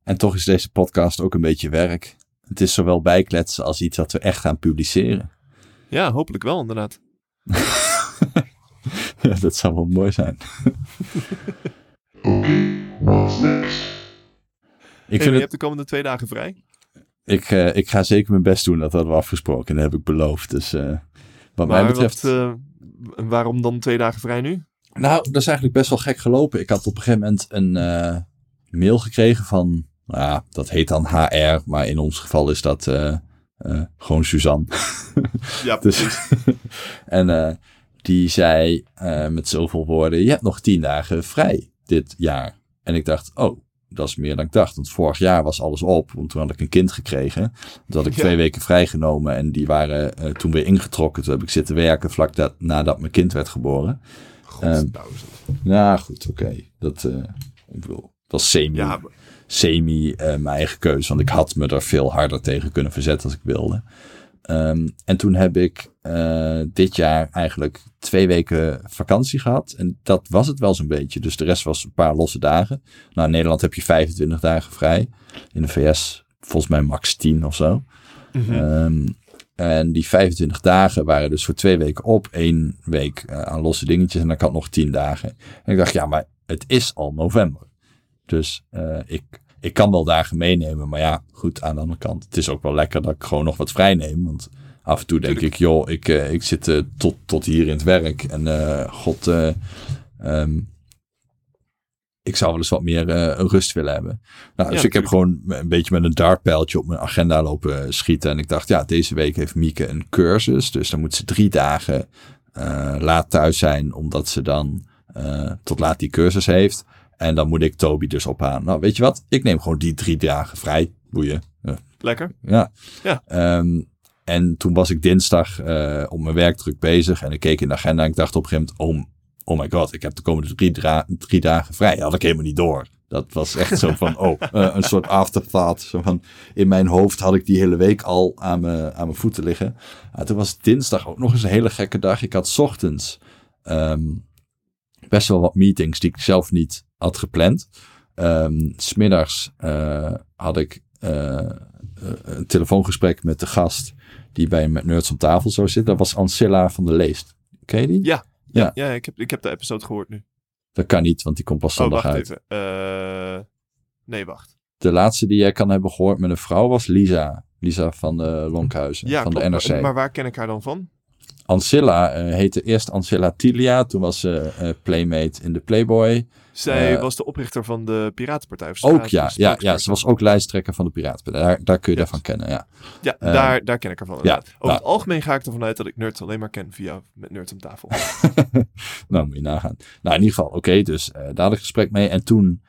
En toch is deze podcast ook een beetje werk. Het is zowel bijkletsen als iets dat we echt gaan publiceren. Ja, hopelijk wel inderdaad. Ja, dat zou wel mooi zijn. Ik, Hey, vind je het, hebt de komende twee dagen vrij. ik, eh, ik ga zeker mijn best doen, dat hadden we afgesproken. Dat heb ik beloofd. Dus eh, wat mij betreft... wat, eh, waarom dan twee dagen vrij nu? Nou, dat is eigenlijk best wel gek gelopen. Ik had op een gegeven moment een eh, mail gekregen van, ja, dat heet dan HR, maar in ons geval is dat eh, eh, gewoon Suzanne. Ja, Dus, en eh, die zei met zoveel woorden, je hebt nog tien dagen vrij dit jaar. En ik dacht, oh, dat is meer dan ik dacht. Want vorig jaar was alles op, want toen had ik een kind gekregen. Toen had ik Ja. twee weken vrijgenomen en die waren toen weer ingetrokken. Toen heb ik zitten werken vlak dat, nadat mijn kind werd geboren. Godduizend. Nou goed, oké. Dat, ik bedoel, dat was semi, ja, maar- semi eh, mijn eigen keuze. Want ik had me er veel harder tegen kunnen verzetten als ik wilde. Ehm, en toen heb ik eh, dit jaar eigenlijk twee weken vakantie gehad. En dat was het wel zo'n beetje. Dus de rest was een paar losse dagen. Nou, in Nederland heb je 25 dagen vrij. In de VS volgens mij max 10 of zo. Mhm. Ehm, en die 25 dagen waren dus voor twee weken op. één week eh, aan losse dingetjes. En dan had nog 10 dagen. En ik dacht, ja, maar het is al november. Dus eh, ik, ik kan wel dagen meenemen. Maar ja, goed, aan de andere kant. Het is ook wel lekker dat ik gewoon nog wat vrij neem. Want af en toe denk ik, joh, ik, eh, ik zit eh, tot, tot hier in het werk. En god, eh, ehm, ik zou wel eens wat meer rust willen hebben. Nou, dus ik heb gewoon een beetje met een dartpijltje op mijn agenda lopen schieten. En ik dacht, ja, deze week heeft Mieke een cursus. Dus dan moet ze drie dagen laat thuis zijn. Omdat ze dan tot laat die cursus heeft. En dan moet ik Toby dus ophalen. Nou, weet je wat? Ik neem gewoon die drie dagen vrij. Boeien. Lekker. Ja. Ja. Ehm, en toen was ik dinsdag eh, op mijn werk druk bezig. En ik keek in de agenda en ik dacht op een gegeven moment... Oh, oh my god, ik heb de komende drie, drie dagen vrij. Dat had ik helemaal niet door. Dat was echt zo van, oh, eh, een soort afterthought. Zo van, in mijn hoofd had ik die hele week al aan mijn, aan mijn voeten liggen. Ah, toen was dinsdag ook nog eens een hele gekke dag. Ik had 's ochtends ehm, best wel wat meetings die ik zelf niet had gepland. Ehm, smiddags eh, had ik eh, een telefoongesprek met de gast die bij met Nerds om tafel zou zitten. Dat was Ancilla van der Leest. Ken je die? Ja. Ja. Ja, ik, heb, ik heb de episode gehoord nu. Dat kan niet, want die komt pas Oh, zondag wacht uit. Eh, nee, wacht. De laatste die jij kan hebben gehoord met een vrouw was Lisa. Lisa van de Lonkhuizen, Ja, van klopt. de NRC. Maar waar ken ik haar dan van? Ancilla heette eerst Ancilla Tilia. Toen was ze playmate in de Playboy. Zij Eh, was de oprichter van de Piratenpartij. of Ook ja, ja, ja, ze was ook lijsttrekker van de Piratenpartij. Daar, daar kun je Yes. daarvan kennen, ja. Ja, Eh, daar, daar ken ik haar van. inderdaad. Over nou. het algemeen ga ik ervan uit dat ik Nerds alleen maar ken via met Nerds om tafel. nou, moet je nagaan. Nou, in ieder geval, oké, dus eh, daar had ik gesprek mee. En toen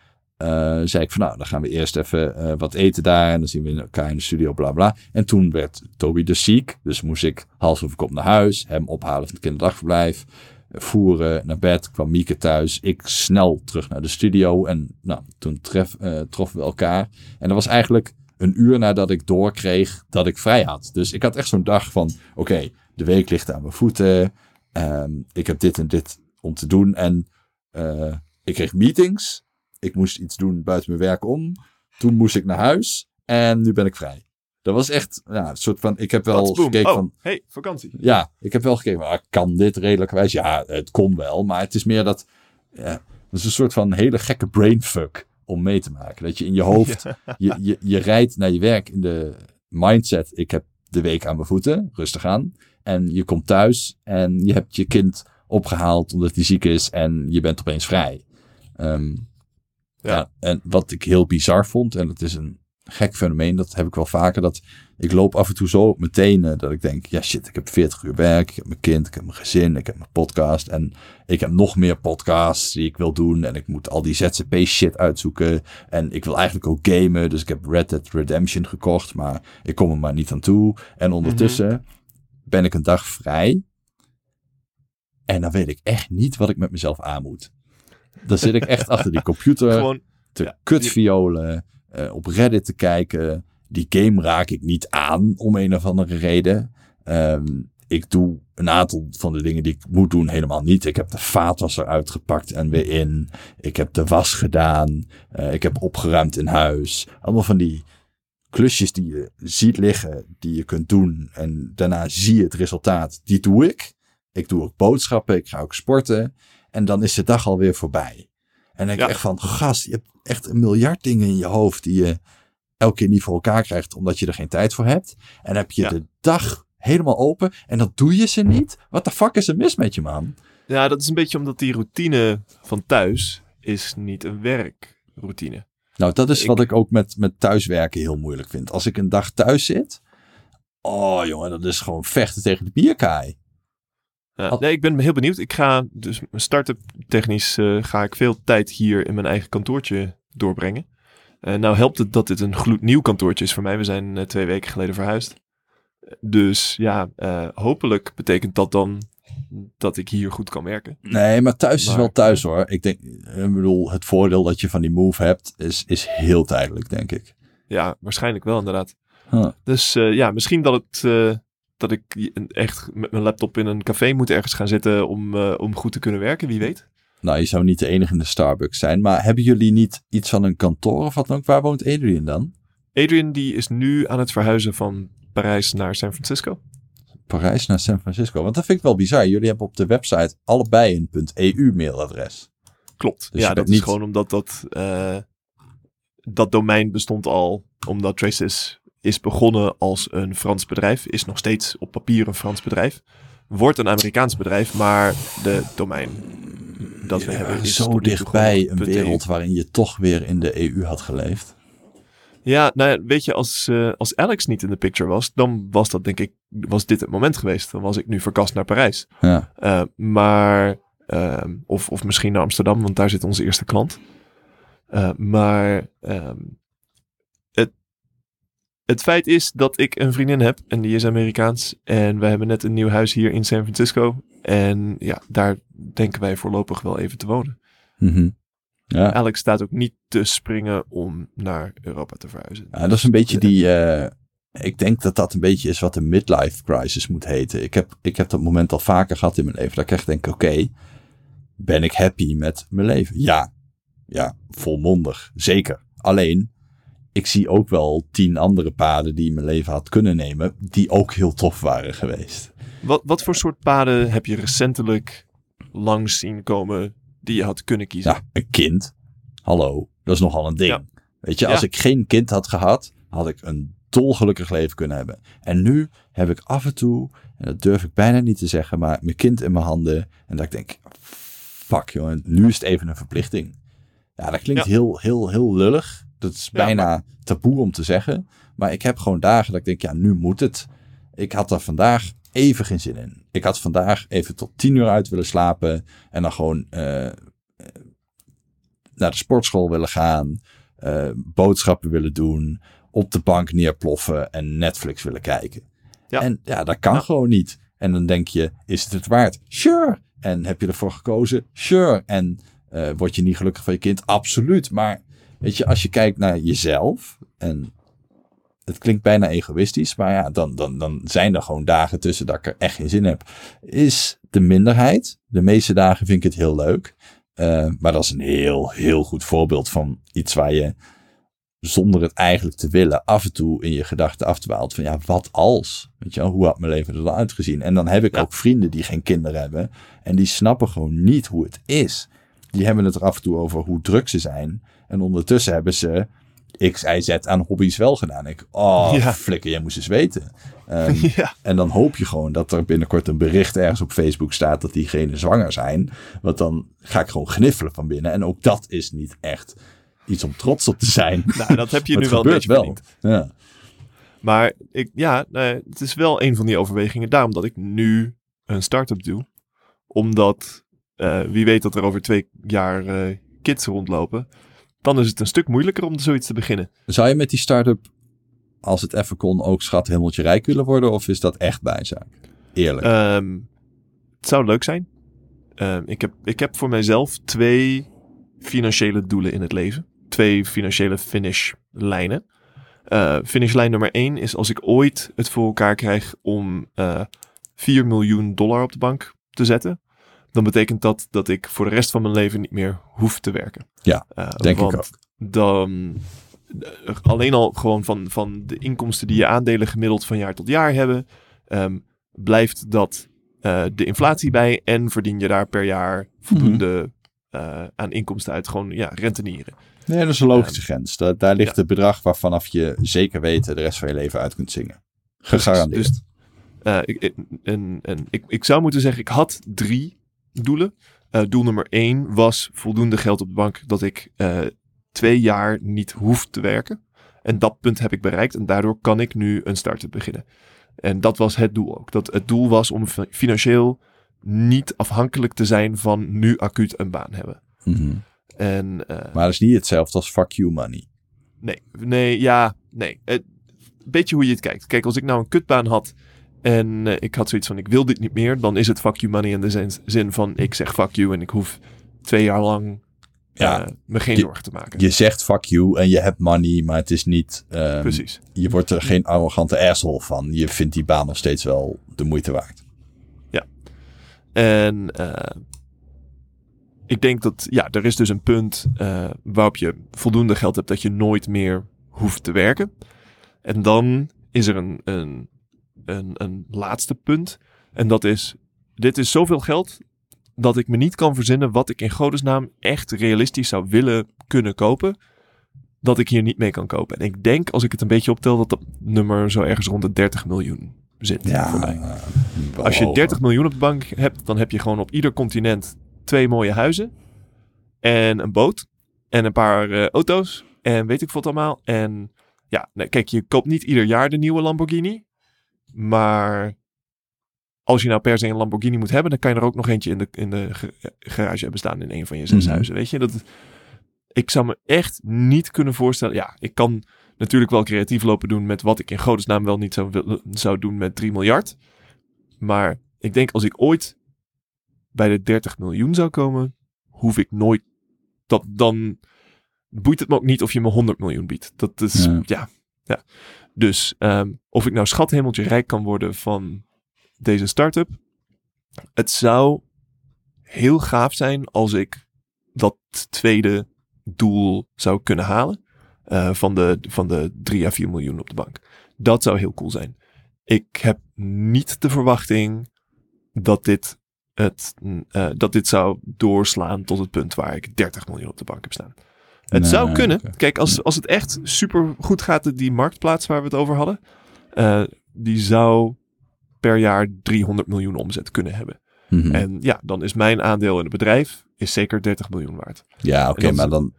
zei ik van, nou, dan gaan we eerst even wat eten daar. En dan zien we elkaar in de studio, bla bla. En toen werd Toby dus ziek. Dus moest ik hals over kop naar huis. Hem ophalen van het kinderdagverblijf. Voeren naar bed. Kwam Mieke thuis. Ik snel terug naar de studio. En nou, toen tref, eh, troffen we elkaar. En dat was eigenlijk een uur nadat ik doorkreeg dat ik vrij had. Dus ik had echt zo'n dag van, oké, de week ligt aan mijn voeten. Ehm, ik heb dit en dit om te doen. En eh, ik kreeg meetings. Ik moest iets doen buiten mijn werk om. Toen moest ik naar huis. En nu ben ik vrij. Dat was echt ja, een soort van. Ik heb wel boom. gekeken oh, van. hey, vakantie. Ja, ik heb wel gekeken. Maar kan dit redelijkerwijs? Ja, het kon wel. Maar het is meer dat. Ja, het is een soort van hele gekke brainfuck om mee te maken. Dat je in je hoofd. Je, je, je rijdt naar je werk in de mindset. Ik heb de week aan mijn voeten. Rustig aan. En je komt thuis. En je hebt je kind opgehaald omdat hij ziek is. En je bent opeens vrij. Ehm, Ja. ja. en wat ik heel bizar vond. En dat is een gek fenomeen. Dat heb ik wel vaker. Dat ik loop af en toe zo op mijn tenen. Dat ik denk. Ja shit. Ik heb 40 uur werk. Ik heb mijn kind. Ik heb mijn gezin. Ik heb mijn podcast. En ik heb nog meer podcasts die ik wil doen. En ik moet al die ZZP shit uitzoeken. En ik wil eigenlijk ook gamen. Dus ik heb Red Dead Redemption gekocht. Maar ik kom er maar niet aan toe. En ondertussen ben ik een dag vrij. En dan weet ik echt niet wat ik met mezelf aan moet. Dan zit ik echt achter die computer Gewoon, te ja, kutviolen. Eh, op Reddit te kijken. Die game raak ik niet aan om een of andere reden. Ehm, ik doe een aantal van de dingen die ik moet doen helemaal niet. Ik heb de vaatwasser uitgepakt en weer in. Ik heb de was gedaan. Eh, ik heb opgeruimd in huis. Allemaal van die klusjes die je ziet liggen, die je kunt doen. En daarna zie je het resultaat. Die doe ik. Ik doe ook boodschappen. Ik ga ook sporten. En dan is de dag alweer voorbij. En denk ik Ja. echt van, gast, je hebt echt een miljard dingen in je hoofd die je elke keer niet voor elkaar krijgt, omdat je er geen tijd voor hebt. En heb je Ja. de dag helemaal open en dan doe je ze niet. Wat de fuck is er mis met je, man? ja, dat is een beetje omdat die routine van thuis is niet een werkroutine. Nou, dat is Ik- wat ik ook met, met thuiswerken heel moeilijk vind. Als ik een dag thuis zit, oh jongen, dat is gewoon vechten tegen de bierkaai. Ja, nee, ik ben heel benieuwd. Ik ga dus start-up technisch eh, ga ik veel tijd hier in mijn eigen kantoortje doorbrengen. Eh, nou helpt het dat dit een gloednieuw kantoortje is voor mij. We zijn eh, twee weken geleden verhuisd. Dus ja, hopelijk betekent dat dan dat ik hier goed kan werken. Nee, maar thuis is wel thuis hoor. Ik denk, ik bedoel, het voordeel dat je van die move hebt, is, is heel tijdelijk, denk ik. Ja, waarschijnlijk wel inderdaad. Huh. Dus ja, misschien dat het, dat ik echt met mijn laptop in een café moet ergens gaan zitten om, eh, om goed te kunnen werken, wie weet. Nou, je zou niet de enige in de Starbucks zijn. Maar hebben jullie niet iets van een kantoor of wat dan ook? Waar woont Adrian dan? Adrian die is nu aan het verhuizen van Parijs naar San Francisco. Parijs naar San Francisco. Want dat vind ik wel bizar. Jullie hebben op de website allebei een .eu mailadres. Klopt. Dus ja, dat bent is gewoon omdat dat, eh, dat domein bestond al. Omdat Traces is begonnen als een Frans bedrijf. Is nog steeds op papier een Frans bedrijf. Wordt een Amerikaans bedrijf, maar de domein dat we Ja, hebben is zo dichtbij een .eu. wereld waarin je toch weer in de EU had geleefd. Ja, nou ja, weet je, als, eh, als Alex niet in de picture was, dan was dat denk ik, was dit het moment geweest. Dan was ik nu verkast naar Parijs. Ja. Eh, maar, ehm, of, of misschien naar Amsterdam, want daar zit onze eerste klant. Eh, maar ehm, het feit is dat ik een vriendin heb en die is Amerikaans. En we hebben net een nieuw huis hier in San Francisco. En ja, daar denken wij voorlopig wel even te wonen. Mhm. ja. Alex staat ook niet te springen om naar Europa te verhuizen. Ja, dat is een beetje die. eh, ik denk dat dat een beetje is wat de midlife crisis moet heten. Ik heb, ik heb dat moment al vaker gehad in mijn leven. Dat ik echt denk: oké, ben ik happy met mijn leven? Ja, ja, volmondig. Zeker. Alleen, ik zie ook wel tien andere paden die mijn leven had kunnen nemen. die ook heel tof waren geweest. Wat, wat voor soort paden heb je recentelijk langs zien komen die je had kunnen kiezen? Ja, een kind. Hallo, dat is nogal een ding. Ja. Weet je, als Ja. ik geen kind had gehad, had ik een dolgelukkig leven kunnen hebben. En nu heb ik af en toe, en dat durf ik bijna niet te zeggen, maar mijn kind in mijn handen. En dat ik denk, fuck jongen, nu is het even een verplichting. Ja, dat klinkt Ja. heel, heel, heel lullig. Dat is Ja, bijna taboe om te zeggen. Maar ik heb gewoon dagen dat ik denk, ja, nu moet het. Ik had er vandaag even geen zin in. Ik had vandaag even tot tien uur uit willen slapen. En dan gewoon eh, naar de sportschool willen gaan, eh, boodschappen willen doen, op de bank neerploffen en Netflix willen kijken. Ja. En ja, dat kan Ja. gewoon niet. En dan denk je, is het het waard? Sure. En heb je ervoor gekozen? Sure. En eh, word je niet gelukkig van je kind? Absoluut. Maar weet je, als je kijkt naar jezelf en het klinkt bijna egoïstisch, maar ja, dan, dan, dan zijn er gewoon dagen tussen dat ik er echt geen zin heb. Is de minderheid. De meeste dagen vind ik het heel leuk. Uh, maar dat is een heel, heel goed voorbeeld van iets waar je zonder het eigenlijk te willen af en toe in je gedachten afdwaalt van ja, wat als? Weet je wel, hoe had mijn leven er dan uitgezien? En dan heb ik Ja. ook vrienden die geen kinderen hebben en die snappen gewoon niet hoe het is. Die hebben het er af en toe over hoe druk ze zijn en ondertussen hebben ze X, Y, Z aan hobby's wel gedaan. Ik, oh, Ja. flikker, jij moest eens weten. Ehm, ja. en dan hoop je gewoon dat er binnenkort een bericht ergens op Facebook staat dat diegene zwanger zijn. Want dan ga ik gewoon gniffelen van binnen. En ook dat is niet echt iets om trots op te zijn. Nou, dat heb je nu wel een beetje wel. Ja. Maar ik, ja, nee, het is wel een van die overwegingen. Daarom dat ik nu een start-up doe. Omdat, eh, wie weet dat er over twee jaar eh, kids rondlopen. Dan is het een stuk moeilijker om zoiets te beginnen. Zou je met die start-up, als het even kon, ook schat hemeltje rijk willen worden? Of is dat echt bijzaak? Eerlijk. Ehm, het zou leuk zijn. Ehm, ik, heb, ik heb voor mijzelf twee financiële doelen in het leven. Twee financiële finishlijnen. Eh finishlijn nummer één is als ik ooit het voor elkaar krijg om eh 4 miljoen dollar op de bank te zetten. Dan betekent dat dat ik voor de rest van mijn leven niet meer hoef te werken. Ja, Eh, denk ik ook. Dan eh, alleen al gewoon van, van de inkomsten die je aandelen gemiddeld van jaar tot jaar hebben, ehm, blijft dat eh, de inflatie bij en verdien je daar per jaar voldoende eh, aan inkomsten uit. Gewoon ja, rentenieren. Nee, dat is een logische grens. Da- daar ligt het bedrag waarvanaf je zeker weten de rest van je leven uit kunt zingen. Gegarandeerd. Dus, ik- en, en ik, ik zou moeten zeggen, ik had drie doelen. Eh, doel nummer één was voldoende geld op de bank dat ik eh, twee jaar niet hoef te werken. En dat punt heb ik bereikt en daardoor kan ik nu een start-up beginnen. En dat was het doel ook. Dat het doel was om fi- financieel niet afhankelijk te zijn van nu acuut een baan hebben. Mhm. En eh, Maar dat is niet hetzelfde als fuck you money. Nee, nee, ja, nee. Een beetje hoe je het kijkt. Kijk, als ik nou een kutbaan had en eh, ik had zoiets van ik wil dit niet meer, dan is het fuck you money in de zin, zin van ik zeg fuck you en ik hoef twee jaar lang Ja, eh, me geen je- zorgen te maken. Je zegt fuck you en je hebt money, maar het is niet... ehm, Precies. Je wordt er geen arrogante asshole van. Je vindt die baan nog steeds wel de moeite waard. En eh, ik denk dat, ja, er is dus een punt waarop je voldoende geld hebt dat je nooit meer hoeft te werken. En dan is er een, een, een, een laatste punt. En dat is, dit is zoveel geld dat ik me niet kan verzinnen wat ik in godesnaam echt realistisch zou willen kunnen kopen. Dat ik hier niet mee kan kopen. En ik denk, als ik het een beetje optel, dat dat nummer zo ergens rond de 30 miljoen zit voor mij. Als je wel 30 miljoen op de bank hebt, dan heb je gewoon op ieder continent twee mooie huizen. En een boot. En een paar eh, auto's. En weet ik wat allemaal. En ja, nee, kijk, je koopt niet ieder jaar de nieuwe Lamborghini. Maar als je nou per se een Lamborghini moet hebben, dan kan je er ook nog eentje in de, in de ge- garage hebben staan in een van je zes Mhm. huizen. Weet je, dat, ik zou me echt niet kunnen voorstellen. Ja, ik kan natuurlijk wel creatief lopen doen met wat ik in godesnaam wel niet zou, zou doen met 3 miljard. Maar ik denk als ik ooit bij de 30 miljoen zou komen, hoef ik nooit. Dat dan boeit het me ook niet of je me 100 miljoen biedt. Dat is ja. Ja. Ja, Dus ehm, of ik nou schathemeltje rijk kan worden van deze start-up. Het zou heel gaaf zijn als ik dat tweede doel zou kunnen halen. eh, van, de, van de 3 à 4 miljoen op de bank. Dat zou heel cool zijn. Ik heb niet de verwachting dat dit, het, eh, dat dit zou doorslaan tot het punt waar ik 30 miljoen op de bank heb staan. Het Nee, zou kunnen. Kijk, als, als het echt super goed gaat, die marktplaats waar we het over hadden, eh, die zou per jaar 300 miljoen omzet kunnen hebben. Mhm. En ja, dan is mijn aandeel in het bedrijf is zeker 30 miljoen waard. Ja, oké, maar dan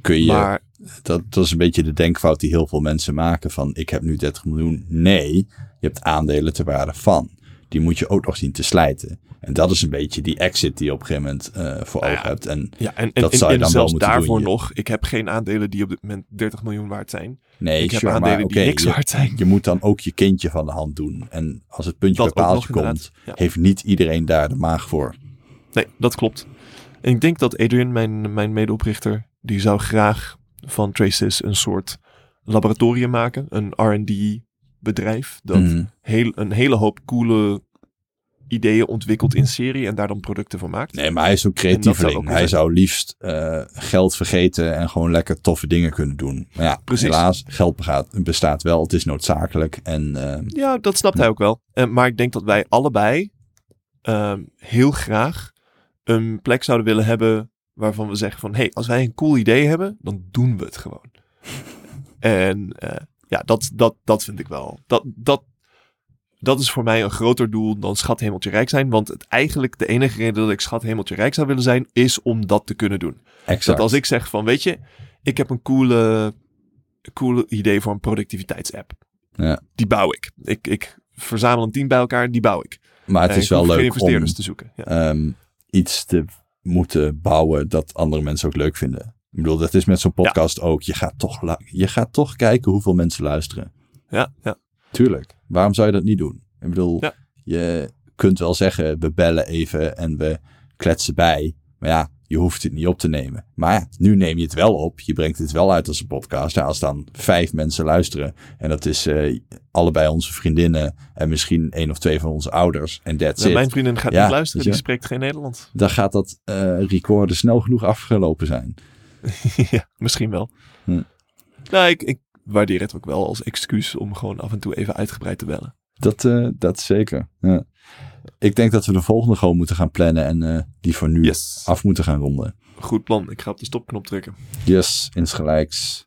kun je... Maar Dat, dat is een beetje de denkfout die heel veel mensen maken van ik heb nu 30 miljoen. Nee, je hebt aandelen ter waarde van. Die moet je ook nog zien te slijten. En dat is een beetje die exit die je op een gegeven moment eh, voor Nou ja, ogen hebt. En ja, en, en, Dat en- zou je dan wel zelfs moeten daarvoor doen, nog, ik heb geen aandelen die op dit moment 30 miljoen waard zijn. nee, ik heb aandelen maar die niks je, waard zijn. je moet dan ook je kindje van de hand doen. En als het puntje Dat bij paaltje komt. Ja. heeft niet iedereen daar de maag voor. Nee, dat klopt. En ik denk dat Adrian, mijn, mijn medeoprichter, die zou graag van Traces een soort laboratorium maken. Een R&D bedrijf. Dat Mhm. heel, een hele hoop coole ideeën ontwikkelt in serie en daar dan producten van maakt. Nee, maar hij is ook zou ook Hij zou liefst eh, geld vergeten en gewoon lekker toffe dingen kunnen doen. Maar ja, Precies. helaas, geld bestaat, bestaat wel. Het is noodzakelijk. En eh, Ja, dat snapt hij ook wel. Eh, maar ik denk dat wij allebei ehm, heel graag een plek zouden willen hebben waarvan we zeggen van... hé, hey, als wij een cool idee hebben, dan doen we het gewoon. en ja, dat, dat, dat vind ik wel. Dat, dat, dat is voor mij een groter doel dan schat hemeltje rijk zijn. Want het, eigenlijk de enige reden dat ik schat hemeltje rijk zou willen zijn... is om dat te kunnen doen. exact. Dat als ik zeg van, weet je, ik heb een coole, coole idee voor een productiviteitsapp. Ja. Die bouw ik. ik. Ik verzamel een team bij elkaar, die bouw ik. Maar het En is wel leuk om investeerders te zoeken. Ja. ehm, iets te moeten bouwen dat andere mensen ook leuk vinden. Ik bedoel, dat is met zo'n podcast ook. Je gaat, toch je gaat toch kijken hoeveel mensen luisteren. ja, ja. Tuurlijk. Waarom zou je dat niet doen? Ik bedoel, Ja. je kunt wel zeggen, we bellen even en we kletsen bij. Maar ja, je hoeft het niet op te nemen. Maar nu neem je het wel op. Je brengt het wel uit als een podcast. Ja, als dan vijf mensen luisteren. En dat is eh, allebei onze vriendinnen. En misschien één of twee van onze ouders. En that's Nou, it. mijn vriendin gaat Ja, niet luisteren, weet die spreekt geen Nederlands. Dan gaat dat eh recorden snel genoeg afgelopen zijn. ja, misschien wel. Hm. Nou, ik, ik waardeer het ook wel als excuus om gewoon af en toe even uitgebreid te bellen. Dat, eh, dat zeker. Ja. Ik denk dat we de volgende gewoon moeten gaan plannen. En eh, die voor nu Yes. af moeten gaan ronden. Goed plan. Ik ga op de stopknop drukken. Yes, insgelijks.